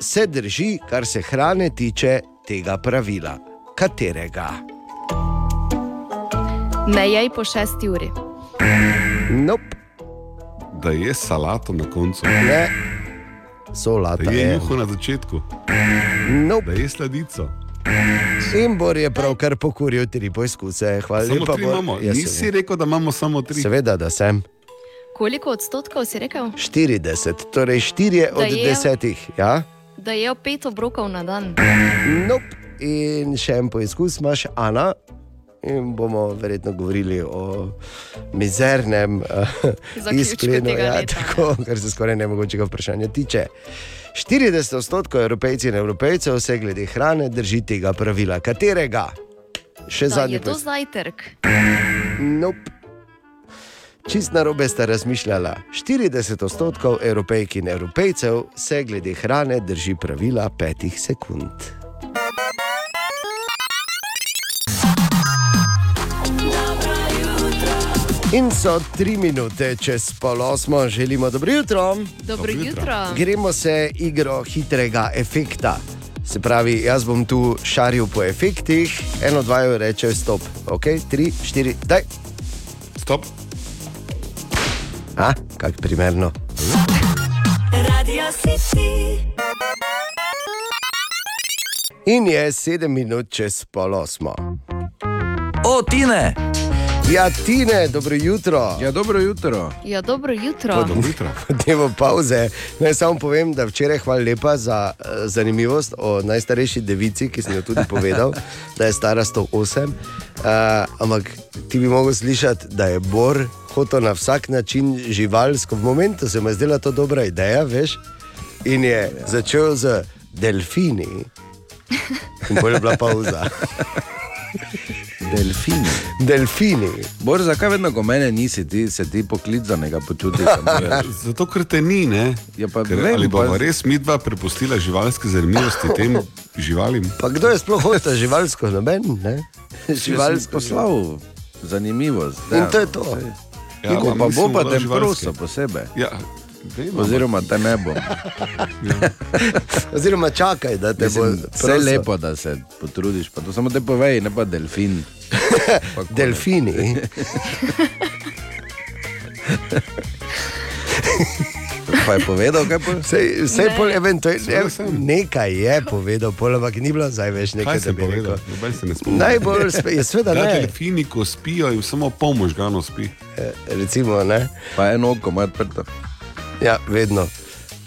se drži, kar se hrane tiče tega pravila. Katerega? Ne jej po šesti uri. Nope. Da je salato na koncu. Ne. Solata Da je je. juho na začetku. Nope. Da je sladico. In Bor je pravkar pokuril tri poizkuse. Hvala Samo lepa. Jaz Nisi rekel, da imamo samo tri. Seveda, da sem. Koliko odstotkov si rekel? 40, torej 4 Da od je- 10. Ja? Da je pet obrokov na dan. Nope. In še en poizkus imaš, Ana. In bomo verjetno govorili o mizernem uh, Zaključku izplenu, tega ja, leta, tako, kar se skoraj nemogočega vprašanja tiče. 40 odstotkov evropejcev in evropejcev se glede hrane drži tega pravila. Katerega? Še Da zadnji je to zajtrk. Nope. čist na robe sta razmišljala. 40 odstotkov evropejk in evropejcev se glede hrane drži pravila petih sekund. In so tri minute čez pol osmo, želimo dobro jutro. Dobro jutro. Gremo se igro hitrega efekta. Se pravi, jaz bom tu šaril po efektih, eno, dva, jo reče stop. Ok, tri, štiri, daj. Stop. A, kak primerno. Radio City. In je sedem minut čez pol osmo. O, Tine! Ja, Tine, dobro jutro. Ja, dobro jutro. Ja, dobro jutro. Dnevno pauze. Naj samo povem, da včeraj hvala lepa za uh, zanimivost o najstarejši devici, ki sem jo tudi povedal, da je stara 108. Uh, ampak ti bi mogel slišati, da je Bor hotel na vsak način živalsko. V momentu se mi je zdela to dobra ideja, veš, in je začel z delfini. In bolj je bila pauza. Delfini. Delfini. Bor, zakaj vedno, ko mene nisi, ti se ti poklicanega počutiš? Zato, ker te ni, ne? Ja, pa Ker, vem, ali bomo pa- res mi dva prepustila živalske zanimivosti tem živalim? Pa kdo je sploh hotel živalsko, noben? Ne? Živalsko slav, zanimivost. In to je to. Ja, Ko ampak pa bo pa te prosil posebej. Ja, vem, Oziroma te ne bo. Oziroma čakaj, da te Mislim, bo Vse prosil. lepo, da se potrudiš, pa to samo te povej, ne pa delfin. Pa. Delfini. Pa je povedal, kaj pa? Sej, sej Ne. pol, eventualno, nekaj je povedal, pol, ampak ni bilo zdaj več nekaj, Kaj da bi povedal? rekel. Najbolj spe- je seveda Ja, ne. delfini, ko spijo, jim samo pol možganov spi. Eh, Recimo, ne. Pa eno oko ima odprto. Ja, vedno.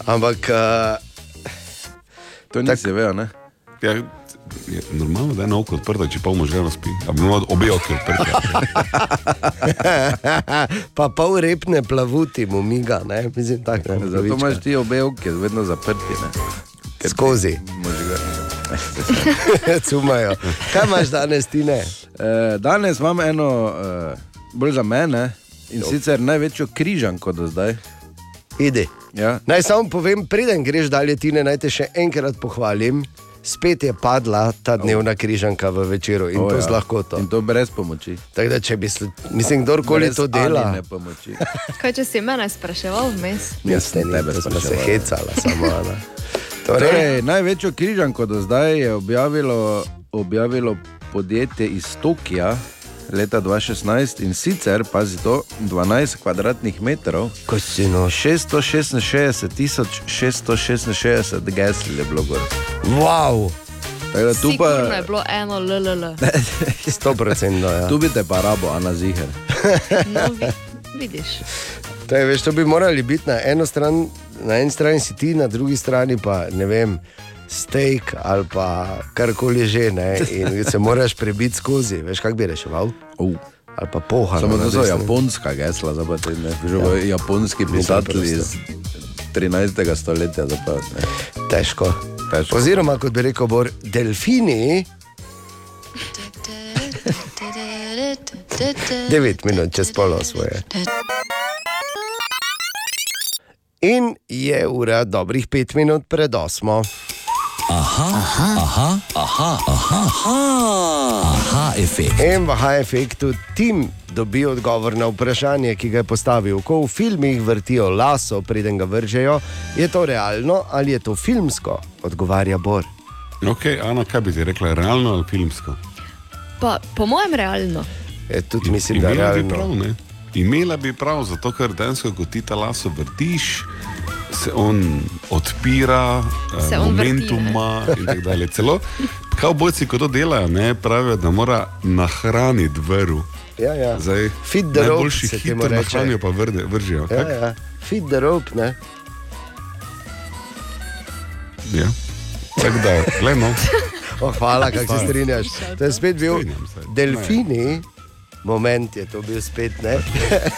Ampak. Uh, to nisi vejo, ne? Ja, je normalno, da je eno oko odprto, če pol možganov spi. Ampak ima obe oči odprti. pa pol repne plavuti mu miga, ne? Mislim, tako ne. Zato imaš ti obe oči vedno zaprti. Ne? Skozi. Cumajo. Kaj imaš danes, ti ne? E, danes imam eno, e, bolj za mene, in sicer največjo križanko do zdaj. Idi. Ja. Naj samo povem, preden greš dalje, ti ne naj te še enkrat pohvalim. Spet je padla ta dnevna križanka v večeru in O, to ja. z lahkoto. In to brez pomoči. Tako da, če bi, sl- mislim, kdorkoli Brez to dela. Anine pomoči. Kaj če si mene spraševal vmes? Jaz sem tebe to smo se hecala, samo Ana. Torej, Torej, največjo križanko do zdaj je objavilo, objavilo podjetje iz Tokija leta 2016 in sicer, pazi to, 12 kvadratnih metrov. Ko si no? 666 tisoč 666 gesl je bilo gor. Wow! Tako tu Sigurno pa, je bilo eno LLL. 100% ja. tu bi te pa rabo, Ana Ziher. No, vi, vidiš. To, je, veš, to bi morali biti na eno stran, na eni strani si ti, na drugi strani pa ne vem. Steak ali pa karkoli že, ne, in se moraš prebiti skozi. Veš, kako bi reševal? Uh. Ali pa poha. Samo to so japonska gesla, zdaj pa te ne. Že Ja. ja. japonski pisatelji iz preprosto. 13. stoletja. ne. Težko. Težko. Oziroma, kot bi rekel, Bor, delfini. 9 minut čez polo svoje. In je ura dobrih 5 minut pred osmo. Aha, aha, aha, aha, aha, aha, aha efekt. In v H-efektu tim dobi odgovor na vprašanje, ki ga je postavil. Ko v filmih vrtijo laso, preden ga vržejo, je to realno ali je to filmsko? Odgovarja Bor. Ok, Ana, kaj bi ti rekla, realno ali filmsko? Pa, po mojem, realno. Je, tudi mislim, da je Imela bi realno. prav, ne? Imela bi prav, zato ker dejansko, ko ti ta laso vrtiš, se on odpira, Se eh, on vrti, momentuma in tako dalje. Celo kavbojci, ko to delajo, ne, pravijo, da mora nahraniti vrv. Ja, ja. Zdaj, Feed the rope se temu reče. nahranijo, pa vrde, vržijo. Ja, tako? ja. Feed the rope, ne? Ja. Tako da, gledno. Oh, hvala, kako se strinjaš. To je spet bil Strinjam se. Moment je to bil spet, ne?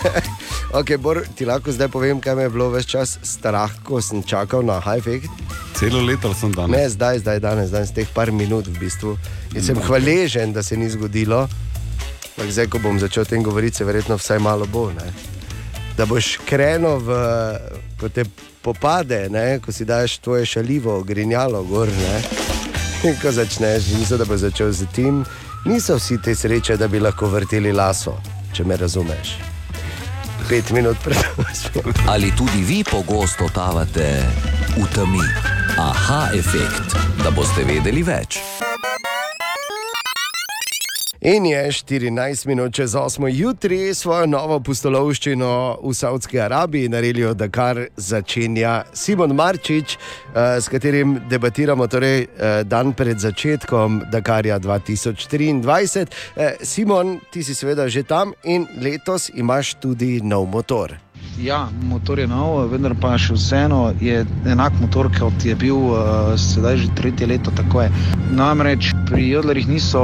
ok, Bor, ti lahko zdaj povem, kaj me je bilo več čas strah, ko sem čakal na high-effect. Celo leto sem danes. Ne, zdaj, zdaj, danes, danes, teh par minut v bistvu. In sem hvaležen, da se ni zgodilo. Ampak zdaj, ko bom začel o tem govoriti, se verjetno vsaj malo bo. Ne? da boš krenil v, ko te popade, ne? ko si daš tvoje šalivo, grinjalo gor. Ne? In ko začneš, niso da bo začel z tim, niso vsi te sreče, da bi lahko vrteli laso, če me razumeš. Pet minut pred tem. Ali tudi vi pogosto totavate v temi? Aha, efekt, da boste vedeli več. In je 14 minut čez 8. jutri svojo novo pustolovščino v Saudski Arabiji naredil, da kar začenja Simon Marčič, eh, s katerim debatiramo torej, eh, dan pred začetkom Dakarja 2023. Eh, Simon, ti si seveda že tam in letos imaš tudi nov motor. Ja, motor je nov, vendar pa še vseeno je enak motor, kot je bil uh, sedaj že tretje leto. je. Namreč pri Jodlerjih niso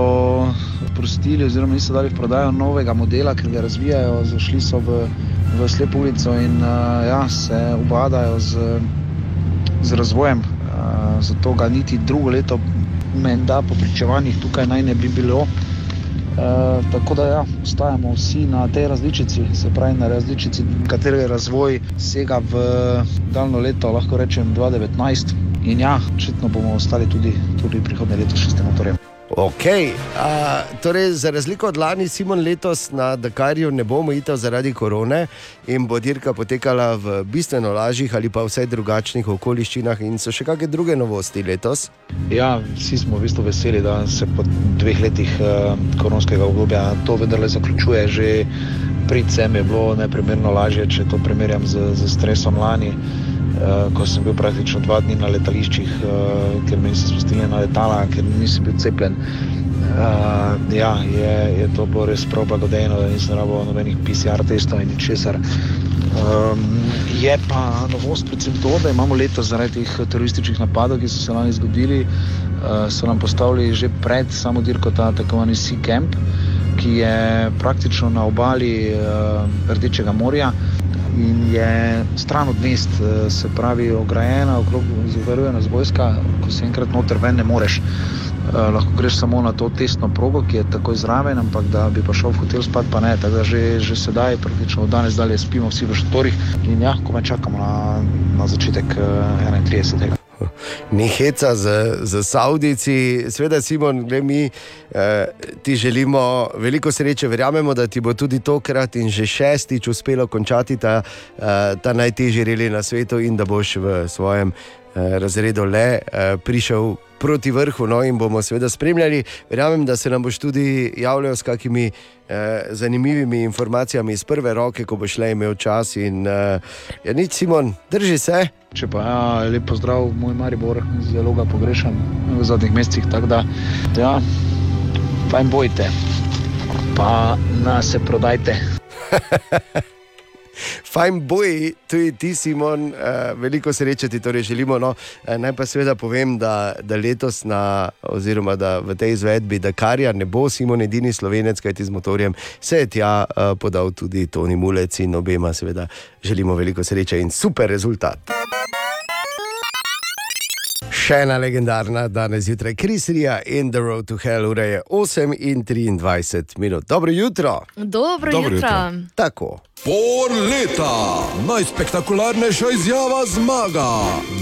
prostili, oziroma niso dali v prodajo novega modela, ker ga razvijajo, zašli so v, v slepo ulico in uh, ja, se ubadajo z, z razvojem. Uh, zato ga niti drugo leto, menda po pričevanjih, tukaj naj ne bi bilo. Uh, tako da, ja, ostajamo vsi na tej različici, se pravi na različici, katerega razvoj sega v daljno leto, lahko rečem 2019. In ja, očitno bomo ostali tudi, tudi prihodnje leto s tem motorjem. Ok, a, torej za razliko od lani, Simon letos na Dakarju ne bo omejitev zaradi korone in bo dirka potekala v bistveno lažjih ali pa vsaj drugačnih okoliščinah. In so še kakšne druge novosti letos? Ja, vsi smo v bistvu veseli, da se po dveh letih uh, koronskega obdobja to vendarle zaključuje. Že predvsem je bilo neprimerno lažje, če to primerjam z, z stresom lani. Uh, ko sem bil praktično dva dni na letališčih, uh, ker me niso spustili na letala, ker nisem bil cepljen. Uh, ja, je, je to bilo res prav blagodejno, da nisem rabo nobenih PCR testov in ničesar. Um, je pa novost predvsem to, da imamo letos zaradi teh terorističnih napadov, ki so se lani zgodili, uh, so nam postavili že pred samo dirko ta tako imenovani Sea Camp, ki je praktično na obali uh, Rdečega morja in je stran od mest, eh, se pravi, ograjena, okrog zavaruje nas vojska, ko se enkrat noter ven ne moreš. Uh, lahko greš samo na to testno progo, ki je takoj zraven, ampak da bi pa šel v hotel spat, pa ne. Tako da že, že sedaj, praktično od danes dalje, spimo vsi v štorih in ja, ko me čakamo na, na začetek uh, 31. Ni heca z, z Saudici, sveda Simon, gre mi, eh, ti želimo veliko sreče, verjamemo, da ti bo tudi tokrat in že šestič uspelo končati ta, eh, ta najtežji reli na svetu in da boš v svojem razredu le eh, prišel proti vrhu. No, in bomo seveda spremljali. Verjamem, da se nam boš tudi javljal s kakimi eh, zanimivimi informacijami iz prve roke, ko boš le imel čas. In, eh, ja, nič, Simon, drži se. Če pa ja, lepo zdrav, moj Maribor, zelo ga pogrešam v zadnjih mesecih. Da, ja, fajn bojte, pa nas se prodajte. Fajn boj, tudi ti, Simon, uh, veliko sreče ti torej želimo. No, uh, naj pa seveda povem, da, da letos, na, oziroma da v tej izvedbi Dakarja ne bo Simon edini slovenec, kajti z motorjem se je tja uh, podal tudi Toni Mulec in obema seveda želimo veliko sreče in super rezultat. Še ena legendarna danes zjutraj, Krisrija in The Road to Hell, ura je 8 in 23 minut. Dobro jutro. Dobro, Dobro jutro. jutro. Tako. Bor leta, najspektakularnejša izjava zmaga.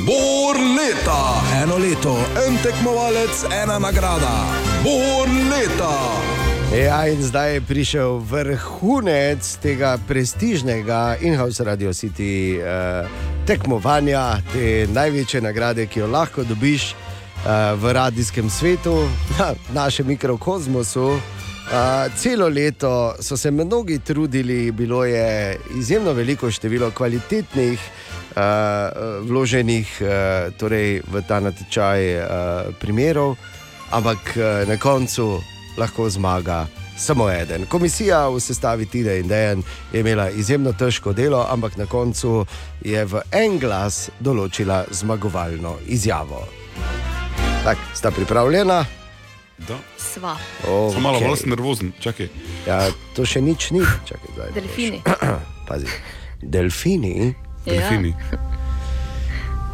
Bor leta, eno leto, en tekmovalec, ena nagrada. Bor leta. Ja, in zdaj je prišel vrhunec tega prestižnega in-house Radio City uh, tekmovanja, te največje nagrade, ki jo lahko dobiš uh, v radijskem svetu, na našem mikrokozmosu. Uh, celo leto so se mnogi trudili, bilo je izjemno veliko število kvalitetnih, uh, vloženih uh, torej v ta natečaj uh, primerov, ampak uh, na koncu lahko zmaga samo eden. Komisija v sestavi Tide in Dejan je imela izjemno težko delo, ampak na koncu je v en glas določila zmagovalno izjavo. Tako, sta pripravljena? Da. Sva. Okay. Sem malo bolj nervozen, čakaj. Ja, to še nič ni. Čakaj, zdaj, Delfini. Pazi. Delfini. Ja. Delfini.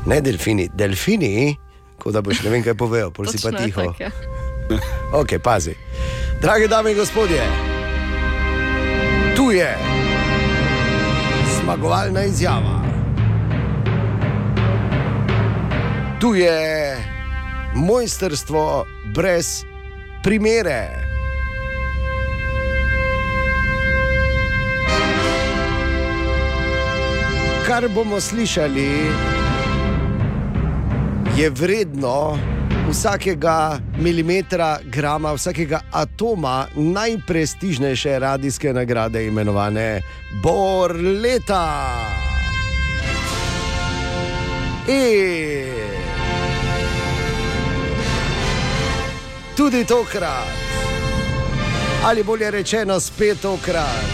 Ne delfini, delfini, kot da boš ne vem kaj povedal, pol si pa tiho. tako, ja. Ok, pazi. Drage dame in gospodje, tu je zmagovalna izjava. Tu je mojstrstvo brez primere. Kar bomo slišali, je vredno vsakega milimetra, grama, vsakega atoma najprestižnejše radijske nagrade, imenovane Borleta. In tudi tokrat, ali bolje rečeno, spet tokrat,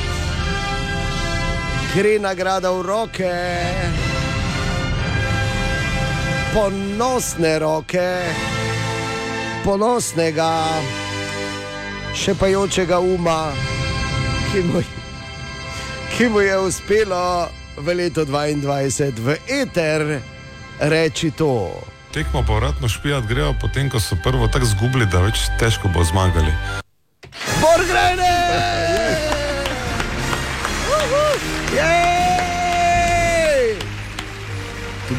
gre nagrada v roke ponosne roke, ponosnega, šepajočega uma, ki mu, ki mu je uspelo v letu 2022 v eter reči to. Tekmo povratno špijat grejo, potem ko so prvo tako zgubili, da več težko bo zmagali. Borgrene! Tu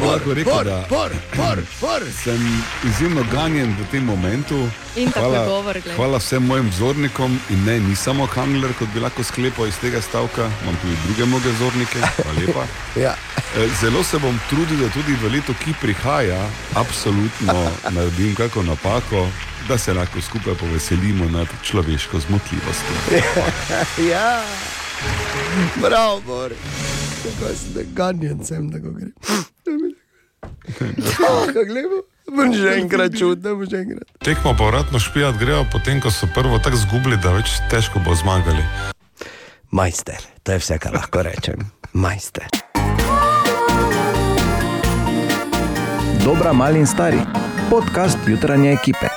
bi lahko rekel, Bor, da bor, bor, bor. sem izjemno ganjen v tem momentu. In hvala, govor, glej. hvala vsem mojim vzornikom in ne, ni samo handler, kot bi lahko sklepal iz tega stavka, imam tudi druge mnoge vzornike. Hvala lepa. Ja. Eh, Zelo se bom trudil, da tudi v letu, ki prihaja, absolutno naredim kako napako, da se lahko skupaj poveselimo nad človeško zmotljivostjo. ja, bravo, bor. Tako sem ganjen, sem tako gre. Ah, Gledamo, bom že enkrat čutil, bom že enkrat. Tekmo povratno špijat grejo, potem ko so prvo tako zgubili, da več težko bo zmagali. Majster, to je vse, kar lahko rečem. Majster. Dobra, mali in stari. Podcast jutranje ekipe.